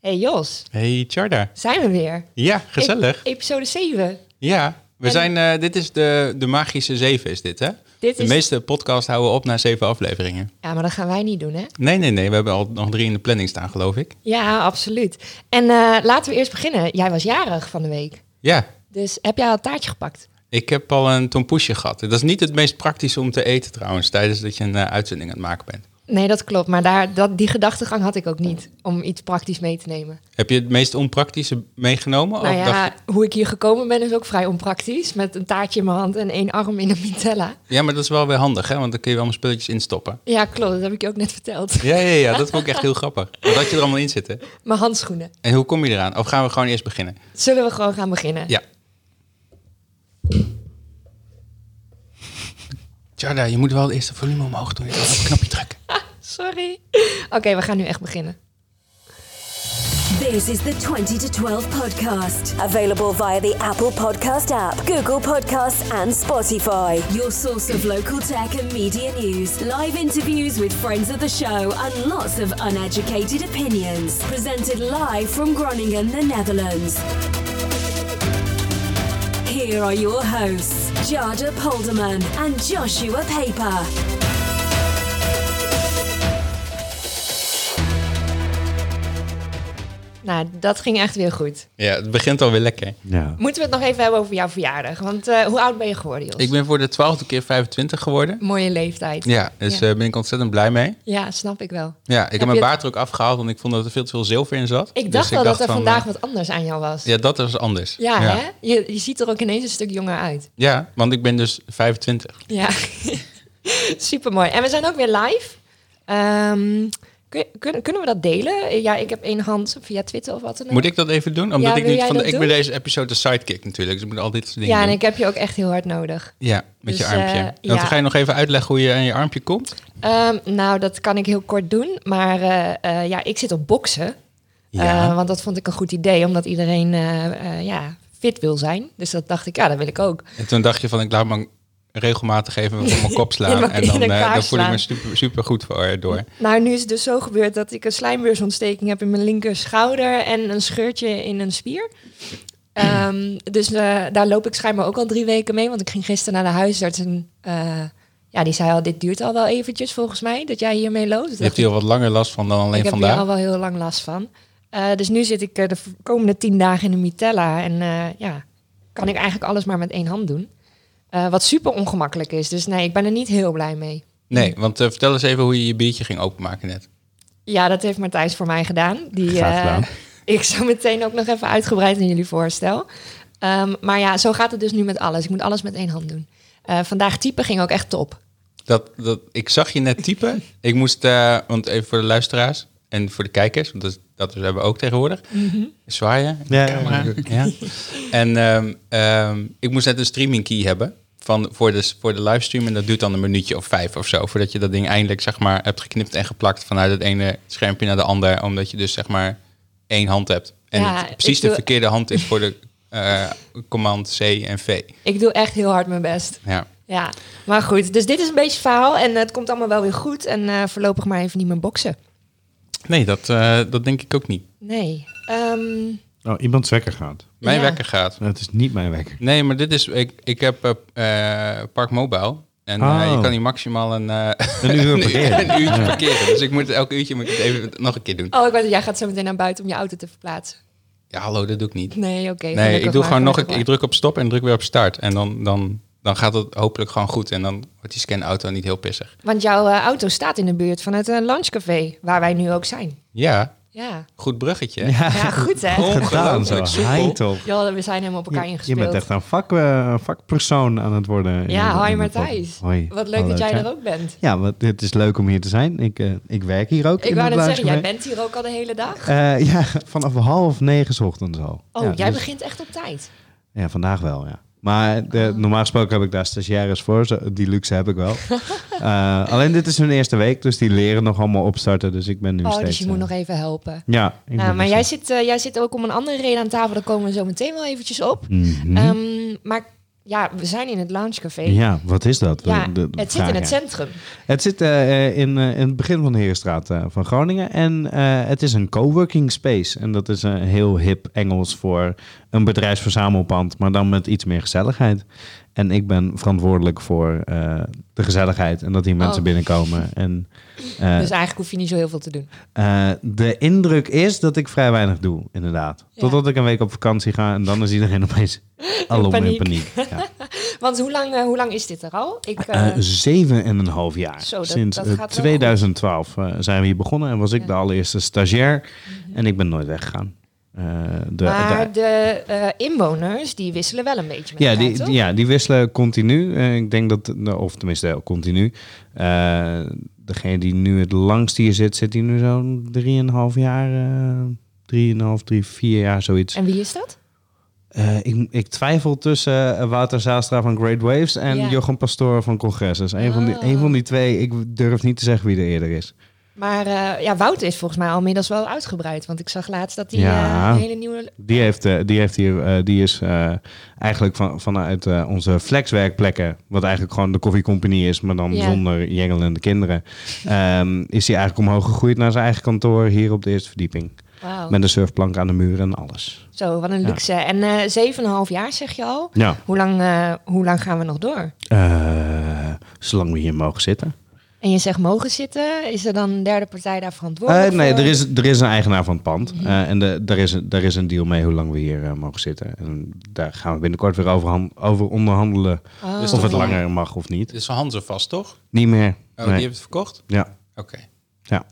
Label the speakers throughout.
Speaker 1: Hey Jos,
Speaker 2: Hey Charda.
Speaker 1: zijn we weer.
Speaker 2: Ja, gezellig.
Speaker 1: Ep- episode 7.
Speaker 2: Ja, we
Speaker 1: En-
Speaker 2: zijn, eh, dit is de, de magische zeven is dit hè?
Speaker 1: Dit
Speaker 2: De
Speaker 1: is...
Speaker 2: meeste podcasts houden op na zeven afleveringen.
Speaker 1: Ja, maar dat gaan wij niet doen, hè?
Speaker 2: Nee, nee, nee. We hebben al nog drie in de planning staan, geloof ik.
Speaker 1: Ja, absoluut. En eh, laten we eerst beginnen. Jij was jarig van de week.
Speaker 2: Ja,
Speaker 1: Dus heb jij al een taartje gepakt?
Speaker 2: ik heb al een tompoesje gehad. Dat is niet het meest praktische om te eten trouwens, tijdens dat je een eh, uitzending aan het maken bent.
Speaker 1: Nee, dat klopt. Maar daar, dat, die gedachtegang had ik ook niet. Om iets praktisch mee te nemen.
Speaker 2: Heb je het meest onpraktische meegenomen?
Speaker 1: nou ja,
Speaker 2: je-
Speaker 1: hoe ik hier gekomen ben is ook vrij onpraktisch. Met een taartje in mijn hand en één arm in een Nutella.
Speaker 2: ja, maar dat is wel weer handig, hè? Want dan kun je wel mijn spulletjes instoppen.
Speaker 1: Ja, klopt. Dat heb ik je ook net verteld.
Speaker 2: Ja, ja, ja. Dat vond ik echt heel grappig. Wat had je er allemaal in zitten?
Speaker 1: Mijn handschoenen.
Speaker 2: En hoe kom je eraan? Of gaan we gewoon eerst beginnen?
Speaker 1: Zullen we gewoon gaan beginnen?
Speaker 2: Ja. Charda, je moet wel eerst de volume omhoog doen. Op het knopje drukken.
Speaker 1: Sorry. Oké, we gaan nu echt beginnen.
Speaker 3: This is the 20 to 12 podcast. Available via the Apple Podcast app, Google Podcasts, and Spotify. Your source of local tech and media news, live interviews with friends of the show, and lots of uneducated opinions. Presented live from Groningen, the Netherlands. Here are your hosts, Jada Polderman and Joshua Paper.
Speaker 1: Nou, dat ging echt weer goed.
Speaker 2: Ja, het begint alweer lekker.
Speaker 4: Ja.
Speaker 1: Moeten we het nog even hebben over jouw verjaardag? Want eh, hoe oud ben je geworden, Jos?
Speaker 2: Ik ben voor de twaalfde keer 25 geworden.
Speaker 1: Mooie leeftijd.
Speaker 2: Ja, dus
Speaker 1: Ja.
Speaker 2: eh ben ik ontzettend blij mee.
Speaker 1: Ja, snap ik wel.
Speaker 2: Ja, ik heb, mijn baard er ook afgehaald, want ik vond dat er veel te veel zilver in zat.
Speaker 1: Ik
Speaker 2: Dus
Speaker 1: dacht wel dat er
Speaker 2: van,
Speaker 1: vandaag
Speaker 2: eh,
Speaker 1: wat anders aan jou was.
Speaker 2: Ja, dat was anders.
Speaker 1: Ja, hè? Je, je ziet er ook ineens een stuk jonger uit.
Speaker 2: Ja, want ik ben dus 25.
Speaker 1: Ja, super mooi. En we zijn ook weer live. Ehm, kun, kun- kunnen we dat delen? Ja, ik heb één hand via Twitter of wat dan ook.
Speaker 2: Moet ik dat even doen? Omdat
Speaker 1: Ja,
Speaker 2: ik niet
Speaker 1: jij
Speaker 2: van de, ik ben deze episode de sidekick natuurlijk, dus ik moet al dit soort dingen
Speaker 1: Ja, en
Speaker 2: doen.
Speaker 1: ik heb je ook echt heel hard nodig.
Speaker 2: Ja, met
Speaker 1: Dus,
Speaker 2: je armpje.
Speaker 1: eh, ja.
Speaker 2: dan ga je nog even uitleggen hoe je aan je armpje komt.
Speaker 1: Ehm, nou, dat kan ik heel kort doen. Maar eh, eh, ja, ik zit op boksen.
Speaker 2: Ja.
Speaker 1: Want dat vond ik een goed idee, omdat iedereen ja, fit wil zijn. Dus dat dacht ik, ja, dat wil ik ook.
Speaker 2: En toen dacht je van, ik laat me regelmatig even op mijn kop slaan. en dan,
Speaker 1: elkaar
Speaker 2: dan voel ik me super, super goed voor, eh, door.
Speaker 1: Nou, nu is het dus zo gebeurd dat ik een slijmbeursontsteking heb in mijn linker schouder en een scheurtje in een spier. Ehm, dus eh, daar loop ik schijnbaar ook al drie weken mee, want ik ging gisteren naar de huisarts en eh, ja, die zei al, dit duurt al wel eventjes volgens mij, dat jij hiermee loopt.
Speaker 2: Je hebt hier al wat langer last van dan alleen
Speaker 1: ik heb
Speaker 2: vandaag.
Speaker 1: hier al wel heel lang last van. Dus nu zit ik de komende tien dagen in een mitella. En ja, kan ik eigenlijk alles maar met één hand doen. Eh, wat super ongemakkelijk is. Dus nee, ik ben er niet heel blij mee.
Speaker 2: Nee, want eh, vertel eens even hoe je je biertje ging openmaken net.
Speaker 1: Ja, dat heeft Martijs voor mij gedaan. Die
Speaker 4: Graag
Speaker 1: eh,
Speaker 4: gedaan.
Speaker 1: ik zo meteen ook nog even uitgebreid aan jullie voorstel. Ehm, maar ja, zo gaat het dus nu met alles. Ik moet alles met één hand doen. Eh, vandaag typen ging ook echt top.
Speaker 2: Dat, dat, ik zag je net typen. ik moest, eh, want even voor de luisteraars en voor de kijkers, want dat, hebben we ook tegenwoordig. Zwaaien,
Speaker 4: Ja,
Speaker 2: camera.
Speaker 4: ja,
Speaker 2: Ja. En ehm, ehm, ik moest net een streaming key hebben van, voor, de, voor de livestream. En dat duurt dan een minuutje of vijf of zo. Voordat je dat ding eindelijk zeg maar, hebt geknipt en geplakt vanuit het ene schermpje naar de ander. Omdat je dus zeg maar één hand hebt. En
Speaker 1: Ja,
Speaker 2: het precies de verkeerde hand is voor de eh, command C en V.
Speaker 1: Ik doe echt heel hard mijn best.
Speaker 2: Ja.
Speaker 1: Ja, maar goed. Dus dit is een beetje het verhaal. En het komt allemaal wel weer goed. En eh, voorlopig maar even niet meer boksen.
Speaker 2: Nee, dat, eh, dat denk ik ook niet.
Speaker 1: Nee. Ehm,
Speaker 4: Oh, iemands wekker gaat.
Speaker 2: Mijn
Speaker 1: Ja.
Speaker 2: wekker gaat.
Speaker 4: Dat is niet mijn wekker.
Speaker 2: Nee, maar dit is. Ik, ik heb eh, eh, Park Mobile. En eh,
Speaker 4: Oh.
Speaker 2: je kan hier maximaal een, eh,
Speaker 4: Een uur parkeren.
Speaker 2: een uurtje parkeren. Dus ik moet elk uurtje moet ik het even nog een keer doen.
Speaker 1: oh, ik weet het. Jij gaat zo meteen naar buiten om je auto te verplaatsen.
Speaker 2: Ja, hallo, dat doe ik niet.
Speaker 1: Nee, oké.
Speaker 2: Nee, ik doe gewoon nog een
Speaker 1: gelukkig
Speaker 2: Ik druk op stop en druk weer op start. En dan, dan, dan gaat het hopelijk gewoon goed. En dan wordt die scanauto niet heel pissig.
Speaker 1: Want jouw eh, auto staat in de buurt van het uh, lunchcafé, waar wij nu ook zijn.
Speaker 2: Ja,
Speaker 1: Ja,
Speaker 2: goed bruggetje.
Speaker 1: ja goed hè?
Speaker 4: Gedaan zo.
Speaker 2: Ongelooflijk soepel.
Speaker 4: Heet op.
Speaker 1: Ja, we zijn helemaal op elkaar
Speaker 4: Je, je
Speaker 1: ingespeeld.
Speaker 4: bent echt een vak, eh, vakpersoon aan het worden. in
Speaker 1: Ja, hoi Martijs.
Speaker 4: Hoi.
Speaker 1: Wat leuk
Speaker 4: Hallo,
Speaker 1: dat jij
Speaker 4: Tja.
Speaker 1: er ook bent.
Speaker 4: Ja, want het is leuk om hier te zijn. Ik, eh, ik werk hier ook
Speaker 1: Ik wou net zeggen, jij bent hier ook al de hele dag.
Speaker 4: Eh, ja, vanaf half negen 's ochtends al.
Speaker 1: Oh,
Speaker 4: ja,
Speaker 1: jij
Speaker 4: dus-
Speaker 1: begint echt op tijd.
Speaker 4: Ja, vandaag wel, ja. Maar de,
Speaker 1: Oh.
Speaker 4: normaal gesproken heb ik daar stagiaires voor. Zo, die luxe heb ik wel. Eh, alleen dit is hun eerste week, dus die leren nog allemaal opstarten. Dus ik ben nu
Speaker 1: Oh,
Speaker 4: steeds...
Speaker 1: dus je moet
Speaker 4: eh,
Speaker 1: nog even helpen.
Speaker 4: Ja.
Speaker 1: Nou, maar
Speaker 4: dus-
Speaker 1: jij zit, eh, jij zit ook om een andere reden aan tafel. Daar komen we zo meteen wel eventjes op.
Speaker 4: Mhm.
Speaker 1: Ehm, maar ja, we zijn in het loungecafé.
Speaker 4: Ja, wat is dat?
Speaker 1: Ja,
Speaker 4: De- de-
Speaker 1: het zit in het centrum.
Speaker 4: Het zit eh, in, eh, in het begin van de Heerstraat eh, van Groningen. En het is een coworking space. En dat is een heel hip Engels voor een bedrijfsverzamelpand, maar dan met iets meer gezelligheid. En ik ben verantwoordelijk voor eh, de gezelligheid en dat hier mensen
Speaker 1: Oh.
Speaker 4: binnenkomen. En eh,
Speaker 1: dus eigenlijk hoef je niet zo heel veel te doen.
Speaker 4: eh, de indruk is dat ik vrij weinig doe, inderdaad.
Speaker 1: Ja.
Speaker 4: Totdat ik een week op vakantie ga en dan is iedereen opeens alom in
Speaker 1: paniek.
Speaker 4: Ja.
Speaker 1: Want hoe lang, hoe lang is dit er al? Ik,
Speaker 4: zeven en een half jaar.
Speaker 1: Zo, dat-
Speaker 4: Sinds
Speaker 1: dat
Speaker 4: eh,
Speaker 1: gaat wel
Speaker 4: 2012 eh, zijn we hier begonnen en was ik
Speaker 1: Ja.
Speaker 4: de allereerste stagiair. En ik ben nooit weggegaan. Eh, de,
Speaker 1: maar
Speaker 4: de-
Speaker 1: de eh, inwoners, die wisselen wel een beetje met
Speaker 4: ja,
Speaker 1: elkaar,
Speaker 4: die,
Speaker 1: toch?
Speaker 4: ja, die wisselen continu. Eh, ik denk dat, of tenminste continu. Degene die nu het langst hier zit, zit hier nu zo'n drieënhalf jaar. eh drieënhalf, drie, vier jaar, zoiets.
Speaker 1: En wie is dat?
Speaker 4: Ik, ik twijfel tussen Wouter Zaastra van Great Waves en
Speaker 1: Ja.
Speaker 4: Jochem Pastoor van Congresses. Een, van die,
Speaker 1: Oh.
Speaker 4: een van die twee, ik durf niet te zeggen wie er eerder is.
Speaker 1: Maar eh, ja, Wouter is volgens mij al inmiddels wel uitgebreid. Want ik zag laatst dat hij
Speaker 4: Ja.
Speaker 1: eh, een hele nieuwe...
Speaker 4: Die, heeft, eh, die, heeft hier, die is eigenlijk van, vanuit onze flexwerkplekken, wat eigenlijk gewoon de koffiecompagnie is, maar dan
Speaker 1: Ja.
Speaker 4: zonder jengelende kinderen, ehm, is hij eigenlijk omhoog gegroeid naar zijn eigen kantoor hier op de eerste verdieping.
Speaker 1: Wauw,
Speaker 4: Met een surfplank aan de muur en alles.
Speaker 1: zo, wat een luxe. En eh 7,5 jaar zeg je al.
Speaker 4: Ja,
Speaker 1: Hoe lang, hoe lang gaan we nog door?
Speaker 4: zolang we hier mogen zitten.
Speaker 1: En je zegt mogen zitten. Is er dan een derde partij daar verantwoordelijk
Speaker 4: Eh, nee,
Speaker 1: voor?
Speaker 4: er is, er is een eigenaar van het pand.
Speaker 1: Mhm.
Speaker 4: Eh, en de, er, is, een- er is een deal mee hoe lang we hier eh, mogen zitten. En daar gaan we binnenkort weer over, over onderhandelen.
Speaker 1: Oh.
Speaker 2: Dus
Speaker 4: of het
Speaker 2: toch-
Speaker 4: langer mag of niet.
Speaker 2: Is van Hanze vast, toch?
Speaker 4: Niet meer.
Speaker 2: Oh,
Speaker 4: Nee.
Speaker 2: die heeft het verkocht?
Speaker 4: Ja.
Speaker 2: Oké.
Speaker 4: Ja.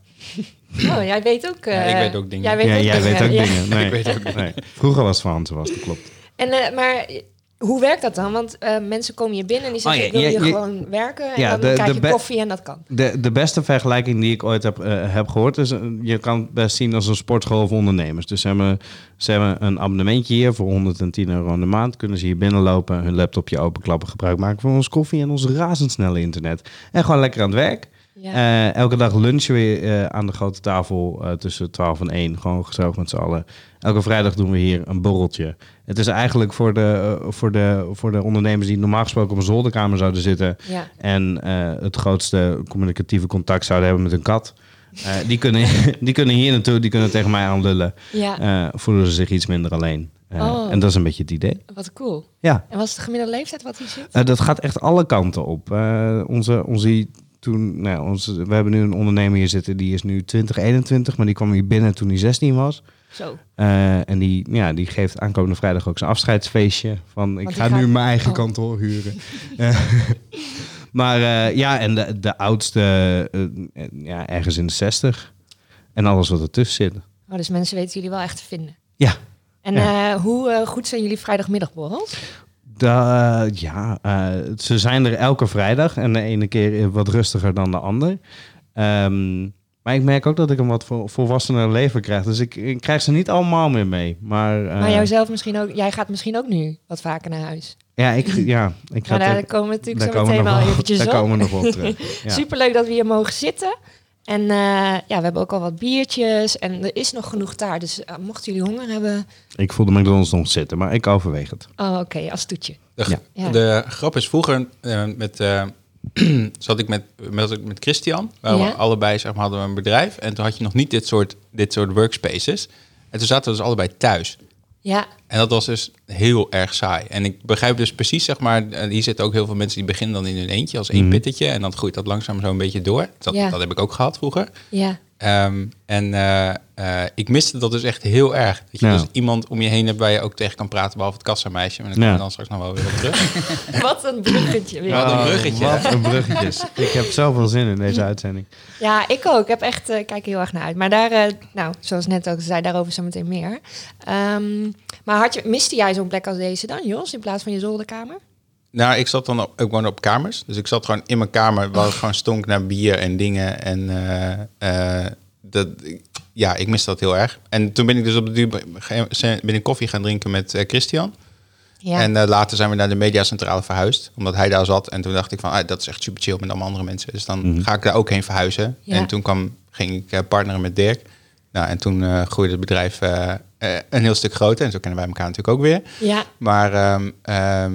Speaker 1: Oh, jij weet ook... eh,
Speaker 2: Ja, ik weet ook dingen.
Speaker 1: Jij weet
Speaker 4: ja,
Speaker 1: ook
Speaker 4: jij weet ook
Speaker 1: ja.
Speaker 4: dingen. Nee.
Speaker 2: Ik weet ook dingen.
Speaker 4: Nee. Vroeger was het van Hansen, was dat klopt.
Speaker 1: En, eh, maar hoe werkt dat dan? Want eh, mensen komen hier binnen en die zeggen...
Speaker 4: Oh,
Speaker 1: ik wil hier gewoon werken. En dan
Speaker 4: de-
Speaker 1: krijg
Speaker 4: de
Speaker 1: je koffie en dat kan.
Speaker 4: De, de beste vergelijking die ik ooit heb, eh, heb gehoord is... eh, je kan het best zien als een sportschool voor ondernemers. Dus ze hebben, ze hebben een abonnementje hier voor 110 euro in de maand. Kunnen ze hier binnenlopen, hun laptopje openklappen... gebruik maken van ons koffie en ons razendsnelle internet. En gewoon lekker aan het werk.
Speaker 1: Ja.
Speaker 4: Eh, elke dag lunchen we eh, aan de grote tafel eh, tussen 12 en 1. Gewoon gezellig met z'n allen. Elke vrijdag doen we hier een borreltje. Het is eigenlijk voor de, voor de, voor de ondernemers die normaal gesproken op een zolderkamer zouden zitten.
Speaker 1: ja.
Speaker 4: En het grootste communicatieve contact zouden hebben met een kat. Die, kunnen, die kunnen hier naartoe, die kunnen tegen mij aanlullen.
Speaker 1: ja,
Speaker 4: voelen ze zich iets minder alleen.
Speaker 1: Oh.
Speaker 4: En dat is een beetje het idee.
Speaker 1: wat cool.
Speaker 4: Ja,
Speaker 1: En wat is de gemiddelde leeftijd wat hier zit?
Speaker 4: dat gaat echt alle kanten op. Onze, onze, toen, nou, onze, we hebben nu een ondernemer hier zitten, die is nu 20, 21, maar die kwam hier binnen toen hij 16 was.
Speaker 1: Zo.
Speaker 4: Eh, en die, ja, die geeft aankomende vrijdag ook zijn afscheidsfeestje. Van ik ga
Speaker 1: gaat-
Speaker 4: nu mijn eigen
Speaker 1: oh.
Speaker 4: kantoor huren. Eh, maar eh, ja, en de, de oudste, ja, ergens in de 60. En alles wat ertussen zit.
Speaker 1: Oh, dus mensen weten jullie wel echt te vinden.
Speaker 4: Ja,
Speaker 1: En
Speaker 4: Ja.
Speaker 1: hoe goed zijn jullie vrijdagmiddagborrels?
Speaker 4: Da- ja eh, ze zijn er elke vrijdag. En de ene keer wat rustiger dan de ander. Ehm, maar ik merk ook dat ik een wat vol- volwassener leven krijg. Dus ik, ik krijg ze niet allemaal meer mee. Maar, eh,
Speaker 1: maar jouzelf misschien ook, jij gaat misschien ook nu wat vaker naar huis.
Speaker 4: ja, ik, ja, ik ga
Speaker 1: Maar daar komen we natuurlijk
Speaker 4: daar
Speaker 1: zo meteen wel eventjes
Speaker 4: daar
Speaker 1: op.
Speaker 4: komen we nog op terug. Ja.
Speaker 1: Superleuk dat we hier mogen zitten. En eh, ja, we hebben ook al wat biertjes en er is nog genoeg taart. Dus eh, mochten jullie honger hebben,
Speaker 4: Ik voelde McDonald's nog zitten, maar ik overweeg het.
Speaker 1: oh, oké, als toetje.
Speaker 2: De,
Speaker 4: Ja.
Speaker 1: Ja.
Speaker 2: de grap is vroeger eh, met, eh, zat ik met, met, met Christian. Waar
Speaker 1: Ja.
Speaker 2: we allebei zeg maar, hadden we een bedrijf. En toen had je nog niet dit soort, dit soort workspaces. En toen zaten we dus allebei thuis.
Speaker 1: Ja,
Speaker 2: En dat was dus heel erg saai. En ik begrijp dus precies, zeg maar, eh, hier zitten ook heel veel mensen die beginnen dan in hun eentje als één
Speaker 4: Mhm.
Speaker 2: pittetje. En dan groeit dat langzaam zo een beetje door. Dat,
Speaker 1: Ja.
Speaker 2: dat heb ik ook gehad vroeger.
Speaker 1: ja.
Speaker 2: Ehm, en eh, eh, ik miste dat dus echt heel erg. Dat je
Speaker 4: Ja.
Speaker 2: dus iemand om je heen hebt waar je ook tegen kan praten, behalve het kassameisje. Maar komen
Speaker 4: Ja.
Speaker 2: we dan straks nog wel weer op terug.
Speaker 1: Wat een bruggetje weer.
Speaker 2: Wat een bruggetje.
Speaker 4: Oh, Wat een bruggetjes. ik heb zoveel zin in deze uitzending.
Speaker 1: Ja, ik ook. Ik heb echt, eh, kijk er heel erg naar uit. Maar daar, eh, nou, zoals net ook zei, daarover zo meteen meer. Ehm, maar had je, miste jij zo'n plek als deze dan, Jos, in plaats van je zolderkamer?
Speaker 2: Nou, ik zat dan op, ik woonde op kamers. Dus ik zat gewoon in mijn kamer waar het gewoon stonk naar bier en dingen. En eh, eh, dat, ja, ik miste dat heel erg. En toen ben ik dus op de duur ben ik koffie gaan drinken met eh, Christian.
Speaker 1: Ja.
Speaker 2: En later zijn we naar de mediacentrale verhuisd, omdat hij daar zat. En toen dacht ik van, ah, dat is echt super chill met allemaal andere mensen. Dus dan
Speaker 4: Mhm.
Speaker 2: ga ik daar ook heen verhuizen.
Speaker 1: Ja.
Speaker 2: En toen kwam, ging ik partneren met Dirk. Nou, en toen groeide het bedrijf een heel stuk groter. En zo kennen wij elkaar natuurlijk ook weer.
Speaker 1: ja,
Speaker 2: Maar ehm, ehm,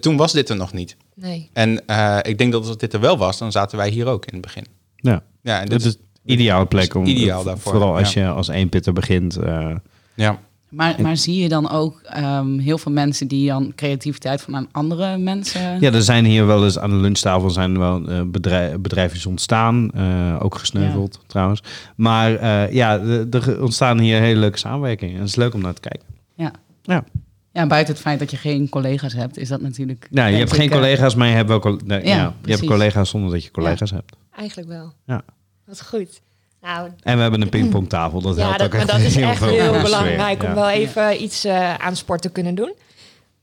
Speaker 2: toen was dit er nog niet.
Speaker 1: Nee.
Speaker 2: En eh, ik denk dat als dit er wel was, dan zaten wij hier ook in het begin.
Speaker 4: Ja.
Speaker 2: Ja, en
Speaker 4: Dit
Speaker 2: dit
Speaker 4: is ideale plek om...
Speaker 2: Ideaal daarvoor,
Speaker 4: Vooral als
Speaker 2: ja.
Speaker 4: je als eenpitter begint. eh,
Speaker 2: ja.
Speaker 5: Maar, maar zie je dan ook ehm, heel veel mensen die dan creativiteit van aan andere mensen...
Speaker 4: Ja, er zijn hier wel eens aan de lunchtafel zijn er wel eh, bedrijf, bedrijfjes ontstaan. eh, ook gesneuveld trouwens. Maar eh, ja, er- er ontstaan hier hele leuke samenwerkingen. En het is leuk om naar te kijken.
Speaker 5: Ja.
Speaker 4: Ja.
Speaker 5: Ja, buiten het feit dat je geen collega's hebt, is dat natuurlijk...
Speaker 4: Nou, je hebt geen
Speaker 5: eh,
Speaker 4: collega's, maar je hebt wel col- nee,
Speaker 5: Ja,
Speaker 4: ja, je hebt collega's zonder dat je collega's hebt.
Speaker 1: Eigenlijk wel.
Speaker 4: Ja.
Speaker 1: Wat goed. Nou,
Speaker 4: En we hebben een pingpongtafel. Dat
Speaker 1: ja,
Speaker 4: helpt
Speaker 1: dat,
Speaker 4: ook
Speaker 1: maar
Speaker 4: echt
Speaker 1: dat is
Speaker 4: heel
Speaker 1: echt
Speaker 4: veel
Speaker 1: heel belangrijk om wel even iets eh, aan sport te kunnen doen.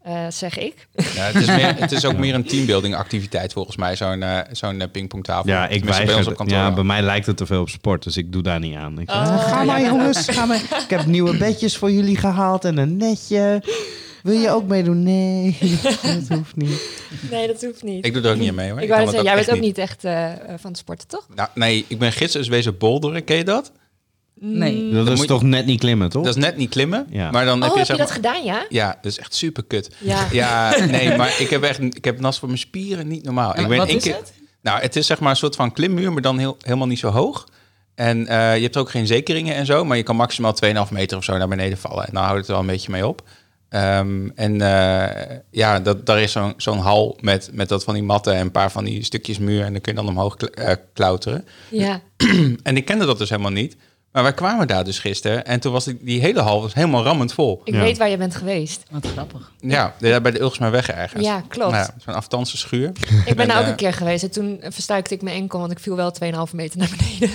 Speaker 1: Eh, zeg ik.
Speaker 2: Ja, het, is meer, het is ook meer een teambuilding activiteit volgens mij, zo'n eh, zo'n eh, pingpongtafel.
Speaker 4: Ja, ik
Speaker 2: bij ons op kantoor
Speaker 4: Ja, bij mij lijkt het te veel op sport, dus ik doe daar niet aan. Ik zeg,
Speaker 1: Oh,
Speaker 4: ga maar jongens, ga maar. Ik heb nieuwe bedjes voor jullie gehaald en een netje. Wil je ook meedoen? Nee, dat hoeft niet.
Speaker 1: Nee, dat hoeft niet.
Speaker 2: Ik doe er ook niet mee hoor.
Speaker 1: Ik wou zeggen, jij bent ook niet echt van het sporten, toch?
Speaker 2: Nou, nee, ik ben gisteren eens wezen boulderen, ken je dat?
Speaker 5: Nee.
Speaker 4: Dat is toch net niet klimmen, toch?
Speaker 2: Dat is net niet klimmen,
Speaker 4: Ja.
Speaker 2: maar dan
Speaker 1: Oh,
Speaker 2: heb je
Speaker 1: heb je dat
Speaker 2: maar...
Speaker 1: gedaan, ja?
Speaker 2: Ja, dat is echt super kut.
Speaker 1: Ja.
Speaker 2: Ja, nee, maar ik heb echt ik heb last van mijn spieren, niet normaal.
Speaker 5: En
Speaker 2: ik ben
Speaker 5: wat is
Speaker 2: keer,
Speaker 5: het?
Speaker 2: Nou, het is zeg maar een soort van klimmuur, maar dan heel, helemaal niet zo hoog. En eh, je hebt ook geen zekeringen en zo, maar je kan maximaal 2,5 meter of zo naar beneden vallen. En dan houdt het er wel een beetje mee op. Ehm, en eh, ja, dat, daar is zo'n zo'n hal met, met dat van die matten en een paar van die stukjes muur. En dan kun je dan omhoog kl- eh, klauteren.
Speaker 1: Ja.
Speaker 2: En ik kende dat dus helemaal niet. Maar wij kwamen daar dus gisteren en toen was die, die hele hal was helemaal rammend vol.
Speaker 1: Ik
Speaker 4: Ja.
Speaker 1: weet waar je bent geweest.
Speaker 5: Wat grappig.
Speaker 2: Ja, bij de Ulgsmaarweg ergens.
Speaker 1: Ja, klopt.
Speaker 2: Nou ja, Zo'n aftanse schuur.
Speaker 1: Ik ben
Speaker 2: En,
Speaker 1: daar ook
Speaker 2: eh,
Speaker 1: een keer geweest en toen verstuikte ik mijn enkel, want ik viel wel 2,5 meter naar beneden.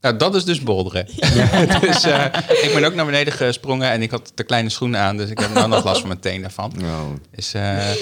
Speaker 2: Nou, dat is dus bolderen. dus eh, ik ben ook naar beneden gesprongen en ik had de kleine schoenen aan, dus ik heb nou nog last van mijn tenen van.
Speaker 4: Oh.
Speaker 2: Dus, eh, eh,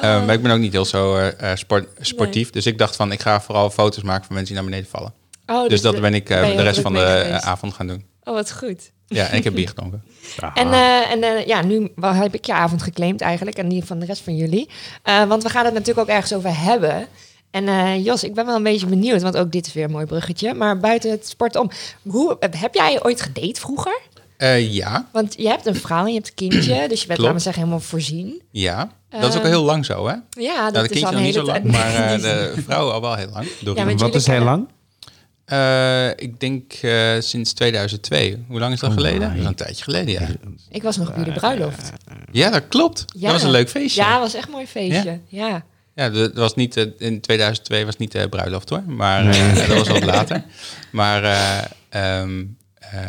Speaker 2: maar ik ben ook niet heel zo eh, eh, sport, sportief, dus ik dacht van ik ga vooral foto's maken van mensen die naar beneden vallen.
Speaker 1: Oh,
Speaker 2: dus dat
Speaker 1: de-
Speaker 2: ben ik eh,
Speaker 1: ben
Speaker 2: de rest van de eh,
Speaker 1: geweest.
Speaker 2: avond gaan doen.
Speaker 1: Oh, wat goed.
Speaker 2: Ja, en ik heb bier gedronken.
Speaker 1: En, eh, en eh, ja, nu heb ik je avond geclaimd eigenlijk en die van de rest van jullie. Eh, want we gaan het natuurlijk ook ergens over hebben. En eh, Jos, ik ben wel een beetje benieuwd, want ook dit is weer een mooi bruggetje. Maar buiten het sport om, hoe, heb jij ooit gedate vroeger?
Speaker 2: Eh, ja,
Speaker 1: Want je hebt een vrouw en je hebt een kindje, dus je bent, laten we zeggen, helemaal voorzien.
Speaker 2: ja. Dat is ook al heel lang zo, hè?
Speaker 1: Ja, dat
Speaker 2: nou, de
Speaker 1: is al
Speaker 2: kindje
Speaker 1: een
Speaker 2: nog niet zo lang, maar eh, de vrouw al wel heel lang. Door
Speaker 1: Ja,
Speaker 4: Wat is heel lang?
Speaker 2: Eh, ik denk eh, sinds 2002. Hoe lang is dat
Speaker 4: Oh,
Speaker 2: geleden? Dat is een tijdje geleden, ja.
Speaker 1: Ik was nog op jullie bruiloft.
Speaker 2: Ja, dat klopt.
Speaker 1: Ja.
Speaker 2: Dat was een leuk feestje.
Speaker 1: Ja, dat was echt een mooi feestje. Ja.
Speaker 2: Ja, dat was niet, eh, in 2002 was niet de bruiloft hoor, maar eh, dat was wat later. Maar eh, ehm, eh,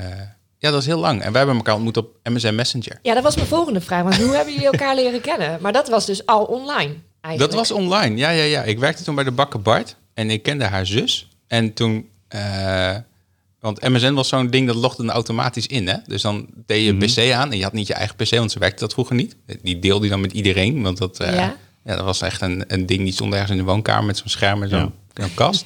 Speaker 2: ja, dat was heel lang. En wij hebben elkaar ontmoet op MSN Messenger.
Speaker 1: ja, dat was mijn volgende vraag. Want hoe hebben jullie elkaar leren kennen? Maar dat was dus al online eigenlijk.
Speaker 2: Dat was online, ja, ja, ja. Ik werkte toen bij de bakker Bart en ik kende haar zus. En toen, eh, want MSN was zo'n ding dat logde dan automatisch in, hè. Dus dan deed je PC aan en je had niet je eigen PC, want ze werkte dat vroeger niet. Die deelde je dan met iedereen, want dat, eh,
Speaker 1: Ja.
Speaker 2: ja. dat was echt een, een ding die stond ergens in de woonkamer met zo'n scherm en zo'n
Speaker 4: Ja.
Speaker 2: kast.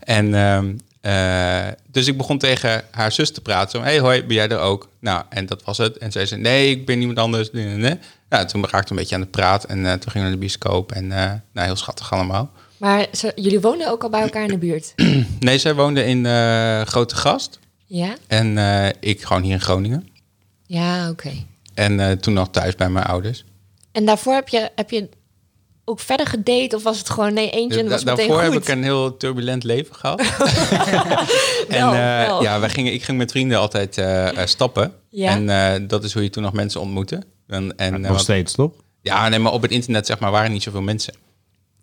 Speaker 2: en ehm, eh, dus ik begon tegen haar zus te praten. Zo, hey, hoi, ben jij er ook? Nou, en dat was het. En zij zei, nee, ik ben niemand anders. Nee, nee, nee. Nou, toen raakte ik een beetje aan de praat en toen gingen we naar de bioscoop. En nou, heel schattig allemaal.
Speaker 1: Maar ze, jullie woonden ook al bij elkaar in de buurt?
Speaker 2: Nee, zij woonde in eh, Grote Gast.
Speaker 1: Ja?
Speaker 2: En eh, ik gewoon hier in Groningen.
Speaker 1: Ja, oké.
Speaker 2: En eh, toen nog thuis bij mijn ouders.
Speaker 1: En daarvoor heb je, heb je ook verder gedate? Of was het gewoon nee, eentje en
Speaker 2: Da-
Speaker 1: was meteen
Speaker 2: daarvoor
Speaker 1: goed?
Speaker 2: heb ik een heel turbulent leven gehad. en
Speaker 1: Wel,
Speaker 2: eh,
Speaker 1: wel.
Speaker 2: ja, wij gingen, ik ging met vrienden altijd stappen.
Speaker 1: Ja.
Speaker 2: En eh, dat is hoe je toen nog mensen ontmoette. En, en,
Speaker 4: Nog steeds, toch?
Speaker 2: ja, nee, maar op het internet zeg maar, waren niet zoveel mensen.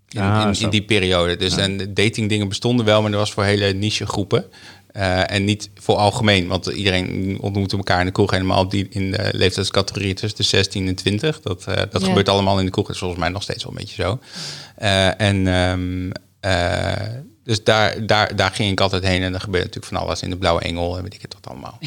Speaker 2: In,
Speaker 4: Ah,
Speaker 2: in,
Speaker 4: zo.
Speaker 2: in die periode. Dus en datingdingen bestonden wel, maar dat was voor hele niche groepen. Eh, en niet voor algemeen, want iedereen ontmoette elkaar in de kroeg helemaal die in de leeftijdscategorie tussen de 16 en 20. Dat, eh, dat
Speaker 1: Ja.
Speaker 2: gebeurt allemaal in de kroeg. Dat is volgens mij nog steeds wel een beetje zo. Eh, en ehm, eh, dus daar, daar, daar ging ik altijd heen en er gebeurde natuurlijk van alles in de Blauwe Engel en weet ik het wat allemaal.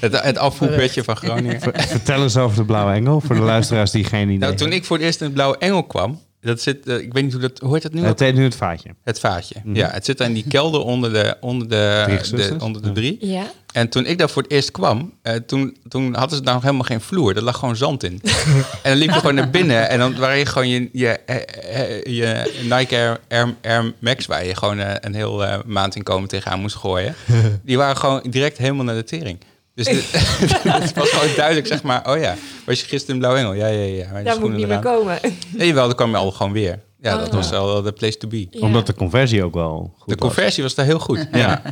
Speaker 2: het, het afvoerputje van Groningen.
Speaker 4: Vertel eens over de Blauwe Engel, voor de luisteraars die geen idee
Speaker 2: Nou, toen ik voor het eerst in de Blauwe Engel kwam, dat zit, eh, ik weet niet hoe dat, hoe heet dat nu?
Speaker 4: Het heet nu het vaatje.
Speaker 2: Het vaatje. Ja, het zit daar in die kelder onder de, onder de,
Speaker 4: Drie
Speaker 2: de, onder de drie.
Speaker 1: Ja?
Speaker 2: En toen ik daar voor het eerst kwam, eh, toen, toen hadden ze daar nog helemaal geen vloer. Er lag gewoon zand in. en dan liep je gewoon naar binnen en dan waar je gewoon je, je, eh, je Nike Air, Air, Air Max, waar je gewoon een heel eh, maandinkomen tegenaan moest gooien. Die waren gewoon direct helemaal naar de tering. Dus het was gewoon duidelijk, zeg maar, oh ja, was je gisteren in Blauw Engel? Ja, ja, ja. mijn
Speaker 1: Daar moet ik niet meer komen.
Speaker 2: Nee, jawel, dan kwam je al gewoon weer. Ja, dat
Speaker 1: Oh.
Speaker 2: was wel de place to be.
Speaker 1: Ja.
Speaker 4: Omdat de conversie ook wel goed
Speaker 2: De conversie was daar heel goed.
Speaker 4: Ja.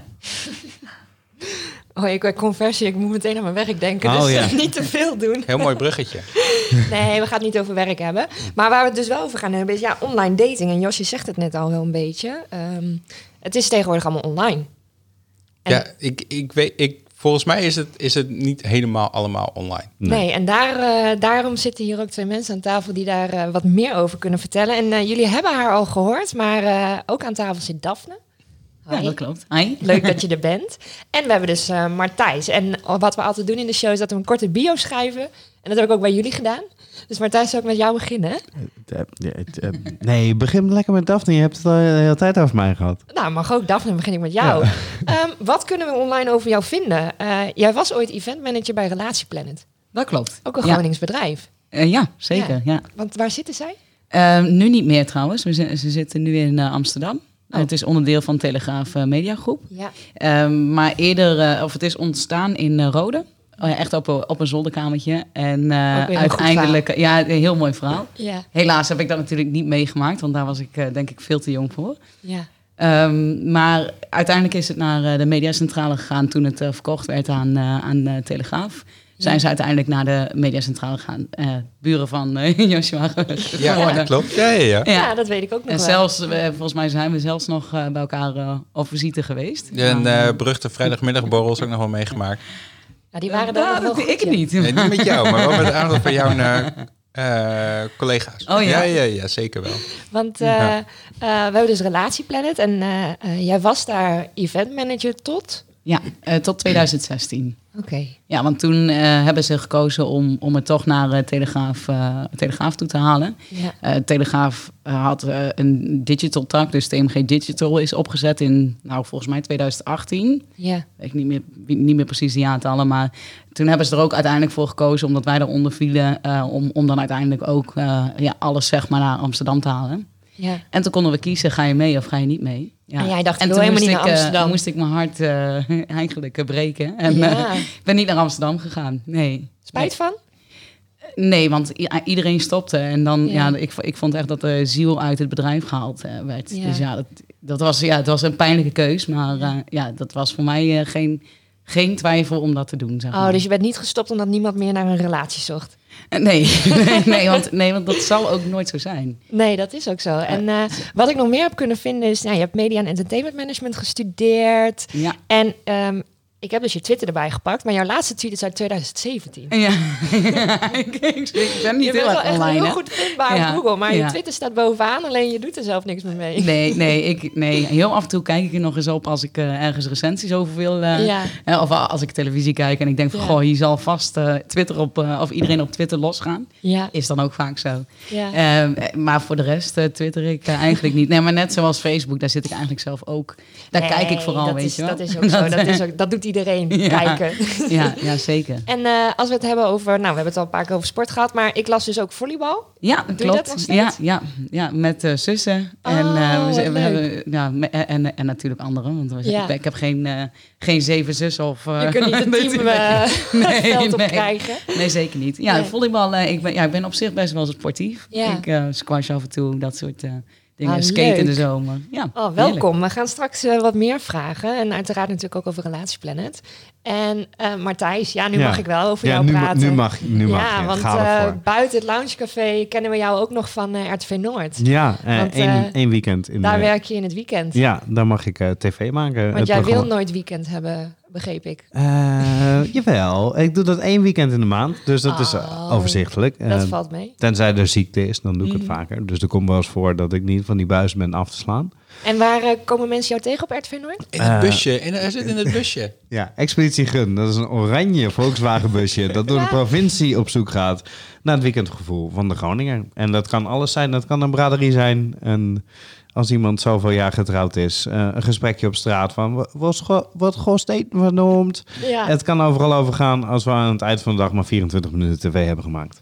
Speaker 1: Oh, ik weet conversie, ik moet meteen aan mijn werk denken.
Speaker 4: Oh,
Speaker 1: dus
Speaker 4: ja.
Speaker 1: niet te veel doen.
Speaker 2: Heel mooi bruggetje.
Speaker 1: Nee, we gaan het niet over werk hebben. Maar waar we het dus wel over gaan hebben is ja, online dating. En Josje zegt het net al wel een beetje. Ehm, het is tegenwoordig allemaal online. En-
Speaker 2: Ja, ik, ik weet, ik, volgens mij is het, is het niet helemaal allemaal online.
Speaker 1: Nee, en daar, eh, daarom zitten hier ook twee mensen aan tafel die daar eh, wat meer over kunnen vertellen. En eh, jullie hebben haar al gehoord, maar eh, ook aan tafel zit Daphne.
Speaker 5: Ja,
Speaker 1: Hoi.
Speaker 5: dat klopt. Hi.
Speaker 1: Leuk dat je er bent. En we hebben dus eh Martijs. En wat we altijd doen in de show is dat we een korte bio schrijven. En dat heb ik ook bij jullie gedaan. Dus Martijs, zou ik met jou beginnen?
Speaker 4: Eh, eh, eh, Nee, begin lekker met Daphne. Je hebt het al de hele tijd over mij gehad.
Speaker 1: Nou, mag ook. Daphne, begin ik met jou. Ehm, wat kunnen we online over jou vinden? Eh, jij was ooit eventmanager bij Relatieplanet.
Speaker 5: Dat klopt.
Speaker 1: Ook een
Speaker 5: ja.
Speaker 1: Gronings bedrijf.
Speaker 5: Eh, ja, zeker. Ja.
Speaker 1: Want waar zitten zij?
Speaker 5: Ehm, nu niet meer trouwens. We ze zitten nu in Amsterdam.
Speaker 1: Oh.
Speaker 5: Het is onderdeel van Telegraaf Mediagroep.
Speaker 1: Ja.
Speaker 5: Ehm, maar eerder, of het is ontstaan in Rode. Oh ja, echt op, een- op een zolderkamertje. En eh, uiteindelijk, ja, een heel mooi verhaal.
Speaker 1: Ja.
Speaker 5: Helaas heb ik dat natuurlijk niet meegemaakt, want daar was ik eh, denk ik veel te jong voor.
Speaker 1: Ja.
Speaker 5: Ehm, maar uiteindelijk is het naar eh, de mediacentrale gegaan toen het verkocht werd aan, eh, aan eh, Telegraaf. Zijn ze uiteindelijk naar de mediacentrale gegaan. Eh, buren van eh, Joshua
Speaker 2: Ja,
Speaker 5: geworden.
Speaker 2: klopt. Ja, ja, ja.
Speaker 5: Ja.
Speaker 1: Ja, dat weet ik ook nog
Speaker 5: En
Speaker 1: wel.
Speaker 5: zelfs, volgens mij zijn we zelfs nog eh, bij elkaar eh, op visite geweest.
Speaker 2: En
Speaker 5: Maar,
Speaker 2: eh beruchte vrijdagmiddagborrels ook nog wel meegemaakt.
Speaker 1: Nou, die waren daar
Speaker 5: nou,
Speaker 1: nog wel goed,
Speaker 5: ik
Speaker 1: ja.
Speaker 5: niet.
Speaker 2: Nee, niet met jou, maar wel met een aantal van jouw eh, eh, collega's.
Speaker 5: Oh, ja?
Speaker 2: ja? Ja, ja, zeker wel.
Speaker 1: Want eh,
Speaker 2: Ja.
Speaker 1: eh, we hebben dus Relatieplanet. En eh, eh, jij was daar eventmanager tot...
Speaker 5: Ja, eh, tot 2016.
Speaker 1: Oké.
Speaker 5: Ja, want toen eh, hebben ze gekozen om, om het toch naar eh, Telegraaf, Telegraaf toe te halen.
Speaker 1: Ja.
Speaker 5: Telegraaf had een digital tak, dus TMG Digital is opgezet in, nou volgens mij 2018.
Speaker 1: Ja.
Speaker 5: Weet ik niet meer, niet meer precies de jaartallen, maar toen hebben ze er ook uiteindelijk voor gekozen, omdat wij eronder vielen, om, om dan uiteindelijk ook ja, alles zeg maar naar Amsterdam te halen.
Speaker 1: Ja.
Speaker 5: En toen konden we kiezen, ga je mee of ga je niet mee? Ja.
Speaker 1: En jij dacht, wil
Speaker 5: toen
Speaker 1: helemaal
Speaker 5: moest
Speaker 1: niet
Speaker 5: ik, eh,
Speaker 1: Amsterdam.
Speaker 5: moest ik mijn hart eh, eigenlijk eh, breken. En
Speaker 1: Ja.
Speaker 5: ik ben niet naar Amsterdam gegaan, nee.
Speaker 1: Spijt van?
Speaker 5: Nee, want iedereen stopte. En dan,
Speaker 1: Ja.
Speaker 5: ja, ik, ik vond echt dat de ziel uit het bedrijf gehaald eh, werd. Dus ja dat, dat was, ja, het was een pijnlijke keus. Maar ja, ja dat was voor mij geen, geen twijfel om dat te doen. Zeg
Speaker 1: Oh,
Speaker 5: maar.
Speaker 1: dus je bent niet gestopt omdat niemand meer naar een relatie zocht.
Speaker 5: Nee, nee, nee, want, nee, want dat zal ook nooit zo zijn.
Speaker 1: Nee, dat is ook zo. En eh, wat ik nog meer heb kunnen vinden is... Nou, je hebt media en entertainment management gestudeerd.
Speaker 5: Ja.
Speaker 1: En ehm, ik heb dus je Twitter erbij gepakt. Maar jouw laatste tweet is uit 2017.
Speaker 5: Ja, ik, ik, ik ben niet
Speaker 1: je bent
Speaker 5: heel
Speaker 1: wel
Speaker 5: erg
Speaker 1: echt
Speaker 5: online.
Speaker 1: heel
Speaker 5: hè.
Speaker 1: goed vindbaar
Speaker 5: Ja,
Speaker 1: op Google. Maar je. Twitter staat bovenaan. Alleen je doet er zelf niks meer mee.
Speaker 5: Nee, nee, ik, nee, heel af en toe kijk ik er nog eens op als ik eh, ergens recensies over wil.
Speaker 1: Ja.
Speaker 5: eh, of als ik televisie kijk en ik denk van, goh, hier zal vast eh, Twitter op, of iedereen op Twitter losgaan.
Speaker 1: Ja,
Speaker 5: Is dan ook vaak zo.
Speaker 1: ja.
Speaker 5: Ehm, eh, maar voor de rest twitter ik eigenlijk niet. Nee, maar net zoals Facebook, daar zit ik eigenlijk zelf ook. Daar
Speaker 1: Nee,
Speaker 5: kijk ik vooral, weet
Speaker 1: is,
Speaker 5: je wel.
Speaker 1: Dat is ook zo. Dat, is ook, dat doet iedereen,
Speaker 5: Ja.
Speaker 1: kijken.
Speaker 5: ja, ja, zeker.
Speaker 1: En eh, als we het hebben over... Nou, we hebben het al een paar keer over sport gehad. Maar ik las dus ook volleybal.
Speaker 5: Ja,
Speaker 1: je
Speaker 5: klopt.
Speaker 1: dat nog steeds?
Speaker 5: Ja, ja, ja, met eh, zussen. en,
Speaker 1: Oh,
Speaker 5: eh, we, zijn- we hebben, ja, en, en, natuurlijk anderen. Want
Speaker 1: Ja.
Speaker 5: ik, ik heb geen, geen zeven zussen. Of,
Speaker 1: Je kunt niet het team het veld op krijgen.
Speaker 5: Nee, zeker niet. Ja,
Speaker 1: Nee.
Speaker 5: volleybal, ik, ben, ja, ik ben op zich best wel sportief.
Speaker 1: Ja.
Speaker 5: Ik squash af en toe, dat soort dingen.
Speaker 1: Ah,
Speaker 5: Skate in de zomer. Ja,
Speaker 1: Oh,
Speaker 5: heerlijk.
Speaker 1: welkom. We gaan straks eh, wat meer vragen. En uiteraard natuurlijk ook over Relatieplanet. En Martijs, ja, nu
Speaker 4: Ja.
Speaker 1: mag ik wel over
Speaker 4: Ja,
Speaker 1: jou
Speaker 4: nu,
Speaker 1: praten.
Speaker 4: nu mag, nu mag
Speaker 1: ja,
Speaker 4: je.
Speaker 1: want eh, buiten het loungecafé kennen we jou ook nog van eh, RTV Noord.
Speaker 4: Ja, één, weekend. In
Speaker 1: Daar
Speaker 4: de,
Speaker 1: werk je in het weekend.
Speaker 4: Ja, daar mag ik tv maken.
Speaker 1: Want jij wil nooit weekend hebben, begreep ik.
Speaker 4: Jawel, ik doe dat één weekend in de maand. Dus dat is
Speaker 1: Oh,
Speaker 4: overzichtelijk.
Speaker 1: Dat valt mee.
Speaker 4: Tenzij er ziekte is, dan doe ik het
Speaker 1: Mhm.
Speaker 4: vaker. Dus er komt wel eens voor dat ik niet van die buis ben af te slaan.
Speaker 1: En waar eh, komen mensen jou tegen op RTV Noord?
Speaker 2: In het
Speaker 4: Eh,
Speaker 2: busje. In, hij zit in het busje.
Speaker 4: Ja, Expeditie Gun. Dat is een oranje Volkswagen busje dat door de provincie op zoek gaat naar het weekendgevoel van de Groninger. En dat kan alles zijn. Dat kan een braderie zijn. En als iemand zoveel jaar getrouwd is, eh, een gesprekje op straat van "Wa- wat go- wat kost eten vernoemd.
Speaker 1: Ja.
Speaker 4: Het kan overal over gaan als we aan het eind van de dag maar 24 minuten tv hebben gemaakt.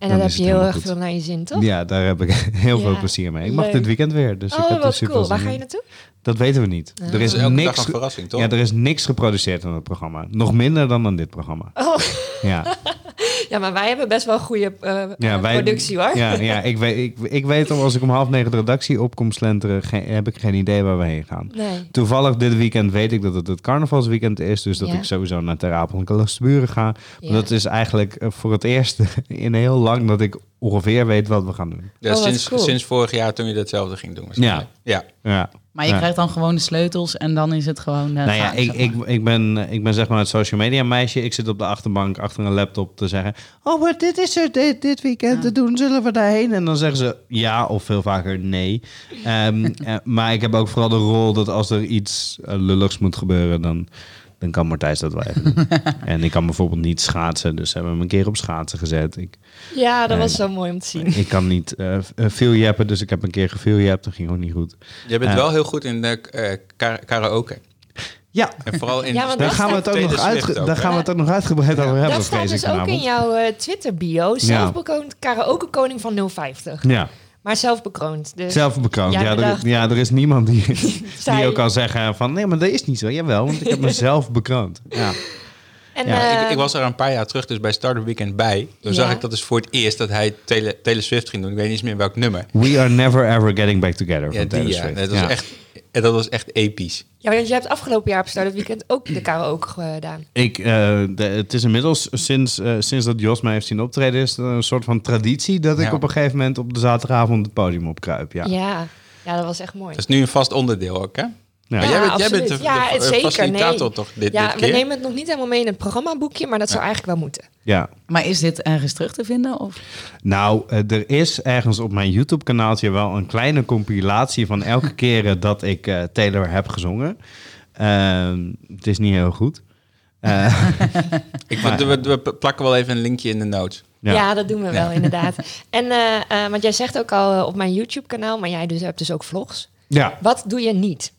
Speaker 1: En
Speaker 4: Dan
Speaker 1: dan, heb je heel erg
Speaker 4: goed.
Speaker 1: veel naar je zin, toch?
Speaker 4: Ja, daar heb ik heel veel plezier mee. Ik mag
Speaker 1: leuk.
Speaker 4: dit weekend weer, dus ik
Speaker 1: oh,
Speaker 4: heb er
Speaker 1: wat
Speaker 4: super
Speaker 1: cool. Waar ga je naartoe?
Speaker 4: Dat weten we niet. Er
Speaker 2: Dat
Speaker 4: is
Speaker 2: is elke dag
Speaker 4: niks.
Speaker 2: een verrassing, toch?
Speaker 4: Ja, er is niks geproduceerd aan het programma. Nog minder dan aan dit programma.
Speaker 1: Oh,
Speaker 4: Ja,
Speaker 1: ja, maar wij hebben best wel een goede eh,
Speaker 4: ja wij,
Speaker 1: productie, hoor.
Speaker 4: Ja, ja ik, weet, ik, ik weet al, als ik om half negen de redactie opkom slenteren, geen- heb ik geen idee waar we heen gaan.
Speaker 1: Nee.
Speaker 4: Toevallig dit weekend weet ik dat het het carnavalsweekend is. Dus dat
Speaker 1: Ja.
Speaker 4: ik sowieso naar Ter Apel en Kaloosterburen ga. Maar
Speaker 1: Ja.
Speaker 4: Dat is eigenlijk eh, voor het eerst in heel lang dat ik ongeveer weet wat we gaan doen.
Speaker 2: Ja,
Speaker 1: Oh,
Speaker 2: sinds,
Speaker 1: cool.
Speaker 2: sinds vorig jaar toen je datzelfde ging doen. waarschijnlijk. Ja.
Speaker 4: Ja.
Speaker 5: Maar je
Speaker 4: Ja.
Speaker 5: krijgt dan gewoon de sleutels en dan is het gewoon... eh,
Speaker 4: Nou ja,
Speaker 5: gaan,
Speaker 4: ik,
Speaker 5: zeg
Speaker 4: ik,
Speaker 5: maar.
Speaker 4: ik, ben, ik ben zeg maar het social media meisje. Ik zit op de achterbank achter een laptop te zeggen... Oh, maar dit is er dit, dit weekend te doen. Zullen we daarheen? En dan zeggen ze ja of veel vaker nee. Ehm, eh, maar ik heb ook vooral de rol dat als er iets eh, lulligs moet gebeuren... dan, dan kan Martijs dat wel even doen. En ik kan bijvoorbeeld niet schaatsen. Dus hebben we hem een keer op schaatsen gezet. Ik,
Speaker 1: Ja, dat was zo mooi om te zien.
Speaker 4: ik kan niet eh veel jeppen. Dus ik heb een keer geveeljept. Dat ging ook niet goed.
Speaker 2: Je bent
Speaker 4: Eh.
Speaker 2: wel heel goed in de eh, kara- karaoke.
Speaker 4: Ja,
Speaker 2: En vooral in
Speaker 1: Ja,
Speaker 4: daar gaan, we het ook nog uit,
Speaker 2: ook,
Speaker 4: daar gaan we het ook nog uitgebreid over hebben.
Speaker 1: Dat staat dus ook in jouw Twitter-bio. Zelfbekroond karaoke-koning van 050.
Speaker 4: Ja.
Speaker 1: Maar zelf bekroond. Dus
Speaker 4: Zelf bekroond.
Speaker 1: Jij
Speaker 4: Ja, er,
Speaker 1: bedacht.
Speaker 4: ja, er is niemand die,
Speaker 1: Zij-
Speaker 4: die ook kan zeggen van... Nee, maar dat is niet zo. Jawel, want ik heb mezelf bekroond. Ja.
Speaker 1: En,
Speaker 4: Ja,
Speaker 1: eh,
Speaker 2: ik, ik was er een paar jaar terug dus bij Startup Weekend bij. Toen
Speaker 1: Ja.
Speaker 2: zag ik dat dus voor het eerst dat hij Taylor, Taylor Swift ging doen. Ik weet niet eens meer welk nummer.
Speaker 4: We are never ever getting back together
Speaker 2: Ja,
Speaker 4: van
Speaker 2: die
Speaker 4: Taylor
Speaker 2: ja.
Speaker 4: Swift.
Speaker 2: Nee, dat, was echt, dat was echt episch.
Speaker 1: Ja, want je hebt afgelopen jaar op Start Weekend ook de karaoke gedaan.
Speaker 4: Ik, eh, de, het is inmiddels sinds, eh, sinds dat Jos mij heeft zien optreden... is het een soort van traditie dat ik op een gegeven moment... op de zaterdagavond het podium opkruip. Ja.
Speaker 1: Ja. ja, dat was echt mooi.
Speaker 2: Dat is nu een vast onderdeel ook, hè?
Speaker 4: Ja.
Speaker 2: Maar jij bent, jij bent de.
Speaker 1: Ja,
Speaker 2: de-
Speaker 1: het
Speaker 2: de
Speaker 1: zeker,
Speaker 2: facilitator
Speaker 1: nee.
Speaker 2: toch dit,
Speaker 1: ja,
Speaker 2: dit
Speaker 1: we nemen het nog niet helemaal mee in het programmaboekje, maar dat zou eigenlijk wel moeten.
Speaker 4: ja.
Speaker 5: Maar is dit ergens terug te vinden? Of?
Speaker 4: Nou, eh, er is ergens op mijn YouTube-kanaaltje wel een kleine compilatie van elke keer dat ik eh, Taylor heb gezongen. Ehm, het is niet heel goed. Eh,
Speaker 2: Ik, we, we, we plakken wel even een linkje in de notes.
Speaker 4: Ja.
Speaker 1: Ja, dat doen we wel, inderdaad. En, eh, eh, want jij zegt ook al op mijn YouTube-kanaal, maar jij dus, hebt dus ook vlogs.
Speaker 4: ja.
Speaker 1: Wat doe je niet?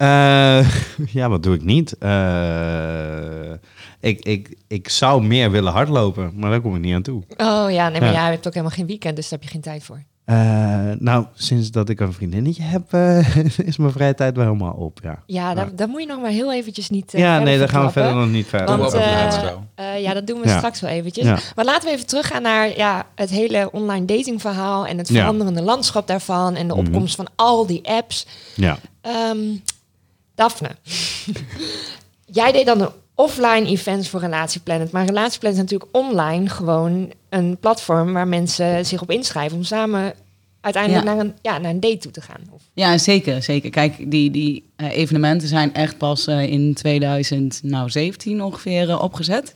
Speaker 4: Eh, ja, wat doe ik niet? Eh, ik, ik, ik zou meer willen hardlopen, maar daar kom ik niet aan toe.
Speaker 1: Oh ja, nee, maar
Speaker 4: Ja.
Speaker 1: jij hebt ook helemaal geen weekend, dus daar heb je geen tijd voor.
Speaker 4: Eh, nou, sinds dat ik een vriendinnetje heb, is mijn vrije tijd wel helemaal op. Ja,
Speaker 1: Ja, daar, daar moet je nog maar heel eventjes niet uh,
Speaker 4: ja nee, daar gaan we verder nog niet verder.
Speaker 1: Want, ja, dat doen we
Speaker 4: Ja.
Speaker 1: straks wel eventjes.
Speaker 4: Ja.
Speaker 1: Maar laten we even teruggaan naar ja, het hele online datingverhaal en het
Speaker 4: Ja.
Speaker 1: veranderende landschap daarvan en de
Speaker 4: Mhm.
Speaker 1: opkomst van al die apps.
Speaker 4: Ja.
Speaker 1: Ehm Daphne, jij deed dan de offline events voor Relatieplanet, maar Relatieplanet is natuurlijk online gewoon een platform waar mensen zich op inschrijven om samen uiteindelijk
Speaker 5: Ja.
Speaker 1: naar, een, ja, naar een date toe te gaan. Of,
Speaker 5: Ja, zeker. zeker. Kijk, die, die eh, evenementen zijn echt pas eh, in 2017 ongeveer eh, opgezet.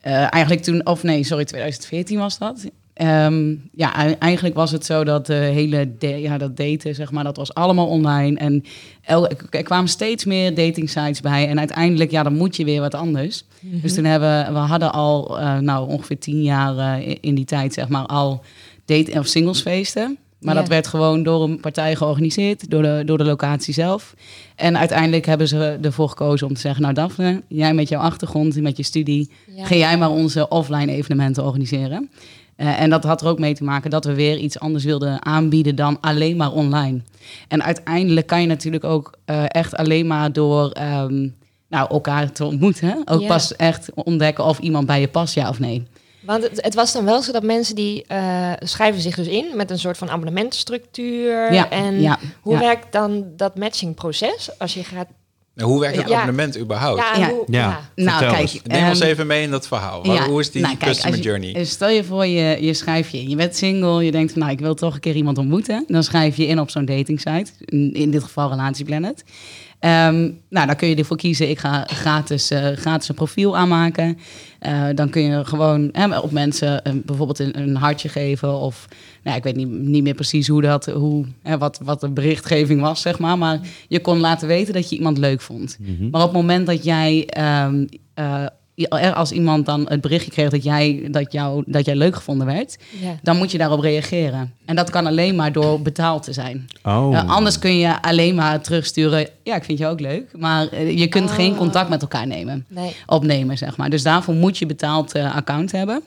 Speaker 5: Eh, eigenlijk toen, of nee, sorry, 2014 was dat. Ehm, ja, eigenlijk was het zo dat de hele ja, dat daten, zeg maar, dat was allemaal online. En er kwamen steeds meer dating sites bij. En uiteindelijk, ja, dan moet je weer wat anders. Dus toen hebben we hadden al, eh, nou, ongeveer tien jaar eh, in- in die tijd, zeg maar, al date- of singlesfeesten. Maar
Speaker 1: Ja.
Speaker 5: dat werd gewoon door een partij georganiseerd, door de, door de locatie zelf. En uiteindelijk hebben ze ervoor gekozen om te zeggen... nou Daphne, jij met jouw achtergrond, met je studie...
Speaker 1: Ja.
Speaker 5: ga jij maar onze offline evenementen organiseren. Eh, en dat had er ook mee te maken dat we weer iets anders wilden aanbieden... dan alleen maar online. En uiteindelijk kan je natuurlijk ook eh, echt alleen maar door... ehm, nou, elkaar te ontmoeten. Ook pas echt ontdekken of iemand bij je past, ja of nee.
Speaker 1: Want het, het was dan wel zo dat mensen die eh, schrijven zich dus in met een soort van abonnementstructuur.
Speaker 5: Ja,
Speaker 1: en
Speaker 5: ja,
Speaker 1: hoe
Speaker 5: ja.
Speaker 1: werkt dan dat matchingproces als je gaat...
Speaker 2: Nou, hoe werkt het
Speaker 1: Ja.
Speaker 2: abonnement überhaupt?
Speaker 1: Ja,
Speaker 5: Ja.
Speaker 1: Hoe,
Speaker 4: Ja.
Speaker 1: ja.
Speaker 5: Nou,
Speaker 4: Vertel
Speaker 5: kijk,
Speaker 4: eens.
Speaker 2: Neem ons
Speaker 5: ehm,
Speaker 2: even mee in dat verhaal.
Speaker 5: Ja,
Speaker 2: Hoe is die
Speaker 5: nou, kijk,
Speaker 2: customer
Speaker 5: je-
Speaker 2: journey?
Speaker 5: eh, Stel je voor, je, je schrijft je in. Je bent single, je denkt van nou, ik wil toch een keer iemand ontmoeten. Dan schrijf je in op zo'n dating site. In, in dit geval Relatieplanet. Ehm, nou, dan kun je ervoor kiezen, ik ga gratis, eh, gratis een profiel aanmaken. Eh, dan kun je gewoon hè, op mensen eh, bijvoorbeeld een, een hartje geven. Of nou, ik weet niet, niet meer precies hoe dat, hoe, hè, wat, wat de berichtgeving was, zeg maar. Maar je kon laten weten dat je iemand leuk vond. Maar op het moment dat jij er als iemand dan het berichtje kreeg dat jij, dat jou, dat jij leuk gevonden werd,
Speaker 1: Ja.
Speaker 5: dan moet je daarop reageren. En dat kan alleen maar door betaald te zijn.
Speaker 4: Oh.
Speaker 5: Eh, anders kun je alleen maar terugsturen, ja, ik vind je ook leuk, maar eh, je kunt
Speaker 1: Oh.
Speaker 5: geen contact met elkaar nemen,
Speaker 1: Nee.
Speaker 5: opnemen, zeg maar. Dus daarvoor moet je betaald eh, account hebben.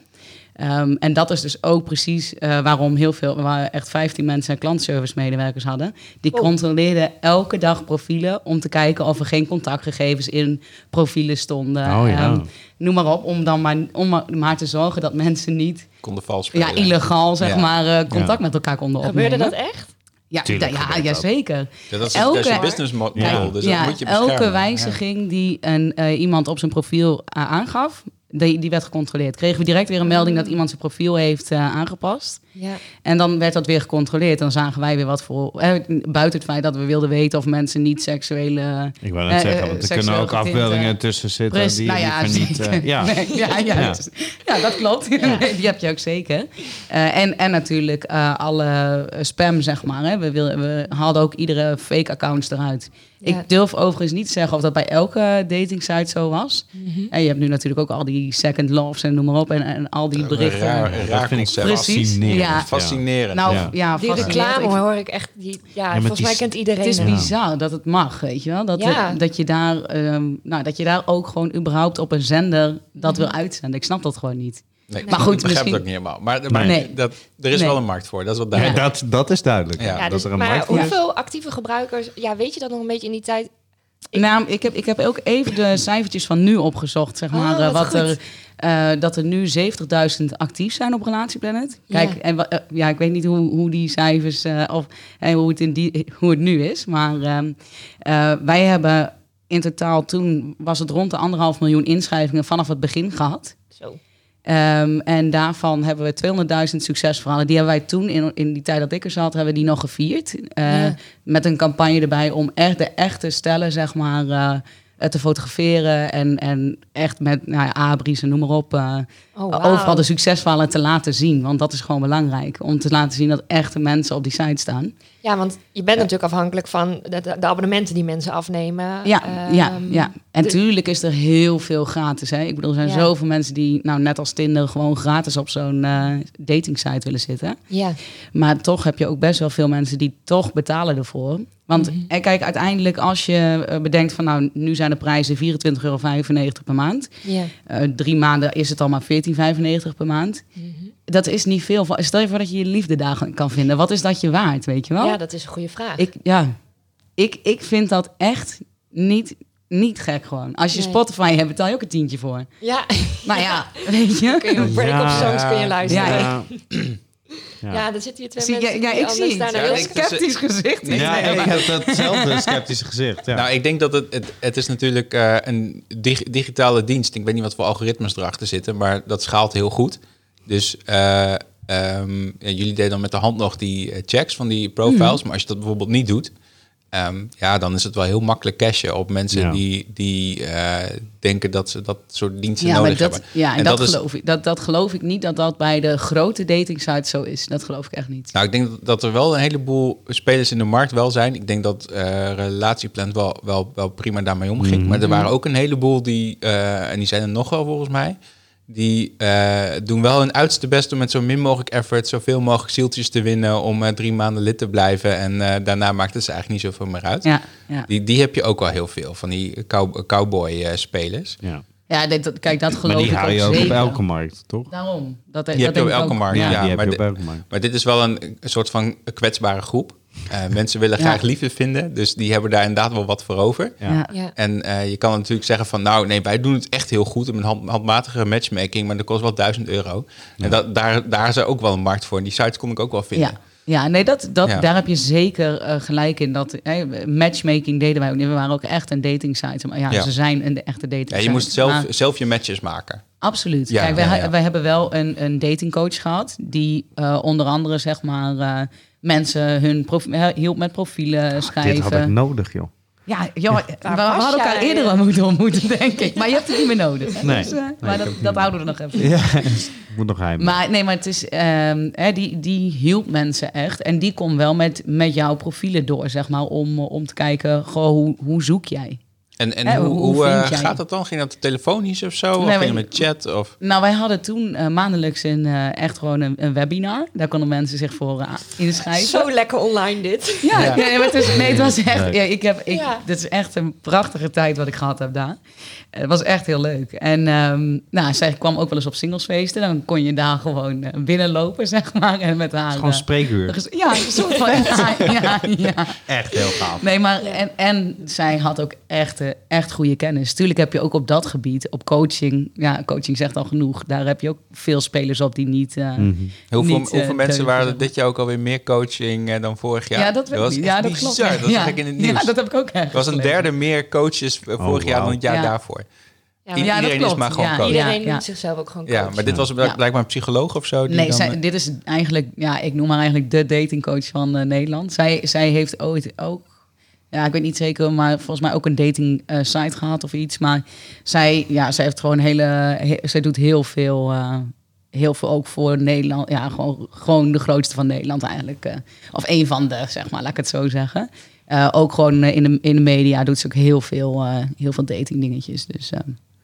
Speaker 5: Ehm, en dat is dus ook precies eh, waarom heel veel, waren echt 15 mensen klantservice medewerkers hadden. Die
Speaker 1: Oh.
Speaker 5: controleerden elke dag profielen om te kijken of er geen contactgegevens in profielen stonden.
Speaker 4: Oh ja.
Speaker 5: Ehm, noem maar op, om dan maar, om maar, te zorgen dat mensen niet
Speaker 2: Konden vals spelen.
Speaker 5: ja, illegaal zeg
Speaker 2: Ja.
Speaker 5: maar eh, contact
Speaker 4: Ja.
Speaker 5: met elkaar konden opnemen.
Speaker 1: Gebeurde dat echt?
Speaker 5: Ja,
Speaker 4: Tuurlijk
Speaker 5: ja, ja,
Speaker 4: dat.
Speaker 5: zeker.
Speaker 2: Ja, dat is,
Speaker 5: Elke-
Speaker 2: dat is je business mo- model,
Speaker 4: Ja.
Speaker 2: dus
Speaker 5: ja,
Speaker 2: dat moet je beschermen.
Speaker 5: elke wijziging die een, eh, iemand op zijn profiel aangaf, die, die werd gecontroleerd. Kregen we direct weer een melding dat iemand zijn profiel heeft eh, aangepast.
Speaker 1: Ja.
Speaker 5: En dan werd dat weer gecontroleerd. Dan zagen wij weer wat voor... eh, buiten het feit dat we wilden weten of mensen niet seksuele...
Speaker 4: Ik wou net
Speaker 5: Eh,
Speaker 4: zeggen, want er kunnen ook
Speaker 5: getinte-
Speaker 4: afbeeldingen tussen zitten die
Speaker 5: nou ja,
Speaker 4: niet... eh, ja.
Speaker 5: Nee, ja, ja,
Speaker 4: Ja.
Speaker 5: dus- ja, dat klopt. Die heb je ook zeker. Eh, en, en natuurlijk eh, alle spam, zeg maar. Hè. We, wil, we haalden ook iedere fake accounts eruit.
Speaker 1: Ja.
Speaker 5: Ik durf overigens niet te zeggen of dat bij elke dating site zo was. En je hebt nu natuurlijk ook al die second loves en noem maar op. En, en al die berichten.
Speaker 2: Raar,
Speaker 4: dat
Speaker 2: raar
Speaker 4: vind ik fascinerend.
Speaker 5: Ja.
Speaker 2: Fascinerend.
Speaker 5: Nou,
Speaker 4: Ja.
Speaker 5: ja,
Speaker 1: Die
Speaker 5: fascinerend.
Speaker 1: reclame
Speaker 5: Ik-
Speaker 1: hoor ik echt. Die, ja,
Speaker 4: met
Speaker 1: volgens
Speaker 4: die
Speaker 1: mij kent iedereen
Speaker 5: Het is bizar dat het mag, weet je wel. Dat,
Speaker 1: Ja.
Speaker 5: dat, je daar, ehm, nou, dat je daar ook gewoon überhaupt op een zender dat
Speaker 1: Mhm.
Speaker 5: wil uitzenden. Ik snap dat gewoon niet.
Speaker 2: Nee,
Speaker 5: Maar goed,
Speaker 2: ik begrijp
Speaker 5: misschien-
Speaker 2: het ook niet helemaal. Maar, maar
Speaker 5: Nee.
Speaker 2: dat, er is
Speaker 5: Nee.
Speaker 2: wel een markt voor, dat is
Speaker 4: Ja,
Speaker 2: duidelijk.
Speaker 4: dat, dat is duidelijk.
Speaker 2: Ja.
Speaker 1: Ja,
Speaker 4: dat
Speaker 1: dus,
Speaker 4: er een
Speaker 1: maar
Speaker 4: markt voor is.
Speaker 1: hoeveel actieve gebruikers... Ja, weet je dat nog een beetje in die tijd? Ik-
Speaker 5: Nou, ik heb, ik heb ook even de cijfertjes van nu opgezocht, zeg maar.
Speaker 1: Oh,
Speaker 5: eh,
Speaker 1: wat
Speaker 5: wat er, eh, dat er nu 70.000 actief zijn op Relatieplanet. Kijk,
Speaker 1: Ja.
Speaker 5: en, eh, ja, ik weet niet hoe, hoe die cijfers, eh, of hoe, het in die, hoe het nu is. Maar ehm, eh, wij hebben in totaal toen, was het rond de anderhalf miljoen inschrijvingen vanaf het begin gehad.
Speaker 1: Zo.
Speaker 5: Ehm, en daarvan hebben we 200.000 succesverhalen. Die hebben wij toen, in, in die tijd dat ik er zat, hebben we die nog gevierd. Eh,
Speaker 1: Ja.
Speaker 5: Met een campagne erbij om echt de echte stellen, zeg maar, eh, te fotograferen. En, en echt met nou ja, abris en noem maar op.
Speaker 1: Oh, wauw.
Speaker 5: overal de succesverhalen te laten zien. Want dat is gewoon belangrijk. Om te laten zien dat echte mensen op die site staan.
Speaker 1: Ja, want je bent natuurlijk afhankelijk van de, abonnementen die mensen afnemen.
Speaker 5: Ja, ja,
Speaker 1: Ehm,
Speaker 5: ja. En
Speaker 1: de-
Speaker 5: tuurlijk is er heel veel gratis. Hè? Ik bedoel, er zijn
Speaker 1: Ja.
Speaker 5: zoveel mensen die, nou net als Tinder, gewoon gratis op zo'n eh dating site willen zitten.
Speaker 1: Ja,
Speaker 5: Maar toch heb je ook best wel veel mensen die toch betalen ervoor. Want
Speaker 1: Mhm.
Speaker 5: en kijk, uiteindelijk als je eh, bedenkt van nou, nu zijn de prijzen 24,95 euro per maand.
Speaker 1: ja.
Speaker 5: Eh, drie maanden is het al maar 14,95 per maand.
Speaker 1: Mhm.
Speaker 5: Dat is niet veel. Stel je voor dat je je liefde daar kan vinden. Wat is dat je waard, weet je wel?
Speaker 1: ja, dat is een goede vraag.
Speaker 5: ik, ja. ik, ik vind dat echt niet, niet gek gewoon. Als je
Speaker 1: Nee.
Speaker 5: Spotify hebt, betaal je ook een tientje voor.
Speaker 1: Ja,
Speaker 5: Maar ja, weet je.
Speaker 1: kun je een break-up
Speaker 4: Ja.
Speaker 1: songs kun je luisteren.
Speaker 5: Ja,
Speaker 1: Ja,
Speaker 4: Ja.
Speaker 1: ja. er zitten hier twee
Speaker 5: Zie,
Speaker 1: mensen
Speaker 5: ja, ik zie
Speaker 1: daar
Speaker 5: het.
Speaker 1: luisteren.
Speaker 5: sceptisch gezicht.
Speaker 4: Ja,
Speaker 2: nee,
Speaker 4: ik heb datzelfde sceptische gezicht. Ja.
Speaker 2: Nou, ik denk dat het, het, het is natuurlijk eh, een dig- digitale dienst. Ik weet niet wat voor algoritmes erachter zitten, maar dat schaalt heel goed. Dus eh, ehm, ja, jullie deden dan met de hand nog die eh, checks van die profiles. Maar als je dat bijvoorbeeld niet doet, ehm, ja, dan is het wel heel makkelijk cashen op mensen
Speaker 4: Ja.
Speaker 2: die, die eh, denken dat ze dat soort diensten
Speaker 5: Ja, maar
Speaker 2: nodig
Speaker 5: dat,
Speaker 2: hebben.
Speaker 5: ja, en, dat,
Speaker 2: is,
Speaker 5: geloof ik. Dat, dat geloof ik niet dat dat bij de grote dating sites zo is. Dat geloof ik echt niet.
Speaker 2: Nou, ik denk dat- dat er wel een heleboel spelers in de markt wel zijn. Ik denk dat eh Relatieplan wel, wel, wel prima daarmee omging.
Speaker 4: Mhm.
Speaker 2: Maar er waren ook een heleboel die, eh, en die zijn er nog wel volgens mij, die eh, doen wel hun uiterste best om met zo min mogelijk effort zoveel mogelijk zieltjes te winnen om eh, drie maanden lid te blijven. En eh, daarna maakt het ze eigenlijk niet zoveel meer uit.
Speaker 5: Ja, ja.
Speaker 2: Die, die heb je ook wel heel veel, van die cow- cowboy-spelers.
Speaker 4: Ja.
Speaker 5: ja dit, dat- kijk, dat geloof
Speaker 4: Maar die
Speaker 5: ik
Speaker 4: haal je ook
Speaker 5: zeker.
Speaker 4: op elke markt, toch?
Speaker 5: Daarom. Dat,
Speaker 2: Die heb je op elke markt,
Speaker 4: Ja,
Speaker 2: ja.
Speaker 4: die heb
Speaker 2: maar
Speaker 4: je op
Speaker 2: de-
Speaker 4: elke markt.
Speaker 2: Maar dit is wel een, een soort van kwetsbare groep. Eh, mensen willen
Speaker 5: Ja.
Speaker 2: graag liefde vinden, dus die hebben daar inderdaad wel wat voor over.
Speaker 4: Ja.
Speaker 5: Ja.
Speaker 1: Ja.
Speaker 2: En eh, je kan natuurlijk zeggen van, nou nee, wij doen het echt heel goed met hand, handmatige matchmaking, maar dat kost wel 1000 euro. En dat, daar, daar is er ook wel een markt voor. En die sites kon ik ook wel vinden.
Speaker 5: Ja. Ja, nee, dat, dat,
Speaker 2: Ja.
Speaker 5: daar heb je zeker eh, gelijk in. Dat, matchmaking deden wij ook niet. We waren ook echt een dating site. Maar ja,
Speaker 2: Ja.
Speaker 5: ze zijn een echte dating
Speaker 2: Ja,
Speaker 5: site.
Speaker 2: je moest zelf,
Speaker 5: Maar-
Speaker 2: zelf je matches maken.
Speaker 5: Absoluut.
Speaker 2: Ja,
Speaker 5: Kijk, wij,
Speaker 2: ja, ja.
Speaker 5: wij hebben wel een, een datingcoach gehad. Die eh, onder andere, zeg maar, eh, mensen hun prof, hielp met profielen
Speaker 4: Dit
Speaker 5: schrijven.
Speaker 4: had ik nodig, joh.
Speaker 5: Ja, joh, we, hadden elkaar
Speaker 1: jij?
Speaker 5: eerder al moeten ontmoeten, denk ik. Maar je hebt het niet meer nodig. hè.
Speaker 4: Nee.
Speaker 5: Dus, eh,
Speaker 4: Nee,
Speaker 5: maar dat, dat houden we nog even.
Speaker 4: Ja, ik moet nog heim.
Speaker 5: Maar nee, maar het is, ehm, hè, die, die hielp mensen echt. En die kon wel met, met jouw profielen door, zeg maar, om, om te kijken, goh, hoe, hoe zoek jij?
Speaker 2: En, en
Speaker 5: Hè,
Speaker 2: hoe,
Speaker 5: hoe
Speaker 2: hoe, eh,
Speaker 5: jij-
Speaker 2: gaat dat dan? Ging dat telefonisch of zo?
Speaker 5: Nee,
Speaker 2: of ging
Speaker 5: maar-
Speaker 2: met chat? Of...
Speaker 5: Nou, wij hadden toen eh, maandelijks een, eh, echt gewoon een, een webinar. Daar konden mensen zich voor eh, inschrijven.
Speaker 1: Zo lekker online dit.
Speaker 5: Ja,
Speaker 2: Ja.
Speaker 5: Nee, maar het, is, nee, het was echt.
Speaker 4: Leuk.
Speaker 5: Ja, ik heb, ik,
Speaker 1: Ja.
Speaker 5: Dit is echt een prachtige tijd wat ik gehad heb daar. Het was echt heel leuk. En ehm, nou, zij kwam ook wel eens op singlesfeesten. Dan kon je daar gewoon eh, binnenlopen, zeg maar. En met haar.
Speaker 4: Gewoon
Speaker 5: eh,
Speaker 4: spreekuur.
Speaker 5: ges- ja, een soort van. Ja, ja, ja.
Speaker 4: Echt heel gaaf.
Speaker 5: Nee, maar en, en zij had ook echt, echt goede kennis. Tuurlijk heb je ook op dat gebied, op coaching. Ja, coaching zegt al genoeg. Daar heb je ook veel spelers op die niet. eh,
Speaker 4: Mhm.
Speaker 2: Hoeveel,
Speaker 5: niet, eh,
Speaker 2: mensen waren er dit jaar ook alweer meer coaching eh, dan vorig jaar?
Speaker 5: Ja, dat
Speaker 2: was echt
Speaker 5: Ja, dat klopt.
Speaker 2: Dat
Speaker 5: ja.
Speaker 2: zag ik in het nieuws.
Speaker 5: Ja, dat heb ik ook echt.
Speaker 2: Er was een derde meer coaches
Speaker 4: Oh,
Speaker 2: vorig jaar dan het jaar
Speaker 5: Ja.
Speaker 2: daarvoor.
Speaker 1: Ja, maar
Speaker 2: iedereen is maar gewoon coach.
Speaker 1: iedereen
Speaker 5: Ja, ja.
Speaker 1: noemt zichzelf ook gewoon
Speaker 2: Ja,
Speaker 1: coach.
Speaker 2: maar dit was blijk-
Speaker 5: Ja.
Speaker 2: blijkbaar een psycholoog of zo. Die
Speaker 5: Nee,
Speaker 2: dan,
Speaker 5: zij, dit is eigenlijk, ja, ik noem haar eigenlijk de datingcoach van eh, Nederland. Zij, zij heeft ooit ook, ja, ik weet niet zeker, maar volgens mij ook een dating eh, site gehad of iets. Maar zij, ja, zij heeft gewoon hele, he- zij doet heel veel, eh, heel veel ook voor Nederland. Ja, gewoon, gewoon de grootste van Nederland eigenlijk. eh. of een van de, zeg maar, laat ik het zo zeggen. Ook gewoon in, de, in de media doet ze ook heel veel, heel veel dating dingetjes. Dus,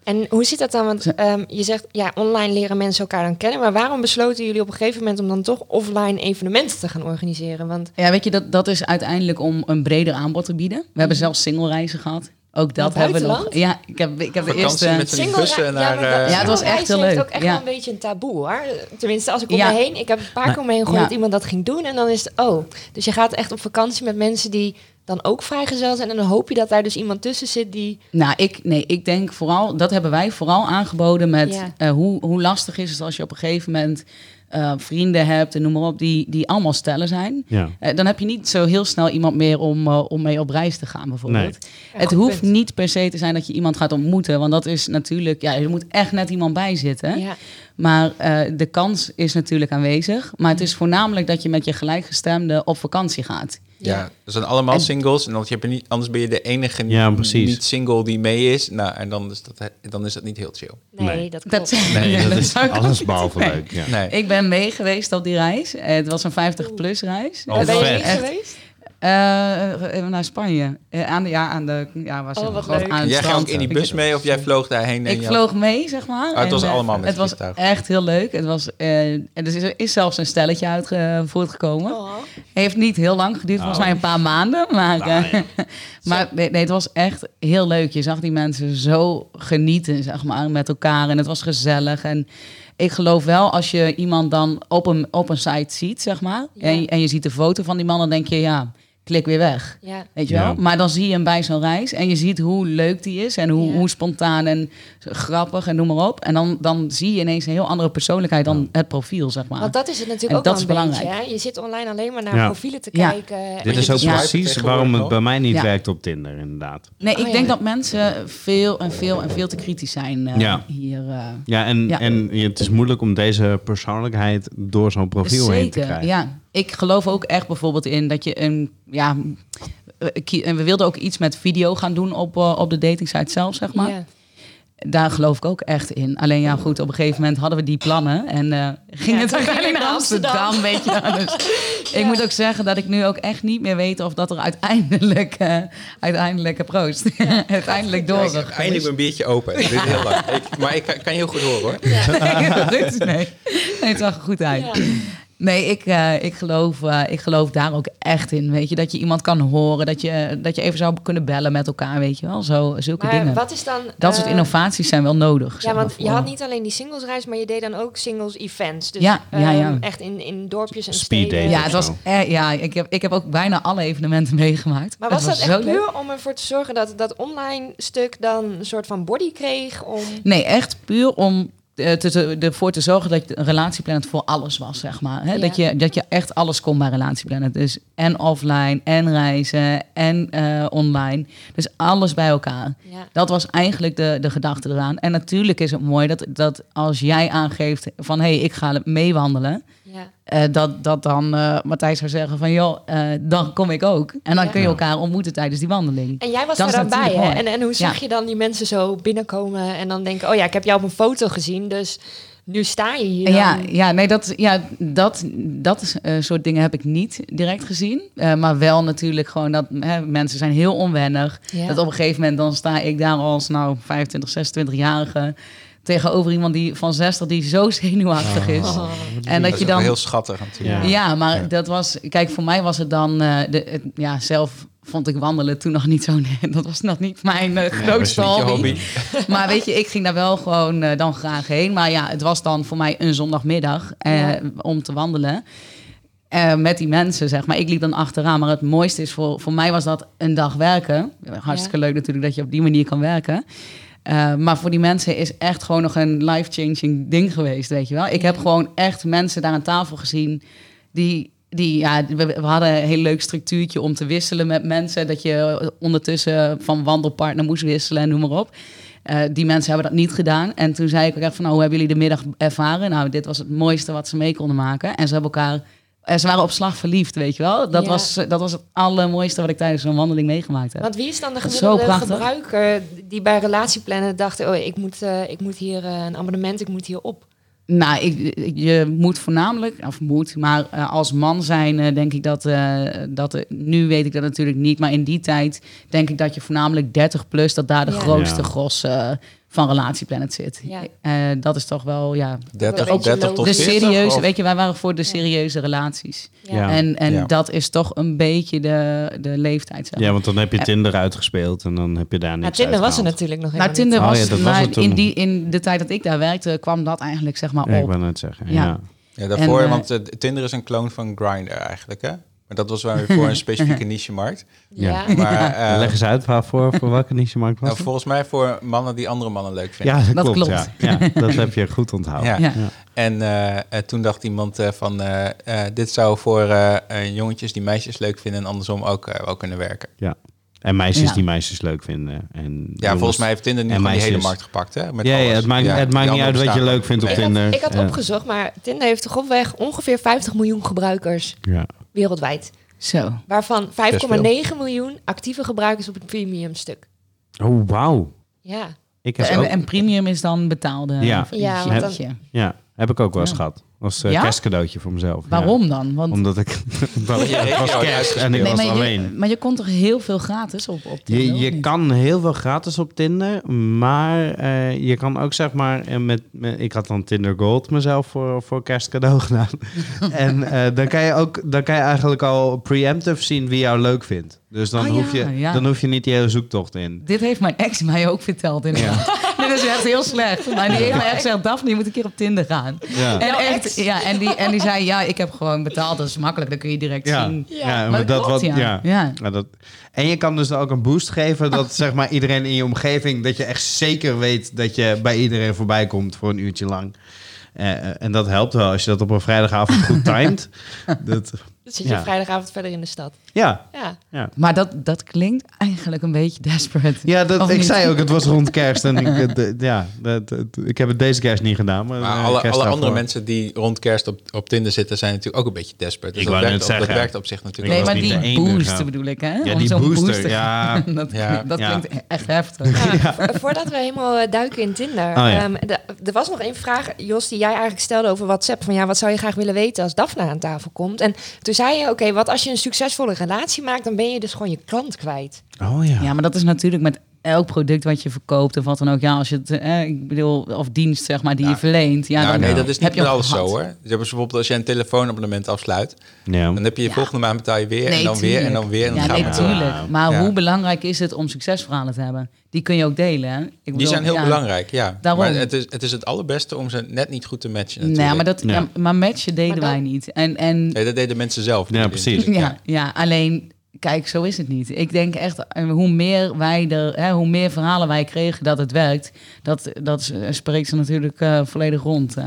Speaker 1: En hoe zit dat dan? Want ehm, je zegt, ja, online leren mensen elkaar dan kennen. Maar waarom besloten jullie op een gegeven moment om dan toch offline evenementen te gaan organiseren? Want
Speaker 5: Ja, weet je, dat, dat is uiteindelijk om een breder aanbod te bieden. We hebben zelfs single-reizen gehad. Ook dat hebben we nog. Ja, ik heb, ik heb de eerste...
Speaker 2: met- Van die
Speaker 1: Single
Speaker 2: bussen naar,
Speaker 1: maar dat-
Speaker 2: eh,
Speaker 5: Ja, het was echt
Speaker 1: single
Speaker 5: heel
Speaker 1: reizen
Speaker 5: leuk,
Speaker 1: heeft ook echt
Speaker 5: ja.
Speaker 1: wel een beetje een taboe hoor. Tenminste, als ik om
Speaker 5: Ja.
Speaker 1: me heen, ik heb een paar keer om me heen gehoord
Speaker 5: Ja.
Speaker 1: dat iemand dat ging doen. En dan is het, oh, dus je gaat echt op vakantie met mensen die dan ook vrijgezel zijn. En dan hoop je dat daar dus iemand tussen zit die...
Speaker 5: Nou, ik, nee, ik denk vooral, dat hebben wij vooral aangeboden met
Speaker 1: Ja.
Speaker 5: eh, hoe, hoe lastig is het als je op een gegeven moment eh, vrienden hebt en noem maar op, die, die allemaal stellen zijn.
Speaker 4: Ja.
Speaker 5: Eh, dan heb je niet zo heel snel iemand meer om, om mee op reis te gaan, bijvoorbeeld.
Speaker 1: Ja,
Speaker 5: het hoeft
Speaker 1: punt.
Speaker 5: niet per se te zijn dat je iemand gaat ontmoeten, want dat is natuurlijk, ja, er moet echt net iemand bij zitten.
Speaker 1: Ja.
Speaker 5: Maar eh, de kans is natuurlijk aanwezig. Maar het is voornamelijk dat je met je gelijkgestemde op vakantie gaat.
Speaker 2: Ja, dat zijn allemaal
Speaker 5: En-
Speaker 2: singles. En dan heb je niet, anders ben je de enige
Speaker 4: Ja, precies.
Speaker 2: niet single die mee is. Nou, en dan is dat, dan is dat niet heel chill.
Speaker 1: Nee,
Speaker 4: Nee.
Speaker 1: dat klopt.
Speaker 5: Dat,
Speaker 4: Nee, dat is alles behalve leuk. Ja.
Speaker 2: Nee.
Speaker 5: Ik ben mee geweest op die reis. Het was een 50-plus reis.
Speaker 4: Oh,
Speaker 1: ben je geweest?
Speaker 5: Eh, naar Spanje. Eh, aan de, ja, aan de, ja, was
Speaker 1: Oh,
Speaker 5: het aan
Speaker 2: Jij ging ook in die bus mee of jij vloog daarheen? en
Speaker 5: Ik vloog mee, zeg maar.
Speaker 2: Oh, het was
Speaker 5: En, eh,
Speaker 2: allemaal met
Speaker 5: Het was echt heel leuk. Het was, eh, en er is, er is zelfs een stelletje uit eh, voortgekomen.
Speaker 1: Oh.
Speaker 5: Heeft niet heel lang geduurd, volgens
Speaker 4: Nou.
Speaker 5: mij een paar maanden. Maar,
Speaker 4: Nou,
Speaker 5: maar nee, nee, het was echt heel leuk. Je zag die mensen zo genieten, zeg maar, met elkaar. En het was gezellig. En ik geloof wel, als je iemand dan op een, op een site ziet, zeg maar...
Speaker 1: Ja.
Speaker 5: En, en je ziet de foto van die man, dan denk je, ja, klik weer weg.
Speaker 1: Ja.
Speaker 5: Weet je
Speaker 4: Ja.
Speaker 5: wel? Maar dan zie je hem bij zo'n reis en je ziet hoe leuk die is en hoe,
Speaker 1: Ja.
Speaker 5: hoe spontaan en grappig en noem maar op. En dan, dan zie je ineens een heel andere persoonlijkheid dan het profiel, zeg maar.
Speaker 1: Want dat is het natuurlijk
Speaker 5: En
Speaker 1: ook
Speaker 5: dat
Speaker 1: wel
Speaker 5: is
Speaker 1: beetje.
Speaker 5: belangrijk.
Speaker 1: Hè? Je zit online alleen maar naar
Speaker 4: Ja.
Speaker 1: profielen te
Speaker 5: Ja.
Speaker 1: kijken.
Speaker 2: Dit
Speaker 4: is ook
Speaker 5: Ja.
Speaker 4: precies waarom het bij mij niet
Speaker 5: Ja.
Speaker 4: werkt op Tinder, inderdaad.
Speaker 5: Nee,
Speaker 1: Oh,
Speaker 5: ik
Speaker 1: ja.
Speaker 5: denk dat mensen veel en veel en veel te kritisch zijn eh,
Speaker 4: Ja.
Speaker 5: hier. eh.
Speaker 4: Ja, en,
Speaker 5: Ja.
Speaker 4: en het is moeilijk om deze persoonlijkheid door zo'n profiel heen te
Speaker 5: Zeker,
Speaker 4: krijgen.
Speaker 5: ja. Ik geloof ook echt bijvoorbeeld in dat je een... Ja, eh, en we wilden ook iets met video gaan doen op, eh, op de datingsite zelf, zeg maar.
Speaker 1: Ja.
Speaker 5: Daar geloof ik ook echt in. Alleen ja, goed, op een gegeven moment hadden we die plannen. En eh, ging
Speaker 1: Ja,
Speaker 5: het uiteindelijk naar Amsterdam,
Speaker 1: Amsterdam.
Speaker 5: weet je wel. Dus
Speaker 1: Ja.
Speaker 5: ik moet ook zeggen dat ik nu ook echt niet meer weet... of dat er uiteindelijk, eh uiteindelijk proost. uiteindelijk door.
Speaker 2: Ik heb eindelijk mijn biertje open. Dit is heel lang. Ik, maar ik kan, kan je heel goed horen hoor.
Speaker 5: nee, nee, het zag er goed uit. Nee, ik, eh, ik, geloof, eh, ik geloof daar ook echt in. Weet je, dat je iemand kan horen, dat je, dat je even zou kunnen bellen met elkaar, weet je wel. Zo, zulke
Speaker 1: Maar
Speaker 5: dingen.
Speaker 1: wat is dan...
Speaker 5: Dat soort
Speaker 1: eh,
Speaker 5: innovaties zijn wel nodig.
Speaker 1: Ja,
Speaker 5: maar,
Speaker 1: want je had niet alleen die singlesreis, maar je deed dan ook singles events. Dus
Speaker 5: Ja, ja, ja.
Speaker 1: ehm, echt in, in dorpjes en
Speaker 4: Speed
Speaker 1: steden.
Speaker 5: Ja, het was, eh, ja ik, heb, ik heb ook bijna alle evenementen meegemaakt.
Speaker 1: Maar was dat echt
Speaker 5: leuk.
Speaker 1: puur om ervoor te zorgen dat dat online stuk dan een soort van body kreeg? Om...
Speaker 5: Nee, echt puur om ervoor te zorgen dat een relatieplanet voor alles was, zeg maar.
Speaker 1: Ja.
Speaker 5: Dat, je, dat je echt alles kon bij relatieplanet. Dus en offline, en reizen, en eh, online. Dus alles bij elkaar.
Speaker 1: Ja.
Speaker 5: Dat was eigenlijk de, de gedachte eraan. En natuurlijk is het mooi dat, dat als jij aangeeft van... hé, hey, ik ga meewandelen... Eh, dat, dat dan eh, Matthijs zou zeggen van... joh, eh, dan kom ik ook. En dan
Speaker 1: Ja.
Speaker 5: kun je elkaar ontmoeten tijdens die wandeling.
Speaker 1: En jij was
Speaker 5: Dat
Speaker 1: er dan bij, hè? En, en hoe zag
Speaker 5: Ja.
Speaker 1: je dan die mensen zo binnenkomen en dan denken... oh ja, ik heb jou op een foto gezien, dus nu sta je hier.
Speaker 5: En ja,
Speaker 1: dan.
Speaker 5: ja, nee, dat, ja, dat, dat soort dingen heb ik niet direct gezien. Eh, maar wel natuurlijk gewoon dat hè, mensen zijn heel onwennig.
Speaker 1: Ja.
Speaker 5: Dat op een gegeven moment dan sta ik daar als nou 25, 26-jarige tegenover iemand die van 60 die zo zenuwachtig is.
Speaker 1: Oh.
Speaker 5: En dat
Speaker 2: is
Speaker 5: je dan
Speaker 2: heel schattig natuurlijk.
Speaker 4: Ja.
Speaker 5: Ja, maar
Speaker 2: Ja.
Speaker 5: dat was... Kijk, voor mij was het dan... eh, de, het- ja, zelf vond ik wandelen toen nog niet zo... dat was nog niet mijn eh, grootste hobby.
Speaker 2: hobby.
Speaker 5: Maar weet je, ik ging daar wel gewoon eh, dan graag heen. Maar ja, het was dan voor mij een zondagmiddag eh,
Speaker 1: Ja.
Speaker 5: om te wandelen. Eh, met die mensen, zeg maar. Ik liep dan achteraan. Maar het mooiste is, voor, voor mij was dat een dag werken. Hartstikke leuk natuurlijk dat je op die manier kan werken. Eh, maar voor die mensen is echt gewoon nog een life-changing ding geweest, weet je wel. Ik heb gewoon echt mensen daar aan tafel gezien die... Die, ja, we, we hadden een heel leuk structuurtje om te wisselen met mensen. Dat je ondertussen van wandelpartner moest wisselen en noem maar op. Eh, die mensen hebben dat niet gedaan. En toen zei ik ook echt van, nou, hoe hebben jullie de middag ervaren? Nou, dit was het mooiste wat ze mee konden maken. En ze hebben elkaar, ze waren op slag verliefd, weet je wel. Dat,
Speaker 1: Ja.
Speaker 5: was, dat was het allermooiste wat ik tijdens zo'n wandeling meegemaakt heb.
Speaker 1: Want wie is dan de gemiddelde gebruiker die bij relatieplannen dacht... oh, ik moet, eh, ik moet hier eh, een abonnement, ik moet hier op.
Speaker 5: Nou, ik, je moet voornamelijk, of moet, maar eh, als man zijn, eh, denk ik dat, eh, dat eh, nu weet ik dat natuurlijk niet, maar in die tijd denk ik dat je voornamelijk 30 plus, dat daar de
Speaker 1: Ja.
Speaker 5: grootste
Speaker 4: Ja.
Speaker 5: gros eh, van Relatieplanet zit.
Speaker 1: Ja.
Speaker 5: Eh, dat is toch wel, ja,
Speaker 2: 30,
Speaker 1: Een beetje
Speaker 2: 30 tot
Speaker 5: de
Speaker 2: 40?
Speaker 5: serieuze,
Speaker 2: of-
Speaker 5: weet je, wij waren voor de serieuze relaties.
Speaker 4: Ja.
Speaker 5: En, en
Speaker 2: Ja.
Speaker 5: dat is toch een beetje de, de leeftijd. Zeg.
Speaker 4: Ja, want dan heb je Tinder uitgespeeld en dan heb je daar
Speaker 1: Maar
Speaker 4: niks
Speaker 1: Tinder was er natuurlijk nog
Speaker 5: nou,
Speaker 1: helemaal
Speaker 5: Tinder
Speaker 4: Oh
Speaker 5: was,
Speaker 4: ja, dat was
Speaker 5: nou, in, die, in de tijd dat ik daar werkte, kwam dat eigenlijk zeg maar
Speaker 4: Ja, ik
Speaker 5: op.
Speaker 4: wou net zeggen.
Speaker 5: Ja.
Speaker 4: Ja.
Speaker 2: Ja, daarvoor,
Speaker 5: En, eh,
Speaker 2: want eh, Tinder is een kloon van Grindr eigenlijk, hè? Maar dat was weer voor een specifieke niche-markt.
Speaker 1: Ja.
Speaker 4: Ja.
Speaker 2: Maar eh,
Speaker 4: Leg eens uit waarvoor, voor welke niche-markt was
Speaker 2: nou, volgens mij voor mannen die andere mannen leuk vinden.
Speaker 4: Ja, dat,
Speaker 5: Dat
Speaker 4: klopt.
Speaker 5: klopt.
Speaker 4: Ja. Ja, dat heb je goed onthouden.
Speaker 2: Ja.
Speaker 5: Ja.
Speaker 2: En eh, eh, toen dacht iemand eh, van, eh, eh, dit zou voor jongetjes die meisjes leuk vinden en andersom ook eh, wel kunnen werken.
Speaker 4: Ja. En meisjes
Speaker 5: Ja.
Speaker 4: die meisjes leuk vinden. En
Speaker 2: Ja,
Speaker 4: jongens-
Speaker 2: volgens mij heeft Tinder nu die hele markt gepakt, hè? Met
Speaker 4: Ja,
Speaker 2: alles.
Speaker 4: het maakt, het maakt niet uit wat je leuk vindt op
Speaker 1: Ik had,
Speaker 4: Tinder.
Speaker 1: ik had
Speaker 4: Ja.
Speaker 1: opgezocht, maar Tinder heeft grofweg ongeveer 50 miljoen gebruikers
Speaker 4: Ja.
Speaker 1: Wereldwijd.
Speaker 5: Zo.
Speaker 1: Waarvan
Speaker 2: Best
Speaker 1: 5,9 miljoen actieve gebruikers op het premium stuk.
Speaker 4: Oh, wauw.
Speaker 1: Ja,
Speaker 4: Ik heb
Speaker 5: En,
Speaker 4: ook,
Speaker 5: en premium is dan betaalde.
Speaker 4: Ja.
Speaker 1: Ja, want dan-
Speaker 5: Jeetje.
Speaker 4: ja, heb ik ook wel eens
Speaker 5: Ja.
Speaker 4: gehad. Als eh,
Speaker 5: Ja?
Speaker 4: kerstcadeautje voor mezelf. Ja.
Speaker 5: Waarom dan? Want
Speaker 4: Omdat ik... het was kerst en ik.
Speaker 5: Nee,
Speaker 4: was
Speaker 5: maar,
Speaker 4: alleen.
Speaker 5: je, maar je kon toch heel veel gratis op, op Tinder,
Speaker 4: Je,
Speaker 5: of
Speaker 4: je
Speaker 5: niet?
Speaker 4: kan heel veel gratis op Tinder, maar eh, je kan ook zeg maar eh, met, met ik had dan Tinder Gold mezelf voor, voor kerstcadeau gedaan. en eh, dan kan je ook dan kan je eigenlijk al preemptive zien wie jou leuk vindt. Dus dan,
Speaker 5: Ah,
Speaker 4: hoef,
Speaker 5: ja,
Speaker 4: je,
Speaker 5: ja.
Speaker 4: dan hoef je niet die hele zoektocht in.
Speaker 5: Dit heeft mijn ex mij ook verteld inderdaad. Dit is echt heel slecht. Maar die heeft echt gezegd, Daphne, je moet een keer op Tinder gaan.
Speaker 4: Ja.
Speaker 5: En,
Speaker 1: Jouw
Speaker 5: echt, ja, en, die, en die zei, ja, ik heb gewoon betaald. Dat is makkelijk, dan kun je direct
Speaker 4: Ja,
Speaker 5: zien.
Speaker 4: ja,
Speaker 1: Ja.
Speaker 4: maar, dat
Speaker 5: klopt,
Speaker 4: wat, ja.
Speaker 5: ja.
Speaker 4: Ja, dat, en je kan dus ook een boost geven dat zeg maar iedereen in je omgeving dat je echt zeker weet dat je bij iedereen voorbij komt voor een uurtje lang. Eh, eh, en dat helpt wel als je dat op een vrijdagavond goed timed. dat,
Speaker 1: dan zit je
Speaker 4: Ja.
Speaker 1: vrijdagavond verder in de stad.
Speaker 4: Ja,
Speaker 1: Ja.
Speaker 4: ja.
Speaker 5: Maar dat, dat klinkt eigenlijk een beetje desperate.
Speaker 4: Ja, dat, ik
Speaker 5: niet?
Speaker 4: zei ook, het was rond kerst. En ik, eh, de- ja, dat, dat- ik heb het deze kerst niet gedaan. Maar,
Speaker 2: Maar
Speaker 4: eh,
Speaker 2: alle, alle andere mensen die rond kerst op, op Tinder zitten, zijn natuurlijk ook een beetje desperate. Dus
Speaker 4: Ik
Speaker 2: dat,
Speaker 4: wou
Speaker 2: werkt
Speaker 4: net
Speaker 2: op, dat
Speaker 4: zeggen.
Speaker 2: werkt op zich natuurlijk
Speaker 5: Nee,
Speaker 4: was
Speaker 5: maar die boost bedoel ik, hè?
Speaker 4: Ja, die booster,
Speaker 5: booster-
Speaker 4: ja.
Speaker 5: dat
Speaker 2: Ja.
Speaker 5: dat
Speaker 4: Ja.
Speaker 5: klinkt echt heftig.
Speaker 1: Voordat we helemaal eh, duiken in Tinder.
Speaker 4: Oh, ja.
Speaker 1: ehm, er was nog één vraag, Jos, die jij eigenlijk stelde over WhatsApp. Van ja, wat zou je graag willen weten als Daphne aan tafel komt? En toen zei je, oké, wat als je een succesvolle relatie maakt, dan ben je dus gewoon je klant kwijt.
Speaker 4: Oh ja.
Speaker 5: Ja, maar dat is natuurlijk met elk product wat je verkoopt of wat dan ook. Ja, als je het, eh, ik bedoel, of dienst zeg maar die
Speaker 2: Ja.
Speaker 5: je verleent. Ja,
Speaker 2: nou,
Speaker 5: dan
Speaker 2: nee, dat is
Speaker 5: heb
Speaker 2: niet
Speaker 5: je ook
Speaker 2: alles zo hoor. Dus bijvoorbeeld als je een telefoonabonnement afsluit,
Speaker 4: ja.
Speaker 2: dan heb je je
Speaker 5: Ja.
Speaker 2: volgende maand betaal je weer
Speaker 5: Nee,
Speaker 2: en dan weer en dan weer en dan
Speaker 5: Ja,
Speaker 2: gaat
Speaker 5: nee,
Speaker 2: het door.
Speaker 5: tuurlijk. Maar
Speaker 2: Ja.
Speaker 5: hoe belangrijk is het om succesverhalen te hebben? Die kun je ook delen. Hè? Ik
Speaker 2: Die
Speaker 5: bedoel,
Speaker 2: zijn heel
Speaker 5: ja.
Speaker 2: belangrijk, ja.
Speaker 5: Daarom.
Speaker 2: Maar het is, het is het allerbeste om ze net niet goed te matchen natuurlijk.
Speaker 5: Nee, maar, dat,
Speaker 4: Ja.
Speaker 5: ja, maar matchen deden
Speaker 1: Maar dat-
Speaker 5: wij niet. En, en
Speaker 2: Nee, dat deden mensen zelf.
Speaker 4: Ja,
Speaker 2: natuurlijk.
Speaker 4: precies.
Speaker 5: ja, ja, alleen, kijk, zo is het niet. Ik denk echt, eh, hoe meer wij er, hè, hoe meer verhalen wij kregen dat het werkt, dat, dat spreekt ze natuurlijk eh, volledig rond. eh.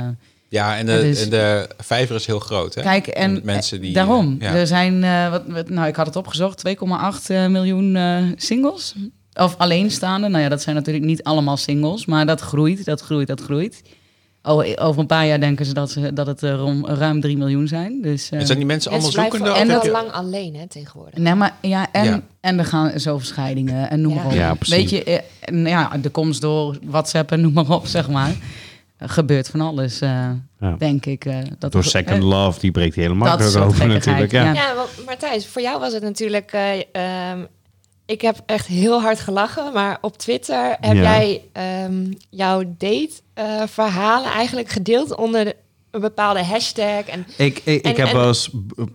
Speaker 2: Ja, en de, en de vijver is heel groot. Hè?
Speaker 5: Kijk, en
Speaker 2: mensen die,
Speaker 5: daarom,
Speaker 2: ja.
Speaker 5: er zijn, wat, wat, nou, ik had het opgezocht, 2,8 eh, miljoen singles. Of alleenstaande. Nou ja, dat zijn natuurlijk niet allemaal singles, maar dat groeit, dat groeit, dat groeit. Oh, over een paar jaar denken ze dat, ze, dat het eh, rom- ruim 3 miljoen zijn. Dus, eh,
Speaker 2: En zijn die mensen allemaal
Speaker 1: Mensen blijven
Speaker 2: zoekende? heb je-
Speaker 1: lang alleen hè, tegenwoordig.
Speaker 5: Nee, maar ja, en,
Speaker 2: Ja.
Speaker 5: en er gaan zoveel scheidingen en noem
Speaker 1: Ja.
Speaker 5: maar op.
Speaker 4: Ja, precies.
Speaker 5: Weet je, eh, en ja, de komst door WhatsApp en noem maar op, zeg maar. gebeurt van alles, eh,
Speaker 4: Ja.
Speaker 5: denk ik. eh, dat
Speaker 4: Door Second
Speaker 5: eh,
Speaker 4: Love, die breekt helemaal
Speaker 5: Dat
Speaker 4: over natuurlijk. Ja.
Speaker 5: ja.
Speaker 1: Want Martijs, voor jou was het natuurlijk... eh, ehm, ik heb echt heel hard gelachen, maar op Twitter heb
Speaker 4: Ja.
Speaker 1: jij ehm, jouw date-verhalen eigenlijk gedeeld onder de- een bepaalde hashtag. En
Speaker 4: Ik, ik,
Speaker 1: En-
Speaker 4: ik heb
Speaker 1: en-
Speaker 4: wel eens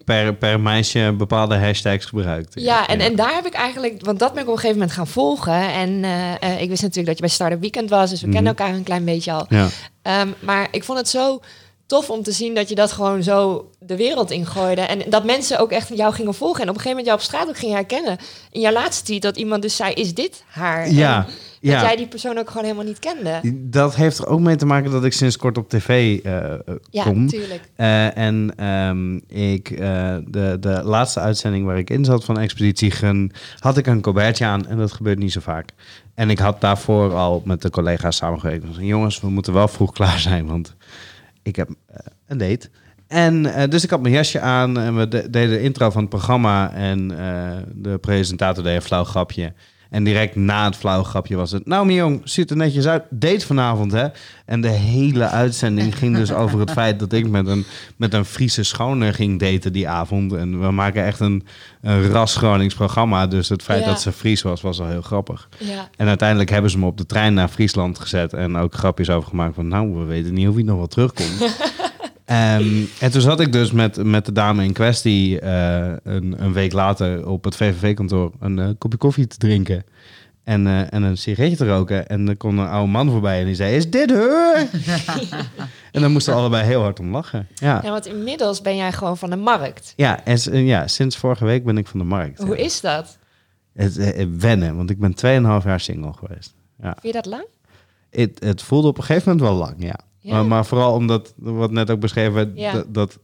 Speaker 4: per, per meisje bepaalde hashtags gebruikt.
Speaker 1: Ja, en, en daar heb ik eigenlijk, want dat ben ik op een gegeven moment gaan volgen. En eh, eh, ik wist natuurlijk dat je bij Startup Weekend was, dus we kennen elkaar een klein beetje al.
Speaker 4: Ja.
Speaker 1: Ehm, maar ik vond het zo tof om te zien dat je dat gewoon zo de wereld ingooide. En dat mensen ook echt jou gingen volgen. En op een gegeven moment jou op straat ook gingen herkennen. In jouw laatste tweet dat iemand dus zei, is dit haar?
Speaker 4: Ja,
Speaker 1: En dat
Speaker 4: ja.
Speaker 1: jij die persoon ook gewoon helemaal niet kende.
Speaker 4: Dat heeft er ook mee te maken dat ik sinds kort op tv eh, eh,
Speaker 1: Ja,
Speaker 4: kom.
Speaker 1: natuurlijk.
Speaker 4: Eh, en ehm, ik, de, de laatste uitzending waar ik in zat van Expeditie Gun, had ik een colbertje aan en dat gebeurt niet zo vaak. En ik had daarvoor al met de collega's samengewerkt. Jongens, we moeten wel vroeg klaar zijn, want ik heb eh, een date. En eh, dus ik had mijn jasje aan en we de- deden de intro van het programma en eh, de presentator deed een flauw grapje. En direct na het flauwe grapje was het... Nou, mijn jong, ziet er netjes uit. Date vanavond, hè? En de hele uitzending ging dus over het feit... dat ik met een, met een Friese schone ging daten die avond. En we maken echt een, een ras Gronings programma. Dus het feit
Speaker 1: Ja.
Speaker 4: dat ze Fries was, was al heel grappig.
Speaker 1: Ja.
Speaker 4: En uiteindelijk hebben ze me op de trein naar Friesland gezet... en ook grapjes over gemaakt van... nou, we weten niet of hij nog wel terugkomt. Ehm, en toen zat ik dus met, met de dame in kwestie eh, een, een week later op het VVV-kantoor een eh, kopje koffie te drinken. En, eh, en een sigaretje te roken. En er kwam een oude man voorbij en die zei, is dit her? en dan moesten we allebei heel hard om lachen. Ja,
Speaker 1: ja, want inmiddels ben jij gewoon van de markt.
Speaker 4: ja, en, ja sinds vorige week ben ik van de markt.
Speaker 1: Hoe is dat?
Speaker 4: Het, wennen, want ik ben 2,5 jaar single geweest. Ja.
Speaker 1: Vind je dat lang?
Speaker 4: Het, het voelde op een gegeven moment wel lang, ja.
Speaker 1: Ja.
Speaker 4: Maar, maar vooral omdat, wat net ook beschreven
Speaker 1: Ja.
Speaker 4: dat, dat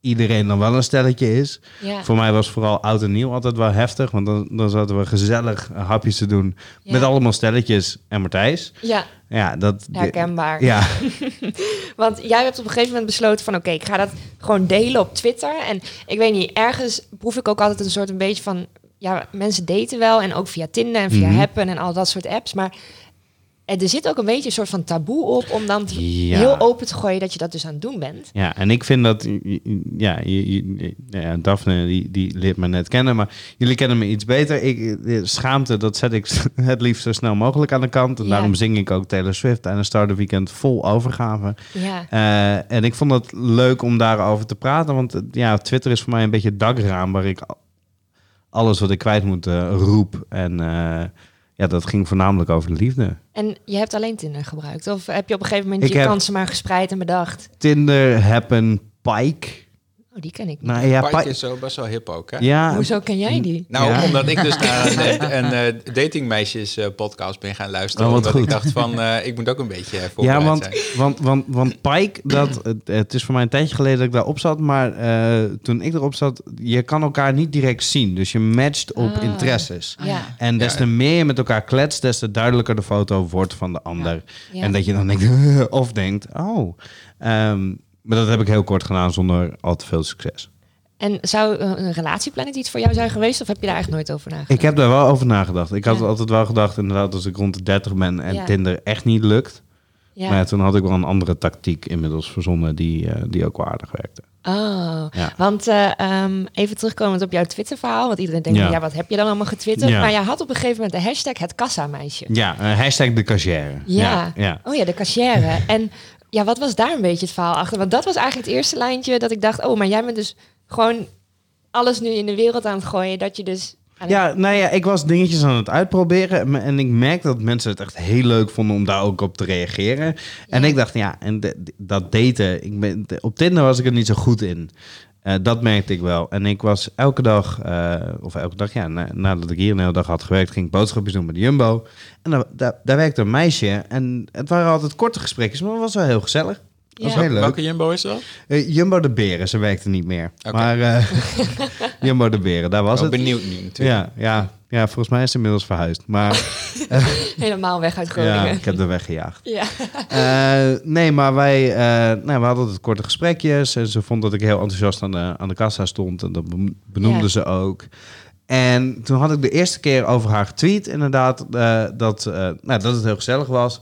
Speaker 4: iedereen dan wel een stelletje is.
Speaker 1: Ja.
Speaker 4: Voor mij was vooral oud en nieuw altijd wel heftig. Want dan, dan zaten we gezellig hapjes te doen
Speaker 1: Ja.
Speaker 4: met allemaal stelletjes en Matthijs.
Speaker 1: Ja,
Speaker 4: Ja, dat...
Speaker 1: herkenbaar.
Speaker 4: Ja,
Speaker 1: Want jij hebt op een gegeven moment besloten van... oké, ik ga dat gewoon delen op Twitter. En ik weet niet, ergens proef ik ook altijd een soort een beetje van... ja, mensen daten wel en ook via Tinder en via
Speaker 4: Mhm.
Speaker 1: Happen en al dat soort apps. Maar er er zit ook een beetje een soort van taboe op... om dan
Speaker 4: Ja.
Speaker 1: heel open te gooien dat je dat dus aan het doen bent.
Speaker 4: ja, en ik vind dat... Ja, je, je- ja Daphne die, die leert me net kennen. Maar jullie kennen me iets beter. Ik, eh, schaamte, dat zet ik het liefst zo snel mogelijk aan de kant. En
Speaker 1: Ja.
Speaker 4: daarom zing ik ook Taylor Swift en een Starter Weekend vol overgave.
Speaker 1: Ja,
Speaker 4: Eh, en ik vond het leuk om daarover te praten. Want eh, ja, Twitter is voor mij een beetje het dakraam waar ik al- alles wat ik kwijt moet eh, roep. En eh, ja, dat ging voornamelijk over de liefde.
Speaker 1: en je hebt alleen Tinder gebruikt? Of heb je op een gegeven moment
Speaker 4: Ik
Speaker 1: je kansen maar gespreid en bedacht...
Speaker 4: Tinder, Happen, Pike.
Speaker 1: Oh, die ken ik niet.
Speaker 4: Nou ja,
Speaker 2: Pike is zo best wel hip ook, hè?
Speaker 4: Ja,
Speaker 1: Hoezo ken jij die?
Speaker 2: Nou,
Speaker 4: Ja.
Speaker 2: omdat ik dus naar een, een eh, datingmeisjes eh, podcast ben gaan luisteren.
Speaker 4: Oh, wat
Speaker 2: omdat
Speaker 4: goed.
Speaker 2: ik dacht van, eh, ik moet ook een beetje eh,
Speaker 4: ja
Speaker 2: voorbereid
Speaker 4: want,
Speaker 2: zijn.
Speaker 4: want, want, want Pike, dat, het, het is voor mij een tijdje geleden dat ik daarop zat. Maar eh, toen ik erop zat, je kan elkaar niet direct zien. Dus je matcht op
Speaker 1: Ah.
Speaker 4: interesses.
Speaker 1: Ja,
Speaker 4: En des
Speaker 2: Ja.
Speaker 4: te meer je met elkaar kletst, des te duidelijker de foto wordt van de ander.
Speaker 1: ja.
Speaker 4: En dat je dan denkt, of denkt, oh. Ehm, maar dat heb ik heel kort gedaan zonder al te veel succes.
Speaker 1: En zou eh, een relatieplanet iets voor jou zijn geweest? Of heb je daar echt nooit over nagedacht?
Speaker 4: Ik heb daar wel over nagedacht. Ik had
Speaker 1: Ja.
Speaker 4: altijd wel gedacht, inderdaad, als ik rond de 30 ben en
Speaker 1: Ja.
Speaker 4: Tinder echt niet lukt.
Speaker 1: Ja.
Speaker 4: Maar toen had ik wel een andere tactiek inmiddels verzonnen die, eh, die ook wel aardig werkte.
Speaker 1: Oh,
Speaker 4: Ja.
Speaker 1: want eh, ehm, even terugkomend op jouw Twitter-verhaal. Want iedereen denkt,
Speaker 4: Ja.
Speaker 1: wat heb je dan allemaal getwitterd?
Speaker 4: Ja.
Speaker 1: Maar jij had op een gegeven moment de hashtag het kassameisje.
Speaker 4: Ja, eh, hashtag de cashier.
Speaker 1: Ja.
Speaker 4: ja.
Speaker 1: Oh ja, de kassière. en ja, wat was daar een beetje het verhaal achter? Want dat was eigenlijk het eerste lijntje dat ik dacht... oh, maar jij bent dus gewoon alles nu in de wereld aan het gooien... dat je dus...
Speaker 4: Ja, nou ja, ik was dingetjes aan het uitproberen. en- ik merkte dat mensen het echt heel leuk vonden om daar ook op te reageren. En
Speaker 1: Ja.
Speaker 4: ik dacht, ja, en de- dat daten. Ik ben, op Tinder was ik er niet zo goed in. Eh, dat merkte ik wel. En ik was elke dag, eh, of elke dag, ja, na- nadat ik hier een hele dag had gewerkt, ging ik boodschapjes doen met de Jumbo. En daar, daar, daar werkte een meisje. En het waren altijd korte gesprekjes, maar het was wel heel gezellig. Dat was
Speaker 1: Ja.
Speaker 4: heel leuk.
Speaker 2: Welke Jumbo is dat?
Speaker 4: Eh, Jumbo de Beren, ze werkte niet meer.
Speaker 2: Oké.
Speaker 4: Maar eh, Jumbo de Beren, daar was
Speaker 2: Wel
Speaker 4: het.
Speaker 2: benieuwd nu natuurlijk.
Speaker 4: Ja, ja, ja, volgens mij is ze inmiddels verhuisd. Maar
Speaker 1: Helemaal weg uit
Speaker 4: ja,
Speaker 1: Groningen.
Speaker 4: ik heb er weggejaagd.
Speaker 1: Ja.
Speaker 4: Eh, nee, maar wij eh, nou, we hadden altijd korte gesprekjes. En ze vond dat ik heel enthousiast aan de, aan de kassa stond. En dat be- benoemde
Speaker 1: Ja.
Speaker 4: ze ook. En toen had ik de eerste keer over haar getweet, inderdaad, eh, dat, eh, nou, dat het heel gezellig was.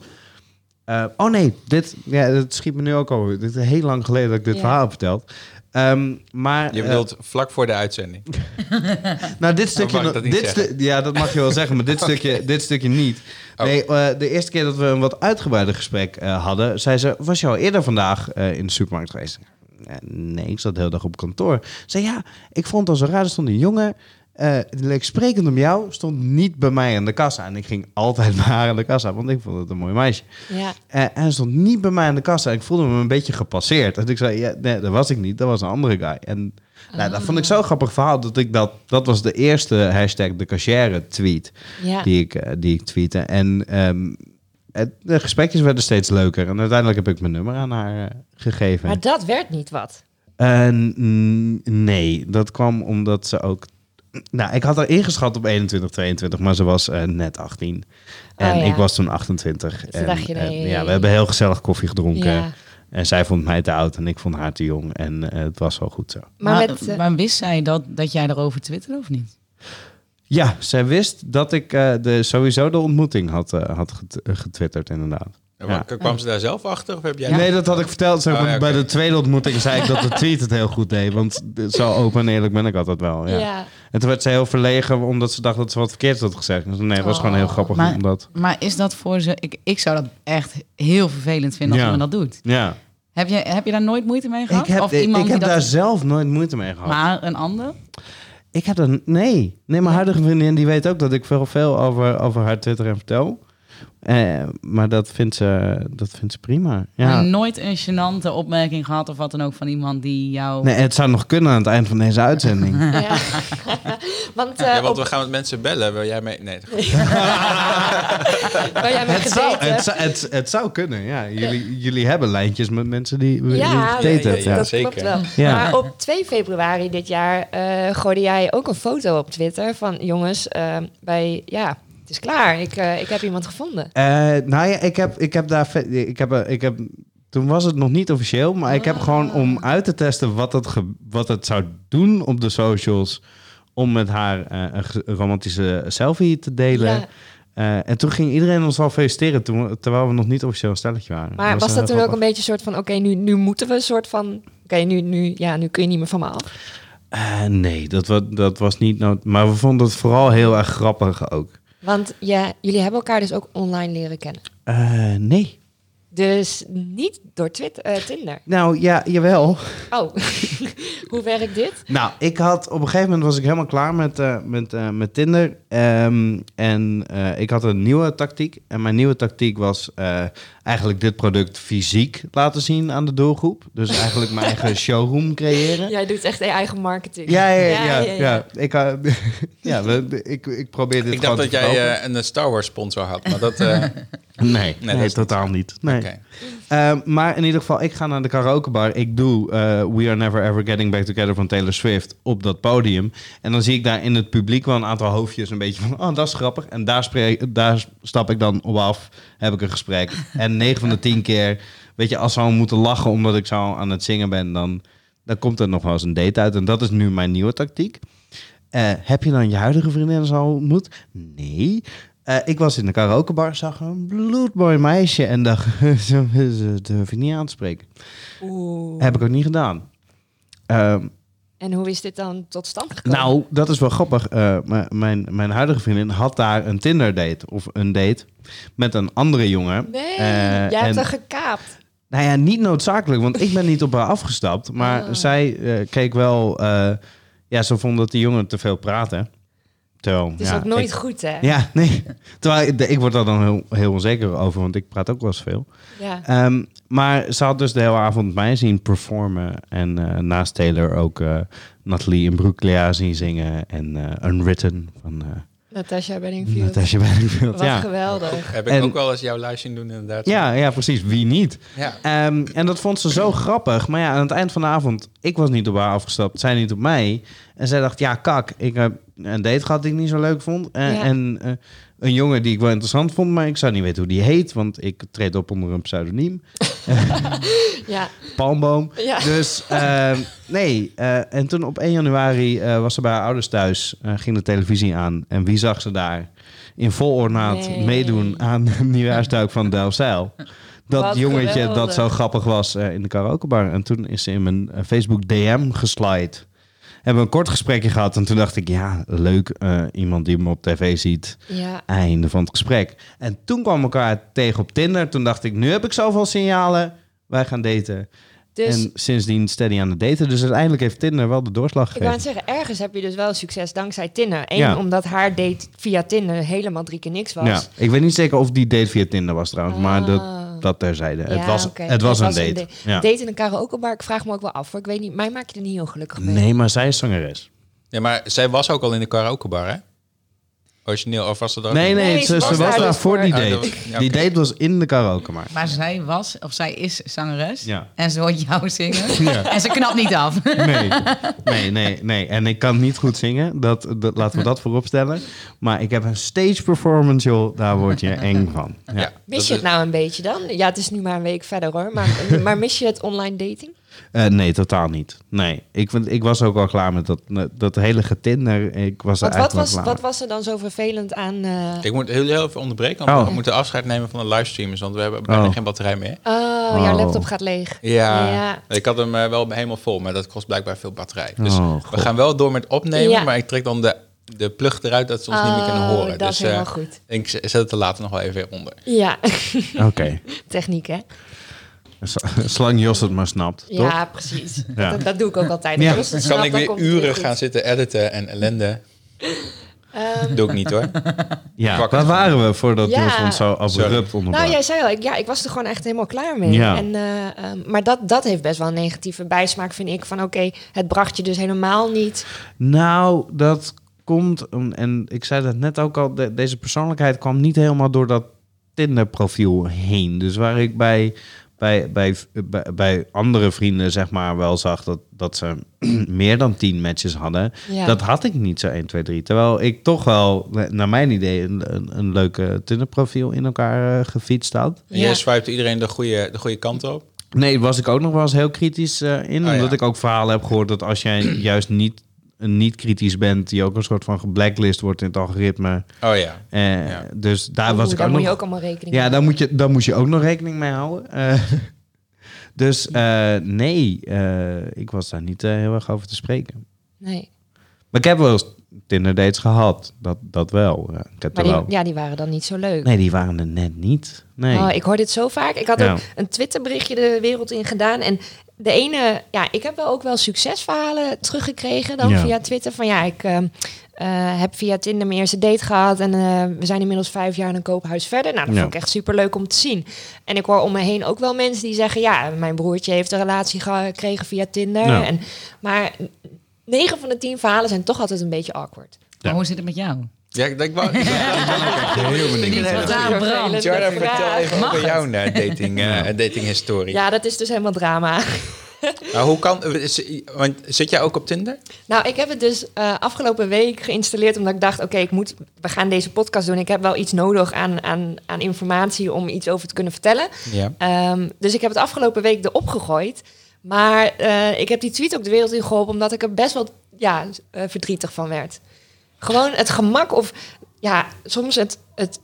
Speaker 4: Eh, oh nee, dit, ja, dat schiet me nu ook over. Dit is heel lang geleden dat ik dit
Speaker 1: Ja.
Speaker 4: verhaal heb verteld. Ehm, maar,
Speaker 2: Je
Speaker 4: eh,
Speaker 2: bedoelt vlak voor de uitzending.
Speaker 4: nou, dit stukje...
Speaker 2: mag ik dat niet
Speaker 4: dit stu- ja, dat mag je wel zeggen, maar dit stukje, dit stukje niet.
Speaker 2: Oh.
Speaker 4: Nee, eh, de eerste keer dat we een wat uitgebreider gesprek eh, hadden... zei ze, was je al eerder vandaag eh, in de supermarkt geweest? Nee, ik zat de hele dag op kantoor. Ze zei, ja, ik vond het al zo raar. Er stond een jongen, leek sprekend om jou... stond niet bij mij aan de kassa. En ik ging altijd bij haar aan de kassa, want ik vond het een mooi meisje.
Speaker 1: Ja.
Speaker 4: Eh, en stond niet bij mij aan de kassa. Ik voelde me een beetje gepasseerd. En ik zei, ja, nee, dat was ik niet. Dat was een andere guy. En nou, dat vond ik zo'n grappig verhaal. Dat, ik dat, dat was de eerste hashtag de cashier tweet
Speaker 1: Ja.
Speaker 4: die, ik, eh, die ik tweette. En ehm, het, de gesprekjes werden steeds leuker. En uiteindelijk heb ik mijn nummer aan haar gegeven.
Speaker 1: Maar dat werd niet wat.
Speaker 4: Nee, dat kwam omdat ze ook... Nou, ik had haar ingeschat op 21, 22, maar ze was eh, net 18. En
Speaker 1: Oh, ja.
Speaker 4: ik was toen 28.
Speaker 1: toen
Speaker 4: en,
Speaker 1: dacht je,
Speaker 4: en,
Speaker 1: nee.
Speaker 4: ja, we hebben heel gezellig koffie gedronken.
Speaker 1: Ja.
Speaker 4: En zij vond mij te oud en ik vond haar te jong. En eh, het was wel goed zo.
Speaker 1: Maar,
Speaker 5: Maar,
Speaker 1: met, eh,
Speaker 5: maar wist zij dat, dat jij erover twitterde of niet?
Speaker 4: Ja, zij wist dat ik eh, de, sowieso de ontmoeting had, eh, had get- eh, getwitterd, inderdaad.
Speaker 2: En
Speaker 4: Ja.
Speaker 2: wa- Kwam ze daar zelf achter of heb jij...
Speaker 4: Nee, dat had ik verteld. Zeg,
Speaker 2: Oh,
Speaker 4: Bij de tweede ontmoeting zei ik dat de tweet het heel goed deed. Want zo open en eerlijk ben ik altijd wel. Ja.
Speaker 1: ja.
Speaker 4: En toen werd ze heel verlegen omdat ze dacht dat ze wat verkeerds had gezegd. Dus nee, het was gewoon heel
Speaker 1: Oh.
Speaker 4: grappig
Speaker 5: Maar-
Speaker 4: omdat...
Speaker 5: Maar is dat voor ze... Ik, ik zou dat echt heel vervelend vinden als
Speaker 4: Ja.
Speaker 5: iemand dat doet.
Speaker 4: Ja,
Speaker 5: Heb je, heb je daar nooit moeite mee gehad?
Speaker 4: ik heb,
Speaker 5: of
Speaker 4: ik,
Speaker 5: iemand
Speaker 4: ik heb
Speaker 5: die
Speaker 4: daar
Speaker 5: dat...
Speaker 4: zelf nooit moeite mee gehad.
Speaker 5: Maar een ander?
Speaker 4: Ik heb er... Nee. Nee, mijn huidige vriendin die weet ook dat ik veel, veel over, over haar Twitter en vertel. Eh, maar dat vindt, ze, dat vindt ze prima. Ja.
Speaker 5: Maar nooit een gênante opmerking gehad of wat dan ook van iemand die jou...
Speaker 4: Nee, het zou nog kunnen aan het eind van deze uitzending.
Speaker 1: Ja. want, eh,
Speaker 2: Ja, want
Speaker 1: op,
Speaker 2: we gaan met mensen bellen. Wil jij mee? Nee.
Speaker 1: waar jij met
Speaker 4: het, zou, het, zou, het, het zou kunnen, ja. Jullie, jullie hebben lijntjes met mensen die,
Speaker 1: Ja,
Speaker 4: gedate
Speaker 2: ja,
Speaker 4: hebben.
Speaker 2: ja,
Speaker 4: Ja,
Speaker 1: dat
Speaker 2: zeker.
Speaker 1: klopt wel.
Speaker 4: Ja.
Speaker 1: Maar op 2 februari dit jaar eh gooide jij ook een foto op Twitter van jongens, bij ja, is klaar. Ik, eh, ik heb iemand gevonden.
Speaker 4: Eh, nou ja, ik heb, ik heb daar... Ik heb, eh, ik heb, toen was het nog niet officieel, maar ik heb gewoon om uit te testen wat het, ge- wat het zou doen op de socials... om met haar een romantische selfie te delen.
Speaker 1: Ja.
Speaker 4: En toen ging iedereen ons al feliciteren, toen, terwijl we nog niet officieel een stelletje waren.
Speaker 1: Maar was dat toen ook een beetje een soort van, oké, nu, nu moeten we een soort van, oké, nu, nu, ja, nu kun je niet meer van me af.
Speaker 4: Nee, dat, was dat was niet... nood- maar we vonden het vooral heel erg grappig ook.
Speaker 1: Want ja, jullie hebben elkaar dus ook online leren kennen.
Speaker 4: Eh, nee.
Speaker 1: Dus niet door Twitter, eh, Tinder.
Speaker 4: Nou ja, jawel.
Speaker 1: Oh, hoe werkt dit?
Speaker 4: Nou, ik had op een gegeven moment was ik helemaal klaar met, eh, met, met Tinder. Ehm, en ik had een nieuwe tactiek. En mijn nieuwe tactiek was eigenlijk dit product fysiek laten zien aan de doelgroep. Dus eigenlijk mijn eigen showroom creëren.
Speaker 1: Jij doet echt je eigen marketing.
Speaker 4: Ja, ja, ja. ja, ja. Ik, eh, ja we- ik, ik probeer dit
Speaker 2: Ik dacht dat jij eh, een Star Wars sponsor had, maar dat... eh,
Speaker 4: Nee, nee,
Speaker 2: dat
Speaker 4: totaal niet. Nee.
Speaker 2: Oké.
Speaker 4: Ehm, maar in ieder geval, ik ga naar de karaokebar. Ik doe eh, We Are Never Ever Getting Back Together van Taylor Swift op dat podium. En dan zie ik daar in het publiek wel een aantal hoofdjes een beetje van... oh, dat is grappig. En daar, spreek, daar stap ik dan op af, heb ik een gesprek. En 9 van de 10 keer, weet je, als ze al moeten lachen omdat ik zo aan het zingen ben... dan, dan komt er nog wel eens een date uit. En dat is nu mijn nieuwe tactiek. Eh, heb je dan je huidige vriendin al ontmoet? Nee. Eh, ik was in de karaokebar, zag een bloedmooi meisje en dacht, ze durf ik niet aan te spreken.
Speaker 1: Oeh.
Speaker 4: Heb ik ook niet gedaan. Ehm,
Speaker 1: En hoe is dit dan tot stand gekomen?
Speaker 4: nou, dat is wel grappig. Eh, mijn, mijn huidige vriendin had daar een Tinder date of een date met een andere jongen.
Speaker 1: Nee,
Speaker 4: Eh,
Speaker 1: jij hebt
Speaker 4: en-
Speaker 1: er gekaapt.
Speaker 4: Nou ja, niet noodzakelijk, want ik ben niet op haar afgestapt. Maar
Speaker 1: Oh.
Speaker 4: zij eh, keek wel, eh, ja, ze vond dat die jongen te veel praatte. Terwijl,
Speaker 1: Het is
Speaker 4: ja,
Speaker 1: ook nooit
Speaker 4: ik-
Speaker 1: goed, hè?
Speaker 4: Ja, nee. Terwijl ik, ik word daar dan heel, heel onzeker over, want ik praat ook wel eens veel.
Speaker 1: Ja.
Speaker 4: Ehm, maar ze had dus de hele avond mij zien performen. En naast Taylor ook eh Nathalie Imbruglia zien zingen. En Unwritten van
Speaker 1: Natasha Bedingfield. Wat
Speaker 4: Ja.
Speaker 1: geweldig.
Speaker 2: Heb ik
Speaker 4: En-
Speaker 2: ook wel eens jouw zien doen inderdaad.
Speaker 4: Ja, ja, precies. Wie niet?
Speaker 2: Ja.
Speaker 4: Ehm, en dat vond ze zo grappig. Maar ja, aan het eind van de avond, ik was niet op haar afgestapt, zij niet op mij. En zij dacht, ja, kak, ik heb een date gehad die ik niet zo leuk vond. En,
Speaker 1: Ja.
Speaker 4: en eh, een jongen die ik wel interessant vond, maar ik zou niet weten hoe die heet, want ik treed op onder een pseudoniem.
Speaker 1: Ja.
Speaker 4: Palmboom.
Speaker 1: Ja.
Speaker 4: Dus ehm, nee. eh, en toen op 1 januari eh, was ze bij haar ouders thuis. eh, ging de televisie aan. En wie zag ze daar in vol ornaat
Speaker 1: Nee.
Speaker 4: meedoen aan de nieuwjaarsduik van Delfzijl? dat
Speaker 1: Wat
Speaker 4: jongetje
Speaker 1: geweldig.
Speaker 4: dat zo grappig was in de karaokebar. En toen is ze in mijn Facebook DM geslide. Hebben we een kort gesprekje gehad. En toen dacht ik, ja, leuk. eh, iemand die me op tv ziet.
Speaker 1: Ja.
Speaker 4: Einde van het gesprek. En toen kwam elkaar tegen op Tinder. Toen dacht ik, nu heb ik zoveel signalen. Wij gaan daten.
Speaker 1: Dus
Speaker 4: en sindsdien steady aan het daten. Dus uiteindelijk heeft Tinder wel de doorslag
Speaker 1: ik wou
Speaker 4: gegeven.
Speaker 1: zeggen, ergens heb je dus wel succes dankzij Tinder. Eén,
Speaker 4: Ja.
Speaker 1: omdat haar date via Tinder helemaal drie keer niks was.
Speaker 4: Ja, ik weet niet zeker of die date via Tinder was trouwens. Maar dat,
Speaker 1: Ah.
Speaker 4: Dat terzijde. het
Speaker 1: Ja,
Speaker 4: was,
Speaker 1: oké.
Speaker 4: het was een date. Ja.
Speaker 1: Date in een karaokebar, ik vraag me ook wel af. Hoor. Ik weet niet, mij maak je er niet heel gelukkig mee.
Speaker 4: Nee, maar zij is zangeres.
Speaker 2: Ja, maar zij was ook al in de karaokebar, hè? Origineel, of was het ook
Speaker 4: Nee, nee,
Speaker 1: Nee,
Speaker 4: ze,
Speaker 1: ze
Speaker 4: ze
Speaker 1: was daar dus
Speaker 4: voor die.
Speaker 2: Ah,
Speaker 4: date.
Speaker 2: dat was- ja,
Speaker 4: Die
Speaker 2: oké.
Speaker 4: date was in de karaoke maar.
Speaker 5: Maar zij was, of zij is zangeres.
Speaker 4: Ja.
Speaker 5: En ze hoort jou zingen.
Speaker 4: Ja.
Speaker 5: En ze knapt niet af.
Speaker 4: Nee, nee, nee, nee. En ik kan niet goed zingen. Dat, dat, laten we dat voorop stellen. Maar ik heb een stage performance, joh. Daar word je eng van. Ja.
Speaker 2: Ja,
Speaker 1: Mis
Speaker 2: dat
Speaker 1: je het nou een beetje dan? Ja, het is nu maar een week verder hoor. Maar, maar mis je het online dating?
Speaker 4: Eh, nee, totaal niet. Nee, ik, vind, ik was ook al klaar met dat, dat hele getinder. Ik was er
Speaker 1: wat
Speaker 4: eigenlijk
Speaker 1: was, wat was er dan zo vervelend aan... eh,
Speaker 2: Ik moet heel, heel even onderbreken, want
Speaker 4: Oh.
Speaker 2: we moeten afscheid nemen van de livestreamers, want we hebben bijna
Speaker 4: Oh.
Speaker 2: geen batterij meer.
Speaker 1: Oh, jouw
Speaker 4: Oh.
Speaker 1: laptop gaat leeg.
Speaker 2: Ja,
Speaker 1: Ja.
Speaker 2: ik had hem eh, wel helemaal vol, maar dat kost blijkbaar veel batterij. Dus
Speaker 4: Oh,
Speaker 2: we gaan wel door met opnemen,
Speaker 1: Ja.
Speaker 2: maar ik trek dan de, de plug eruit dat ze ons niet meer kunnen horen.
Speaker 1: dat
Speaker 2: dus
Speaker 1: is helemaal
Speaker 2: eh,
Speaker 1: goed.
Speaker 2: ik zet het er later nog wel even weer onder.
Speaker 1: Ja,
Speaker 4: Oké.
Speaker 1: techniek hè?
Speaker 4: Zolang Jos het maar snapt, toch?
Speaker 1: Ja, precies.
Speaker 4: Ja.
Speaker 1: Dat, dat doe ik ook altijd.
Speaker 4: Ja.
Speaker 1: Snapt,
Speaker 2: kan ik weer uren
Speaker 1: goed.
Speaker 2: gaan zitten editen en ellende.
Speaker 1: Ehm,
Speaker 2: Doe ik niet hoor.
Speaker 4: Ja, waar waren we voordat
Speaker 1: Ja.
Speaker 4: Jos ons zo abrupt onderbrak?
Speaker 1: Nou, jij zei al, ik, ja, ik was er gewoon echt helemaal klaar mee.
Speaker 4: Ja.
Speaker 1: En, eh, ehm, maar dat, dat heeft best wel een negatieve bijsmaak, vind ik. Van oké, het bracht je dus helemaal niet.
Speaker 4: Nou, dat komt, om- en ik zei dat net ook al, de- deze persoonlijkheid kwam niet helemaal door dat Tinder-profiel heen. Dus waar ik bij, bij, bij, bij andere vrienden zeg maar wel zag dat, dat ze meer dan tien matches hadden,
Speaker 1: Ja.
Speaker 4: dat had ik niet zo 1, 2, 3. Terwijl ik toch wel, naar mijn idee, een, een, een leuke Tinder-profiel in elkaar eh, gefietst had.
Speaker 2: En
Speaker 1: Ja.
Speaker 2: jij swipte iedereen de goede, de goede kant op.
Speaker 4: Nee, was ik ook nog wel eens heel kritisch eh, in.
Speaker 2: Oh, ja.
Speaker 4: omdat ik ook verhalen heb gehoord dat als jij juist niet, niet kritisch bent, je ook een soort van geblacklist wordt in het algoritme.
Speaker 2: Oh ja.
Speaker 4: Eh,
Speaker 2: Ja.
Speaker 4: Dus daar
Speaker 1: Oeh,
Speaker 4: was ik ook
Speaker 1: moet
Speaker 4: nog...
Speaker 1: je ook allemaal rekening
Speaker 4: ja,
Speaker 1: mee
Speaker 4: daar moet, je, daar moet je ook nog rekening mee houden. Eh, dus eh, nee, eh, ik was daar niet heel erg over te spreken.
Speaker 1: Nee.
Speaker 4: Maar ik heb wel eens Tinder dates gehad. Dat, dat wel. Ja, ik heb
Speaker 1: Maar die,
Speaker 4: wel...
Speaker 1: ja, die waren dan niet zo leuk.
Speaker 4: Nee, die waren er net niet. Nee.
Speaker 1: Oh, ik hoor dit zo vaak. Ik had
Speaker 4: Ja.
Speaker 1: ook een Twitterberichtje de wereld in gedaan. En de ene, ja, ik heb wel ook wel succesverhalen teruggekregen dan
Speaker 4: Ja.
Speaker 1: via Twitter. Van ja, ik eh, eh, heb via Tinder mijn eerste date gehad. En eh, we zijn inmiddels vijf jaar in een koophuis verder. Nou, dat
Speaker 4: Ja.
Speaker 1: vond ik echt super leuk om te zien. En ik hoor om me heen ook wel mensen die zeggen: ja, mijn broertje heeft een relatie gekregen via Tinder.
Speaker 4: Ja.
Speaker 1: En, maar 9 van de 10 verhalen zijn toch altijd een beetje awkward.
Speaker 5: Maar hoe zit het met jou?
Speaker 2: Ja, ik denk wel. Ik ben heel benieuwd.
Speaker 5: Brand.
Speaker 2: Jordan, vertel even
Speaker 5: Mag
Speaker 2: over
Speaker 5: het?
Speaker 2: jouw eh, dating, eh, datinghistorie.
Speaker 1: Ja, dat is dus helemaal drama.
Speaker 2: Nou, hoe kan, want zit jij ook op Tinder?
Speaker 1: Nou, ik heb het dus eh, afgelopen week geïnstalleerd omdat ik dacht, oké, ik moet, we gaan deze podcast doen. Ik heb wel iets nodig aan, aan, aan informatie om iets over te kunnen vertellen.
Speaker 2: Ja.
Speaker 1: Ehm, dus ik heb het afgelopen week erop gegooid. Maar eh, ik heb die tweet ook de wereld in geholpen omdat ik er best wel ja, verdrietig van werd. Gewoon het gemak of ja, soms het, het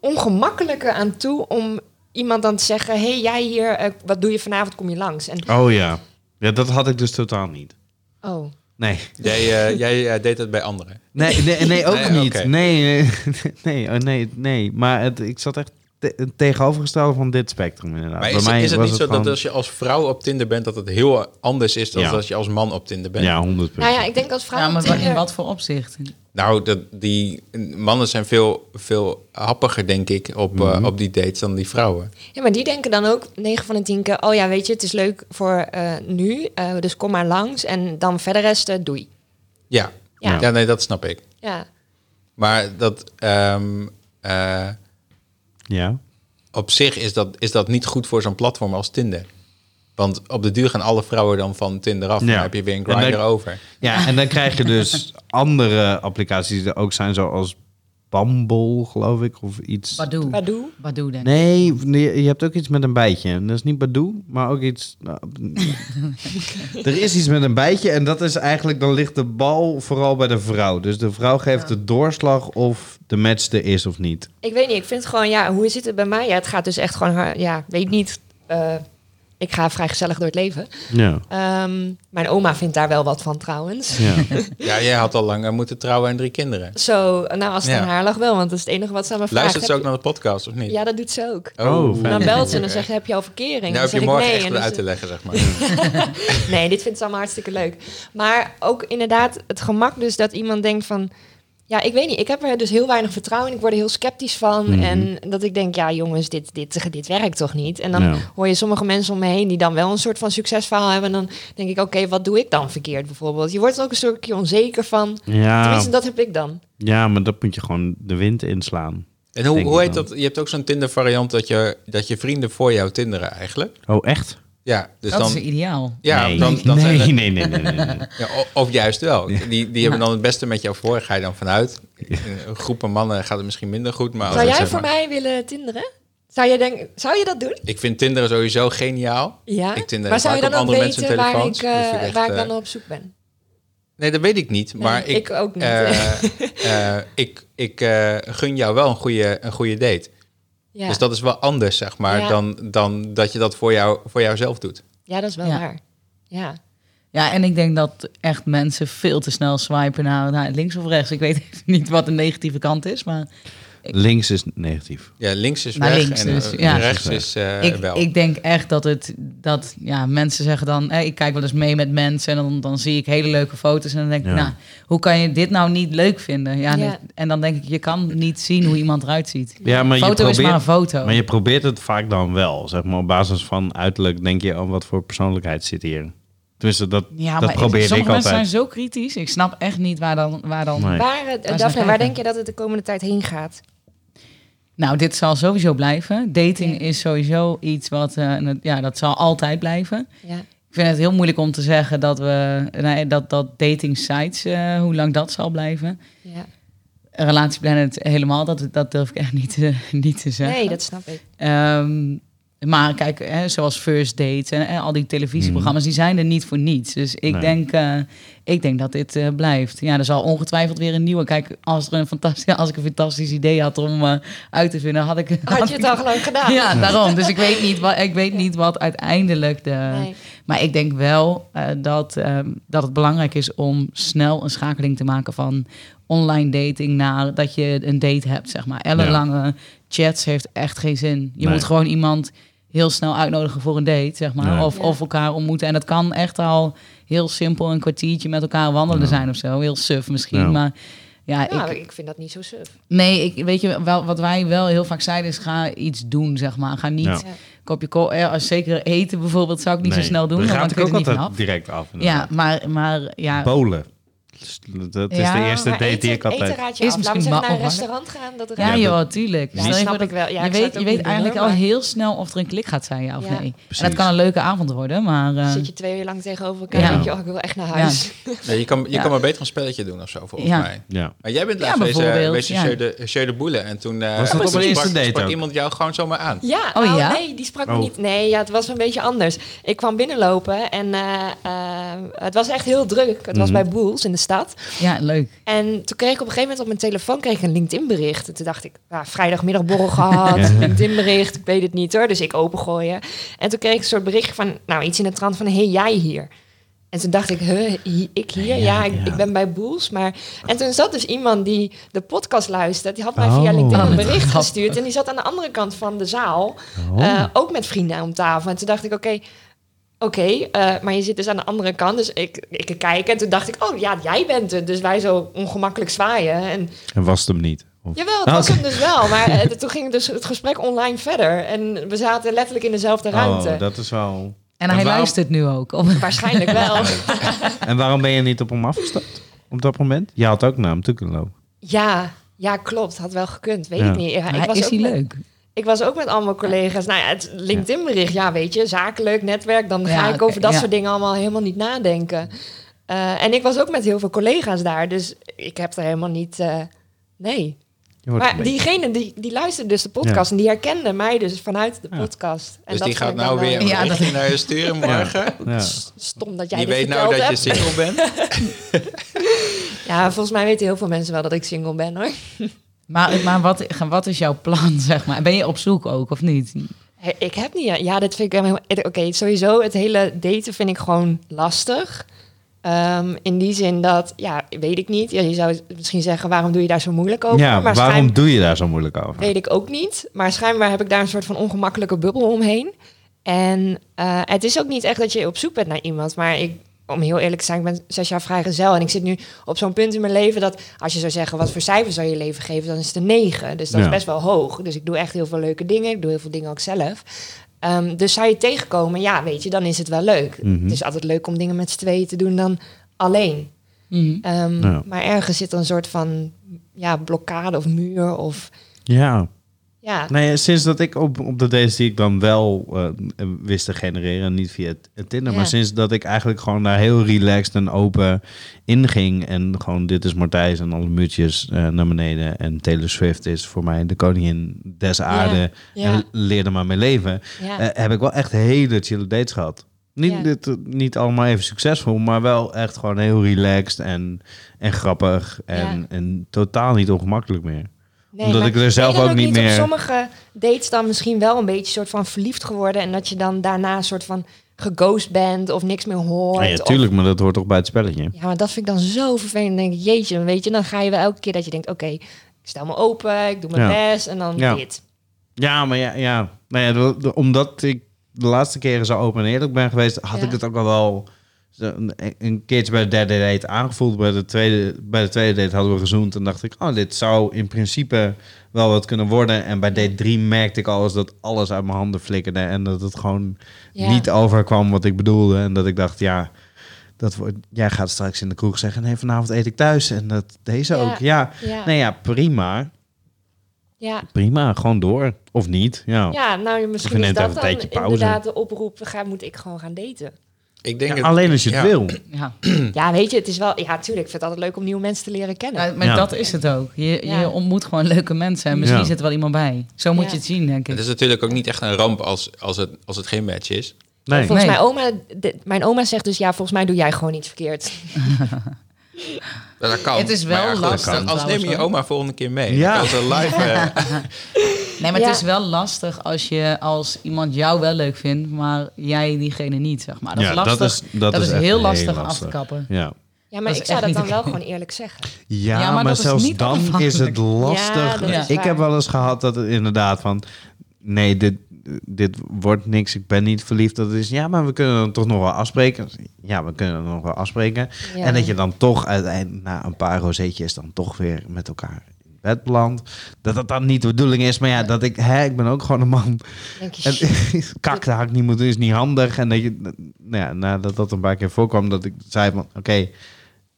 Speaker 1: ongemakkelijke aan toe om iemand dan te zeggen: hey, jij hier, eh, wat doe je vanavond? Kom je langs? En
Speaker 4: Oh ja. Ja, dat had ik dus totaal niet.
Speaker 1: oh,
Speaker 4: Nee.
Speaker 2: Jij, eh, jij eh, deed het bij anderen.
Speaker 4: Nee, nee, nee ook
Speaker 2: Nee,
Speaker 4: niet. Nee, nee, nee, oh, nee, nee. Maar het, ik zat echt te- het tegenovergestelde van dit spectrum inderdaad.
Speaker 2: Maar is,
Speaker 4: mij
Speaker 2: is het niet zo
Speaker 4: gewoon-
Speaker 2: dat als je als vrouw op Tinder bent, dat het heel anders is dan
Speaker 4: Ja.
Speaker 2: als je als man op Tinder bent?
Speaker 4: Ja, 100%
Speaker 1: nou ja, ik denk als vrouw.
Speaker 5: Ja, maar in wat voor opzichten?
Speaker 2: Nou, dat, die mannen zijn veel, veel happiger, denk ik, op, eh, op die dates dan die vrouwen.
Speaker 1: Ja, maar die denken dan ook 9 van de 10 keer... oh ja, weet je, het is leuk voor eh, nu, eh, dus kom maar langs. En dan verder rest, eh, doei.
Speaker 2: Ja.
Speaker 1: Ja.
Speaker 2: Ja. nee, dat snap ik.
Speaker 1: Ja,
Speaker 2: Maar dat, ehm, eh,
Speaker 4: Ja.
Speaker 2: op zich is dat, is dat niet goed voor zo'n platform als Tinder. Want op de duur gaan alle vrouwen dan van Tinder af. En dan heb je weer een grinder over.
Speaker 4: ja, en dan krijg je dus andere applicaties die er ook zijn, zoals Bambol, geloof ik, of iets.
Speaker 5: Badoe.
Speaker 1: Badoe.
Speaker 5: Badoe, denk ik.
Speaker 4: Nee, nee, je hebt ook iets met een bijtje. En Dat is niet Badoe, maar ook iets... nou, er is iets met een bijtje en dat is eigenlijk... dan ligt de bal vooral bij de vrouw. Dus de vrouw geeft de doorslag of de match er is of niet.
Speaker 1: Ik weet niet, ik vind gewoon, ja, hoe zit het bij mij? Ja, het gaat dus echt gewoon, ja, weet niet. eh, ik ga vrij gezellig door het leven.
Speaker 4: Ja,
Speaker 1: Ehm, mijn oma vindt daar wel wat van trouwens.
Speaker 4: ja.
Speaker 2: Ja, jij had al lang eh, moeten trouwen en drie kinderen.
Speaker 1: Zo, nou als het
Speaker 2: Ja.
Speaker 1: aan haar lag wel, want dat is het enige wat ze aan me vraagt.
Speaker 2: Luistert ze ook naar de podcast of niet?
Speaker 1: Ja, dat doet ze ook.
Speaker 4: Oh, fijn.
Speaker 1: Dan belt ze en dan zegt ze, heb je al verkering?
Speaker 2: Nou
Speaker 1: Dan
Speaker 2: heb je
Speaker 1: zeg ik
Speaker 2: morgen
Speaker 1: nee.
Speaker 2: echt uit te leggen, zeg maar.
Speaker 1: Nee, dit vindt ze allemaal hartstikke leuk. Maar ook inderdaad het gemak dus dat iemand denkt van... Ja, ik weet niet. Ik heb er dus heel weinig vertrouwen in. Ik word er heel sceptisch van.
Speaker 4: Mhm.
Speaker 1: En dat ik denk, ja jongens, dit, dit, dit werkt toch niet? En dan
Speaker 4: Ja.
Speaker 1: hoor je sommige mensen om me heen die dan wel een soort van succesverhaal hebben. En dan denk ik, oké, wat doe ik dan verkeerd bijvoorbeeld? Je wordt er ook een stukje onzeker van.
Speaker 4: Ja,
Speaker 1: Tenminste, dat heb ik dan.
Speaker 4: ja, maar dat moet je gewoon de wind inslaan.
Speaker 2: En hoe, hoe heet
Speaker 4: dan.
Speaker 2: dat? Je hebt ook zo'n Tinder variant dat je, dat je vrienden voor jou tinderen eigenlijk.
Speaker 4: Oh, echt?
Speaker 2: Ja, dus
Speaker 5: dat
Speaker 2: dan...
Speaker 5: is ideaal.
Speaker 2: Ja,
Speaker 4: nee.
Speaker 2: dan, dan
Speaker 4: nee,
Speaker 2: zijn er-
Speaker 4: nee, nee, nee, nee, nee.
Speaker 2: Ja, of juist wel. Die, die hebben dan het beste met jou voor. Ga je dan vanuit. In Een groep mannen gaat het misschien minder goed. Maar
Speaker 1: Zou jij
Speaker 2: zeg
Speaker 1: voor
Speaker 2: maar-
Speaker 1: mij willen tinderen? Zou je, denken, zou je dat doen?
Speaker 2: Ik vind Tinder sowieso geniaal.
Speaker 1: Ja.
Speaker 2: Ik tinder
Speaker 1: maar zou je dan ook
Speaker 2: andere mensen
Speaker 1: weten waar ik,
Speaker 2: telefoons.
Speaker 1: eh,
Speaker 2: Dat vind ik echt,
Speaker 1: waar ik
Speaker 2: eh,
Speaker 1: dan op zoek ben?
Speaker 2: Nee, dat weet ik niet.
Speaker 1: Nee,
Speaker 2: Maar ik,
Speaker 1: ik ook niet.
Speaker 2: eh, eh, ik, ik eh, gun jou wel een goede, een goede date.
Speaker 1: Ja.
Speaker 2: Dus dat is wel anders, zeg maar,
Speaker 1: Ja.
Speaker 2: dan, dan dat je dat voor, jou, voor jouzelf doet.
Speaker 1: ja, dat is wel
Speaker 5: Ja.
Speaker 1: waar. Ja.
Speaker 5: Ja, en ik denk dat echt mensen veel te snel swipen naar, naar links of rechts. Ik weet even niet wat de negatieve kant is, maar
Speaker 4: Links is negatief.
Speaker 2: Ja, links is
Speaker 5: Naar
Speaker 2: weg
Speaker 5: links
Speaker 2: en
Speaker 5: dus,
Speaker 2: eh,
Speaker 5: ja.
Speaker 2: rechts is eh,
Speaker 5: ik,
Speaker 2: wel.
Speaker 5: ik denk echt dat het dat ja, mensen zeggen dan, ik kijk wel eens mee met mensen en dan, dan zie ik hele leuke foto's en dan denk ik,
Speaker 4: Ja.
Speaker 5: nou, hoe kan je dit nou niet leuk vinden? Ja, en dan denk ik, je kan niet zien hoe iemand eruit ziet.
Speaker 4: Ja, maar je
Speaker 5: foto is maar een
Speaker 4: probeert,
Speaker 5: foto.
Speaker 4: maar je probeert het vaak dan wel. Zeg maar op basis van uiterlijk denk je, oh, wat voor persoonlijkheid zit hier. Tenminste, dat,
Speaker 5: ja,
Speaker 4: dat
Speaker 5: maar
Speaker 4: probeer ik
Speaker 5: sommige mensen
Speaker 4: altijd.
Speaker 5: zijn zo kritisch. Ik snap echt niet waar dan, waar dan
Speaker 4: Nee.
Speaker 1: Waar, Daphne, waar denk je dat het de komende tijd heen gaat?
Speaker 5: Nou, dit zal sowieso blijven. Dating
Speaker 1: Ja.
Speaker 5: is sowieso iets wat, eh, ja, dat zal altijd blijven.
Speaker 1: Ja.
Speaker 5: Ik vind het heel moeilijk om te zeggen dat we, nee, dat, dat dating sites, eh, hoe lang dat zal blijven.
Speaker 1: ja.
Speaker 5: Relatieplanet helemaal, dat, dat durf ik echt niet, te- niet te zeggen.
Speaker 1: Nee, dat snap ik.
Speaker 5: Ehm, maar kijk, hè, zoals First Dates en, en al die televisieprogramma's, die zijn er niet voor niets. Dus ik,
Speaker 4: Nee.
Speaker 5: denk, eh, ik denk dat dit eh, blijft. Ja, er zal ongetwijfeld weer een nieuwe. Kijk, als, er een fantastisch, als ik een fantastisch idee had om eh, uit te vinden, had ik...
Speaker 1: Had je het al lang gedaan?
Speaker 5: Ja, daarom. Dus ik weet niet wat, ik weet niet wat uiteindelijk de.
Speaker 1: Nee.
Speaker 5: Maar ik denk wel eh, dat, ehm, dat het belangrijk is om snel een schakeling te maken van online dating naar dat je een date hebt, zeg maar. Ellenlange chats heeft echt geen zin. Je
Speaker 4: Nee.
Speaker 5: moet gewoon iemand heel snel uitnodigen voor een date, zeg maar.
Speaker 4: Nee.
Speaker 5: Of,
Speaker 1: Ja.
Speaker 5: of elkaar ontmoeten. En dat kan echt al heel simpel een kwartiertje met elkaar wandelen
Speaker 4: Ja.
Speaker 5: zijn of zo. Heel suf misschien,
Speaker 4: Ja.
Speaker 5: maar... Ja,
Speaker 1: Ja,
Speaker 5: ik,
Speaker 1: ik vind dat niet zo suf.
Speaker 5: nee, ik, weet je wel, wat wij wel heel vaak zeiden is ga iets doen, zeg maar. Ga niet kopje ko eh, als zeker eten bijvoorbeeld zou ik niet
Speaker 4: Nee,
Speaker 5: zo snel doen, dan
Speaker 4: ik
Speaker 5: kun je
Speaker 4: ook
Speaker 5: niet
Speaker 4: altijd direct af.
Speaker 5: Ja, maar, maar ja,
Speaker 4: Bolen. Dus Dat is
Speaker 5: Ja,
Speaker 4: de eerste date
Speaker 1: eten,
Speaker 4: die ik altijd...
Speaker 1: eten raad je
Speaker 5: Is
Speaker 1: af. Laten we
Speaker 5: misschien
Speaker 1: naar een
Speaker 5: makkelijk.
Speaker 1: restaurant gaan. Dat er
Speaker 5: ja,
Speaker 4: Ja,
Speaker 5: joh, tuurlijk.
Speaker 1: Ja,
Speaker 5: je
Speaker 1: snap ik wel. Ja,
Speaker 5: je weet, je weet
Speaker 1: doen,
Speaker 5: eigenlijk al
Speaker 1: maar-
Speaker 5: heel snel of er een klik gaat zijn, ja of
Speaker 1: Ja.
Speaker 5: nee. En dat kan een leuke avond worden, maar... eh,
Speaker 1: Zit je twee uur lang tegenover elkaar
Speaker 5: Ja.
Speaker 1: en denk je, oh, ik wil echt naar huis.
Speaker 2: Nee, je kan, je
Speaker 5: Ja.
Speaker 2: kan maar beter een spelletje doen of zo, volgens
Speaker 5: Ja.
Speaker 2: mij.
Speaker 4: Ja.
Speaker 2: Maar jij bent laatst
Speaker 5: ja.
Speaker 2: Jeu de, Jeu de Boele en toen eh,
Speaker 4: Was dat op een eerste
Speaker 2: sprak,
Speaker 4: date
Speaker 2: sprak
Speaker 4: ook?
Speaker 2: iemand jou gewoon zomaar aan.
Speaker 1: Ja,
Speaker 5: Oh,
Speaker 1: nou,
Speaker 5: ja?
Speaker 1: nee, die sprak me
Speaker 4: Oh.
Speaker 1: niet. Nee, ja, het was een beetje anders. Ik kwam binnenlopen en eh, eh, het was echt heel druk. Het was
Speaker 4: Mhm.
Speaker 1: bij Boels in de
Speaker 5: ja, leuk.
Speaker 1: En toen kreeg ik op een gegeven moment op mijn telefoon kreeg ik een LinkedIn-bericht. En toen dacht ik, nou, vrijdagmiddagborrel gehad,
Speaker 4: Ja.
Speaker 1: LinkedIn-bericht, ik weet het niet hoor. Dus ik opengooien. En toen kreeg ik een soort berichtje van, nou, iets in de trant van, hey, jij hier. En toen dacht ik, huh, ik hier? Ja, ik,
Speaker 4: ja.
Speaker 1: ik ben bij Boels. Maar... En toen zat dus iemand die de podcast luistert. Die had mij via
Speaker 4: Oh.
Speaker 1: LinkedIn
Speaker 5: Oh,
Speaker 1: een
Speaker 5: wat
Speaker 1: bericht gestuurd. En die zat aan de andere kant van de zaal.
Speaker 4: Oh.
Speaker 1: eh, ook met vrienden om tafel. En toen dacht ik, oké, oké, eh, maar je zit dus aan de andere kant. Dus ik, ik kijk en toen dacht ik, oh ja, jij bent het. Dus wij zo ongemakkelijk zwaaien. En
Speaker 4: En was het hem niet? Of-
Speaker 1: jawel, het
Speaker 4: Ah,
Speaker 1: was
Speaker 4: oké.
Speaker 1: hem dus wel. Maar eh, toen ging dus het gesprek online verder. En we zaten letterlijk in dezelfde ruimte.
Speaker 4: Oh, dat is wel...
Speaker 5: En hij
Speaker 4: waarom-
Speaker 5: luistert nu ook. Of-
Speaker 1: Waarschijnlijk wel.
Speaker 4: En waarom ben je niet op hem afgestapt? Op dat moment? Je had ook naar hem toe kunnen lopen.
Speaker 1: Ja, ja, klopt. Had wel gekund. Weet
Speaker 4: Ja.
Speaker 1: ik niet. Ja, ik was
Speaker 5: is
Speaker 1: ook
Speaker 5: hij leuk?
Speaker 1: Ik was ook met allemaal collega's. Nou ja, het LinkedIn-bericht, ja, weet je, zakelijk, netwerk. Dan ga
Speaker 5: Ja,
Speaker 1: ik over dat
Speaker 5: ja.
Speaker 1: soort dingen allemaal helemaal niet nadenken. Eh, en ik was ook met heel veel collega's daar. Dus ik heb er helemaal niet... eh, nee. Maar diegene die, die luisterde dus de podcast en die herkende mij dus vanuit de
Speaker 4: Ja.
Speaker 1: podcast. En
Speaker 2: Dus
Speaker 1: dat
Speaker 2: die gaat nou weer
Speaker 5: Ja,
Speaker 2: een
Speaker 5: dat-
Speaker 2: naar je sturen morgen.
Speaker 1: Stom dat jij
Speaker 2: Die
Speaker 1: dit
Speaker 2: weet nou dat je single bent.
Speaker 1: Ja, volgens mij weten heel veel mensen wel dat ik single ben hoor.
Speaker 5: Maar, maar wat, wat is jouw plan, zeg maar? Ben je op zoek ook, of niet?
Speaker 1: Ik heb niet. Ja, dit vind ik helemaal. Oké, sowieso het hele daten vind ik gewoon lastig. Ehm, in die zin dat, ja, weet ik niet. Ja, je zou misschien zeggen, waarom doe je daar zo moeilijk over?
Speaker 4: ja,
Speaker 1: maar
Speaker 4: waarom doe je daar zo moeilijk over?
Speaker 1: weet ik ook niet. Maar schijnbaar heb ik daar een soort van ongemakkelijke bubbel omheen. En eh, het is ook niet echt dat je op zoek bent naar iemand. Maar ik, om heel eerlijk te zijn, ik ben zes jaar vrijgezel. En ik zit nu op zo'n punt in mijn leven dat als je zou zeggen, wat voor cijfer zou je leven geven, dan is het een negen. Dus dat
Speaker 4: Ja.
Speaker 1: is best wel hoog. Dus ik doe echt heel veel leuke dingen. Ik doe heel veel dingen ook zelf. Ehm, dus zou je tegenkomen, ja, weet je, dan is het wel leuk.
Speaker 4: Mhm.
Speaker 1: Het is altijd leuk om dingen met z'n tweeën te doen dan alleen.
Speaker 5: Mhm.
Speaker 1: Ehm,
Speaker 4: Ja.
Speaker 1: Maar ergens zit een soort van ja, blokkade of muur of
Speaker 4: Ja,
Speaker 1: ja.
Speaker 4: nee, sinds dat ik op, op de dates die ik dan wel eh, wist te genereren, niet via het, het Tinder,
Speaker 1: Ja.
Speaker 4: maar sinds dat ik eigenlijk gewoon daar heel relaxed en open inging en gewoon dit is Martijs en alle muurtjes eh, naar beneden en Taylor Swift is voor mij de koningin des aarde
Speaker 1: ja.
Speaker 4: en leerde maar mee leven, eh, heb ik wel echt hele chille dates gehad. Niet, dit, niet allemaal even succesvol, maar wel echt gewoon heel relaxed en, en grappig en, en totaal niet ongemakkelijk meer.
Speaker 1: Nee,
Speaker 4: Omdat ik er zelf ook niet meer-
Speaker 1: Op sommige dates dan misschien wel een beetje soort van verliefd geworden en dat je dan daarna een soort van geghost bent of niks meer hoort.
Speaker 4: Ja, ja,
Speaker 1: of-
Speaker 4: tuurlijk, maar dat hoort toch bij het spelletje.
Speaker 1: ja, maar dat vind ik dan zo vervelend. Dan denk ik, jeetje, dan weet je, dan ga je wel elke keer dat je denkt, oké, ik stel me open, ik doe mijn
Speaker 4: Ja.
Speaker 1: best en dan
Speaker 4: Ja.
Speaker 1: dit.
Speaker 4: Ja, maar ja, ja. Nou ja omdat ik de laatste keren zo open en eerlijk ben geweest, had ik het ook al wel een, keertje bij de derde date aangevoeld. Bij de, tweede, bij de tweede date hadden we gezoend en dacht ik, oh, dit zou in principe wel wat kunnen worden. En bij date drie merkte ik al eens dat alles uit mijn handen flikkerde en dat het gewoon
Speaker 1: Ja.
Speaker 4: niet overkwam wat ik bedoelde. En dat ik dacht, ja, dat wordt, jij gaat straks in de kroeg zeggen, nee, vanavond eet ik thuis. En dat deze
Speaker 1: Ja.
Speaker 4: ook. Ja,
Speaker 1: Ja,
Speaker 4: nee, ja, prima.
Speaker 1: ja.
Speaker 4: Prima, gewoon door. Of niet, ja.
Speaker 1: ja, nou misschien is dat dan inderdaad de oproep, ga, moet ik gewoon gaan daten.
Speaker 2: Ik denk
Speaker 4: Ja,
Speaker 2: het-
Speaker 4: alleen als je het
Speaker 2: ja.
Speaker 4: wil.
Speaker 5: Ja,
Speaker 1: Ja, weet je, het is wel, ja, tuurlijk, ik vind het altijd leuk om nieuwe mensen te leren kennen.
Speaker 5: Ja, maar
Speaker 4: Ja.
Speaker 5: dat is het ook. Je,
Speaker 1: Ja.
Speaker 5: je ontmoet gewoon leuke mensen en misschien
Speaker 4: Ja.
Speaker 5: zit er wel iemand bij. Zo moet
Speaker 1: Ja.
Speaker 5: je het zien, denk
Speaker 2: Het
Speaker 5: ik.
Speaker 2: is natuurlijk ook niet echt een ramp als, als, het, als het geen match is.
Speaker 4: Nee.
Speaker 1: Volgens
Speaker 5: Nee.
Speaker 1: mij oma, de- mijn oma zegt dus, ja, volgens mij doe jij gewoon iets verkeerd.
Speaker 2: Dat kan.
Speaker 5: Het is wel lastig
Speaker 2: Als neem je je oma volgende keer mee.
Speaker 4: Ja.
Speaker 2: Als een live...
Speaker 5: Nee, maar
Speaker 1: Ja.
Speaker 5: het is wel lastig als, je, als iemand jou wel leuk vindt, maar jij diegene niet, zeg maar. Dat
Speaker 4: Ja,
Speaker 5: is lastig.
Speaker 4: dat is, dat
Speaker 5: dat
Speaker 4: is
Speaker 5: heel lastig af te
Speaker 4: lastig.
Speaker 5: kappen.
Speaker 4: Ja.
Speaker 1: Ja, maar ik zou dat dan wel gewoon eerlijk zeggen.
Speaker 4: Ja,
Speaker 5: Ja,
Speaker 4: maar,
Speaker 5: maar dat is
Speaker 4: zelfs dan is het lastig.
Speaker 1: Ja, dat
Speaker 5: is
Speaker 4: ik
Speaker 1: waar.
Speaker 4: heb wel eens gehad dat het inderdaad van... Nee, dit, dit wordt niks. Ik ben niet verliefd. Dat is, ja, maar we kunnen dan toch nog wel afspreken. Ja, we kunnen nog wel afspreken.
Speaker 1: Ja.
Speaker 4: En dat je dan toch uiteindelijk na een paar rozeetjes dan toch weer met elkaar bed. Dat dat dan niet de bedoeling is. Maar ja, dat ik, hè, ik ben ook gewoon een man.
Speaker 1: Denk je,
Speaker 4: En
Speaker 1: shit.
Speaker 4: kakte had ik niet moeten, is niet handig. En dat je, nou ja, nadat dat een paar keer voorkwam, dat ik zei van, oké,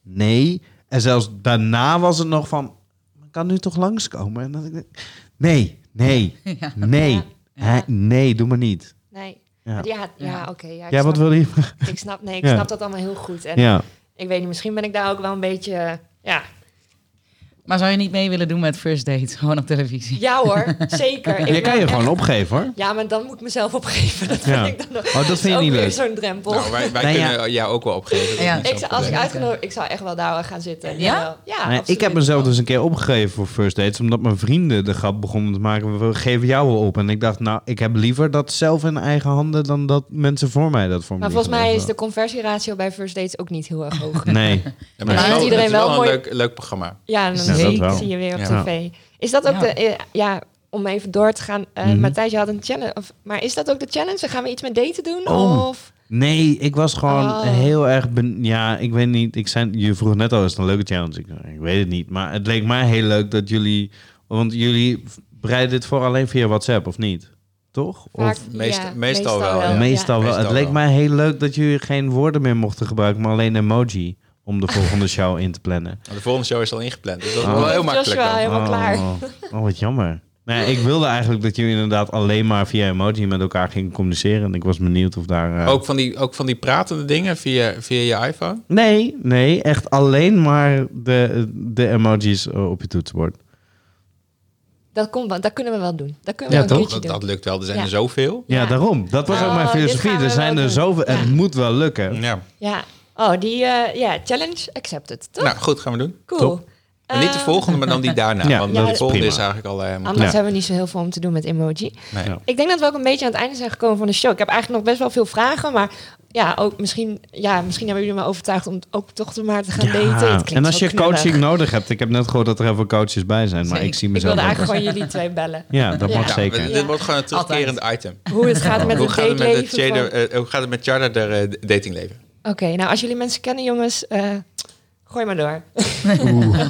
Speaker 4: nee. En zelfs daarna was het nog van, ik kan nu toch langskomen? En dat ik, nee, nee,
Speaker 5: Ja.
Speaker 4: nee,
Speaker 1: Ja.
Speaker 4: Hè, nee, doe maar niet.
Speaker 1: Nee.
Speaker 4: Ja.
Speaker 1: Ja, ja, oké. ja,
Speaker 4: Ja, wat wil je?
Speaker 1: Ik snap, nee, ik
Speaker 4: Ja.
Speaker 1: snap dat allemaal heel goed. En
Speaker 4: Ja,
Speaker 1: ik weet niet, misschien ben ik daar ook wel een beetje... Ja,
Speaker 5: Maar zou je niet mee willen doen met first date? Gewoon op televisie.
Speaker 1: ja hoor, zeker. Ik
Speaker 4: je kan je
Speaker 1: echt-
Speaker 4: gewoon opgeven hoor.
Speaker 1: Ja, maar dan moet ik mezelf opgeven. Dat
Speaker 4: Ja.
Speaker 1: vind ik dan ook,
Speaker 4: Oh, dat vind je
Speaker 1: ook
Speaker 4: niet
Speaker 1: weer
Speaker 4: leuk.
Speaker 1: zo'n drempel.
Speaker 2: nou, wij wij
Speaker 4: Nou ja.
Speaker 2: kunnen jou ook wel opgeven.
Speaker 5: Ja.
Speaker 1: ik als ik uitgenodigd, ik zou echt wel daar gaan zitten.
Speaker 5: Ja?
Speaker 1: Ja,
Speaker 4: Nee, ik heb mezelf dus een keer opgegeven voor first dates, omdat mijn vrienden de grap begonnen te maken. We geven jou wel op. En ik dacht, nou, ik heb liever dat zelf in eigen handen dan dat mensen voor mij dat voor me
Speaker 1: Maar volgens mij is de conversieratio bij First Dates ook niet heel erg hoog.
Speaker 4: Nee.
Speaker 2: Ja, maar
Speaker 1: Maar
Speaker 2: het is wel,
Speaker 1: iedereen
Speaker 2: het is
Speaker 1: wel
Speaker 2: wel een
Speaker 1: mooi-
Speaker 2: leuk, leuk programma.
Speaker 1: Ja,
Speaker 4: Ja, dat wel.
Speaker 1: zie je weer op
Speaker 2: Ja.
Speaker 1: tv. Is dat ook
Speaker 5: Ja.
Speaker 1: de... eh, ja, om even door te gaan. eh
Speaker 4: Mhm.
Speaker 1: Matthijs, je had een challenge. Of, maar is dat ook de challenge? Gaan we iets met daten doen?
Speaker 4: Oh.
Speaker 1: Of...
Speaker 4: Nee, ik was gewoon
Speaker 1: Oh.
Speaker 4: heel erg... Ben, ja, ik weet niet. Ik zei, je vroeg net al, is het een leuke challenge? Ik, ik weet het niet. Maar het leek mij heel leuk dat jullie... Want jullie bereiden dit voor alleen via WhatsApp, of niet? Toch?
Speaker 1: Vaak-
Speaker 4: of
Speaker 2: meest-
Speaker 1: ja,
Speaker 2: meestal wel, ja.
Speaker 4: meestal wel.
Speaker 2: Meestal
Speaker 4: het leek
Speaker 2: wel.
Speaker 4: mij heel leuk dat jullie geen woorden meer mochten gebruiken, maar alleen emoji. Om de volgende show in te plannen.
Speaker 2: De volgende show is al ingepland. Dus dat is
Speaker 4: Oh.
Speaker 2: wel heel
Speaker 1: Joshua,
Speaker 2: makkelijk dan.
Speaker 1: helemaal klaar.
Speaker 4: Oh, oh, wat jammer. Nee, ik wilde eigenlijk dat jullie inderdaad alleen maar via emoji met elkaar gingen communiceren. En ik was benieuwd of daar... eh,
Speaker 2: Ook van, die, ook van die pratende dingen via, via je iPhone?
Speaker 4: Nee, nee, echt alleen maar de, de emojis eh, op je toetsenbord.
Speaker 1: Dat, komt wel, dat kunnen we wel doen. Dat kunnen we
Speaker 4: Ja,
Speaker 1: wel
Speaker 4: toch?
Speaker 2: Dat,
Speaker 1: doen.
Speaker 2: dat lukt wel. Er zijn
Speaker 1: Ja.
Speaker 2: er zoveel.
Speaker 4: Ja,
Speaker 1: Ja.
Speaker 4: daarom. Dat was ook
Speaker 1: Oh,
Speaker 4: mijn
Speaker 1: dit
Speaker 4: filosofie. Er zijn er zoveel. Het moet wel lukken.
Speaker 2: Ja.
Speaker 1: Ja. Oh, die eh, ja, challenge accepted, toch?
Speaker 2: Nou, goed, gaan we doen.
Speaker 1: cool.
Speaker 4: top.
Speaker 2: Maar niet de
Speaker 1: Eh,
Speaker 2: volgende, maar dan die daarna.
Speaker 4: Ja,
Speaker 2: want
Speaker 1: dat
Speaker 2: de
Speaker 1: is
Speaker 2: volgende
Speaker 4: prima.
Speaker 2: is eigenlijk al... eh, helemaal
Speaker 1: Anders
Speaker 4: Ja.
Speaker 1: hebben we niet zo heel veel om te doen met emoji.
Speaker 2: Nee.
Speaker 4: Ja.
Speaker 1: Ik denk dat we ook een beetje aan het einde zijn gekomen van de show. Ik heb eigenlijk nog best wel veel vragen, maar ja, ook misschien, ja, misschien hebben jullie me overtuigd om ook toch te maar te gaan daten. Het klinkt
Speaker 4: En als je
Speaker 1: knullig.
Speaker 4: coaching nodig hebt, ik heb net gehoord dat er heel veel coaches bij zijn, maar
Speaker 5: Zeker.
Speaker 4: ik zie
Speaker 1: Ik
Speaker 4: mezelf
Speaker 1: wilde
Speaker 4: ook
Speaker 1: eigenlijk gewoon jullie twee bellen.
Speaker 4: Ja, dat
Speaker 1: Ja.
Speaker 4: mag
Speaker 2: Ja,
Speaker 4: zeker.
Speaker 2: Dit wordt gewoon een terugkerend item.
Speaker 1: Hoe het gaat met
Speaker 2: Hoe
Speaker 1: het
Speaker 2: gaat het met het
Speaker 1: dateleven.
Speaker 2: hoe gaat het met Charter de datingleven?
Speaker 1: Oké, nou als jullie mensen kennen jongens, eh, gooi maar door.
Speaker 4: Oeh.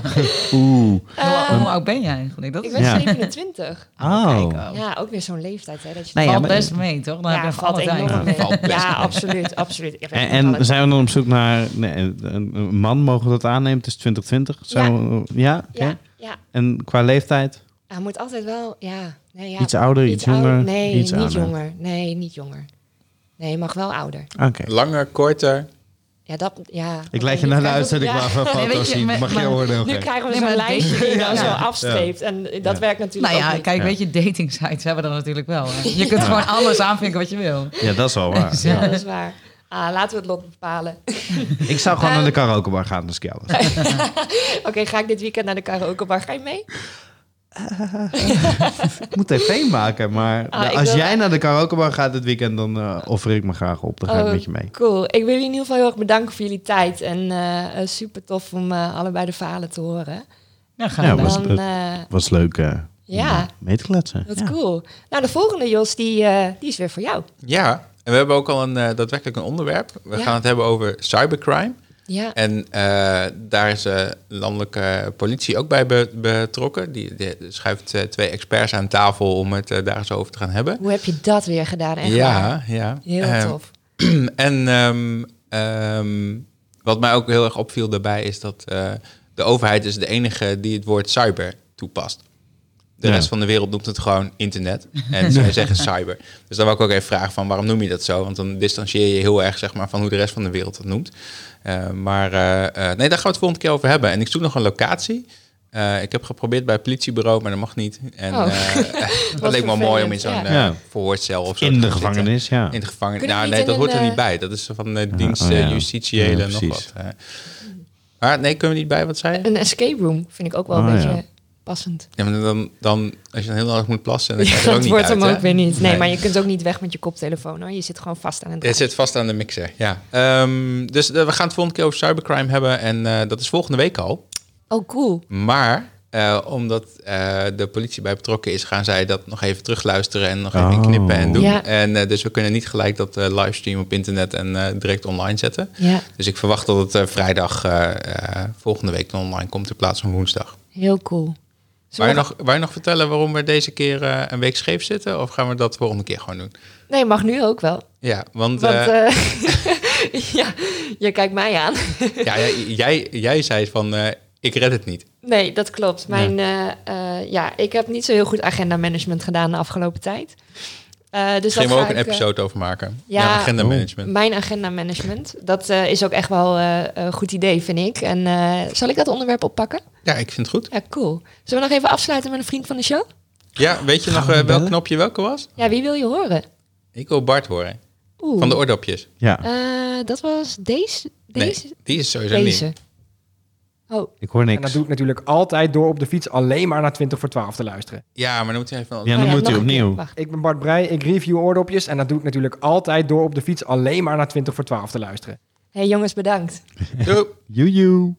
Speaker 1: Eh,
Speaker 5: Hoe, hoe oud ben jij eigenlijk? Dat
Speaker 1: ik ben
Speaker 4: Ja.
Speaker 1: 27.
Speaker 4: Oh.
Speaker 5: Kijk, oh.
Speaker 1: Ja, ook weer zo'n leeftijd hè. Dat je
Speaker 4: Nee, ja,
Speaker 5: valt
Speaker 4: maar-
Speaker 5: best mee, toch? Dan heb
Speaker 1: ja,
Speaker 5: je
Speaker 1: valt enorm mee. Ja, absoluut, absoluut. Ik
Speaker 4: En, zijn we dan op zoek naar nee, een, man, mogen we dat aannemen? Het is 2020. Zo, ja. Oké.
Speaker 1: Ja, ja.
Speaker 4: En qua leeftijd?
Speaker 1: Hij moet altijd wel, ja. Nee, ja.
Speaker 4: Iets ouder, iets
Speaker 1: ouder.
Speaker 4: jonger?
Speaker 1: Nee,
Speaker 4: Iets
Speaker 1: niet
Speaker 4: ouder.
Speaker 1: jonger. Nee, niet jonger. Nee, je mag wel ouder.
Speaker 4: Oké.
Speaker 2: Langer, korter?
Speaker 1: Ja, dat, ja.
Speaker 4: Ik leid je naar de uitzending waar we foto's zien. Mag je oordeel
Speaker 1: Nu krijgen we zo'n
Speaker 5: maar
Speaker 1: lijstje die je dan
Speaker 5: Ja.
Speaker 1: zo afstreept. En dat
Speaker 4: Ja.
Speaker 1: werkt natuurlijk
Speaker 5: Nou ja,
Speaker 1: ook
Speaker 5: kijk, weet je, dating sites hebben dat natuurlijk wel. Hè? Je kunt gewoon alles aanvinken wat je wil.
Speaker 4: Ja, dat is wel waar.
Speaker 1: Ja, dat is waar. Ah, laten we het lot bepalen.
Speaker 4: Ik zou gewoon naar de karaokebar gaan, dus.
Speaker 1: Oké, ga ik dit weekend naar de karaokebar? Ga je mee?
Speaker 4: Ik moet tv maken, maar
Speaker 1: Ah, ik
Speaker 4: als
Speaker 1: wil-
Speaker 4: jij naar de karaokebar gaat dit weekend, dan eh, offer ik me graag op. Dan ga ik
Speaker 1: Oh,
Speaker 4: met je mee.
Speaker 1: Cool. Ik wil jullie in ieder geval heel erg bedanken voor jullie tijd. En eh, eh, super tof om eh, allebei de verhalen te horen.
Speaker 5: Ja, ga
Speaker 4: Ja,
Speaker 5: je
Speaker 4: was-
Speaker 1: Dan,
Speaker 4: het-
Speaker 1: eh,
Speaker 4: Was leuk eh,
Speaker 1: Ja.
Speaker 4: om mee te kletsen.
Speaker 1: wat
Speaker 4: Ja.
Speaker 1: cool. Nou, de volgende, Jos, die, eh, die is weer voor jou.
Speaker 2: Ja, en we hebben ook al een eh, daadwerkelijk een onderwerp. We
Speaker 1: Ja.
Speaker 2: gaan het hebben over cybercrime.
Speaker 1: Ja.
Speaker 2: En eh, daar is de landelijke politie ook bij be- betrokken. Die, die schuift eh, twee experts aan tafel om het eh, daar eens over te gaan hebben.
Speaker 1: Hoe heb je dat weer gedaan? Echt waar?
Speaker 2: ja, ja.
Speaker 1: Heel
Speaker 2: Eh,
Speaker 1: tof.
Speaker 2: en ehm, ehm, wat mij ook heel erg opviel daarbij is dat eh, de overheid is de enige die het woord cyber toepast. De
Speaker 4: Ja.
Speaker 2: rest van de wereld noemt het gewoon internet. En zij zeggen cyber. Dus dan wil ik ook even vragen van waarom noem je dat zo? Want dan distancieer je heel erg zeg maar, van hoe de rest van de wereld dat noemt. Eh, maar eh, eh, nee, daar gaan we het volgende keer over hebben. En ik zoek nog een locatie. Eh, ik heb geprobeerd bij het politiebureau, maar dat mag niet. En
Speaker 1: Oh.
Speaker 2: eh, dat leek me wel mooi om in zo'n
Speaker 4: ja.
Speaker 2: Verhoorcel of zo
Speaker 4: In
Speaker 2: te
Speaker 4: de
Speaker 2: zitten.
Speaker 4: gevangenis, ja.
Speaker 2: In de gevangenis. Nou, nee, dat hoort er niet bij. Dat is van de dienst
Speaker 4: oh ja.
Speaker 2: eh, justitiële
Speaker 4: Ja,
Speaker 2: nog
Speaker 4: precies.
Speaker 2: wat. Maar nee, kunnen we niet bij, wat zei je?
Speaker 1: Een escape room vind ik ook wel
Speaker 4: Oh,
Speaker 1: een beetje
Speaker 4: ja.
Speaker 1: Passend.
Speaker 2: Ja, maar dan, dan, als je dan heel lang moet plassen, dan je er ook
Speaker 1: dat
Speaker 2: niet
Speaker 1: wordt
Speaker 2: uit,
Speaker 1: hem
Speaker 2: hè?
Speaker 1: ook weer niet. Nee,
Speaker 2: Nee.
Speaker 1: maar je kunt ook niet weg met je koptelefoon hoor. Je zit gewoon vast aan het
Speaker 2: Het zit vast aan de mixer, ja. Ehm, dus eh, we gaan het volgende keer over cybercrime hebben. En eh, dat is volgende week al.
Speaker 1: Oh, cool.
Speaker 2: Maar eh, omdat eh, de politie bij betrokken is, gaan zij dat nog even terugluisteren en nog even
Speaker 4: Oh.
Speaker 2: knippen en doen.
Speaker 1: Ja.
Speaker 2: En eh, dus we kunnen niet gelijk dat livestream op internet en eh, direct online zetten.
Speaker 1: Ja,
Speaker 2: Dus ik verwacht dat het eh, vrijdag eh, eh, volgende week online komt in plaats van woensdag.
Speaker 1: heel cool.
Speaker 2: Wou
Speaker 1: Zullen
Speaker 2: je, nog, je nog vertellen waarom we deze keer eh, een week scheef zitten? Of gaan we dat volgende keer gewoon doen?
Speaker 1: Nee, mag nu ook wel.
Speaker 2: Ja, want,
Speaker 1: Want
Speaker 2: eh,
Speaker 1: eh, ja, je kijkt mij aan.
Speaker 2: ja, jij, jij, jij zei van ik red het niet.
Speaker 1: Nee, dat klopt. Mijn, ja, ik heb niet zo heel goed agenda management gedaan de afgelopen tijd. Eh, dus
Speaker 2: we ook een
Speaker 1: ik, eh,
Speaker 2: episode over maken.
Speaker 1: ja,
Speaker 2: Ja, agenda
Speaker 4: Oh.
Speaker 2: management.
Speaker 1: Mijn agenda management. Dat eh, is ook echt wel eh, een goed idee, vind ik. En eh, zal ik dat onderwerp oppakken?
Speaker 2: Ja, ik vind het goed.
Speaker 1: Ja, cool. Zullen we nog even afsluiten met een vriend van de show?
Speaker 2: Ja, weet je nog
Speaker 4: we
Speaker 2: eh, welk knopje welke was?
Speaker 1: Ja, wie wil je horen?
Speaker 2: Ik wil Bart horen.
Speaker 1: Oeh.
Speaker 2: Van de oordopjes.
Speaker 4: Ja,
Speaker 1: Eh, dat was deze? Deze?
Speaker 2: Nee, die is sowieso
Speaker 1: deze.
Speaker 2: niet.
Speaker 1: Oh,
Speaker 4: ik hoor
Speaker 6: En dat
Speaker 4: niks.
Speaker 6: doe ik natuurlijk altijd door op de fiets alleen maar naar 20 voor 12 te luisteren.
Speaker 2: Ja, maar dan moet je even...
Speaker 4: Ja, dan
Speaker 1: Oh
Speaker 4: moet
Speaker 1: keer.
Speaker 4: opnieuw.
Speaker 1: Wacht.
Speaker 6: Ik ben Bart Breij, ik review oordopjes en dat doe ik natuurlijk altijd door op de fiets alleen maar naar 20 voor 12 te luisteren.
Speaker 1: hey, jongens, bedankt.
Speaker 2: Doei.
Speaker 4: Joejoe.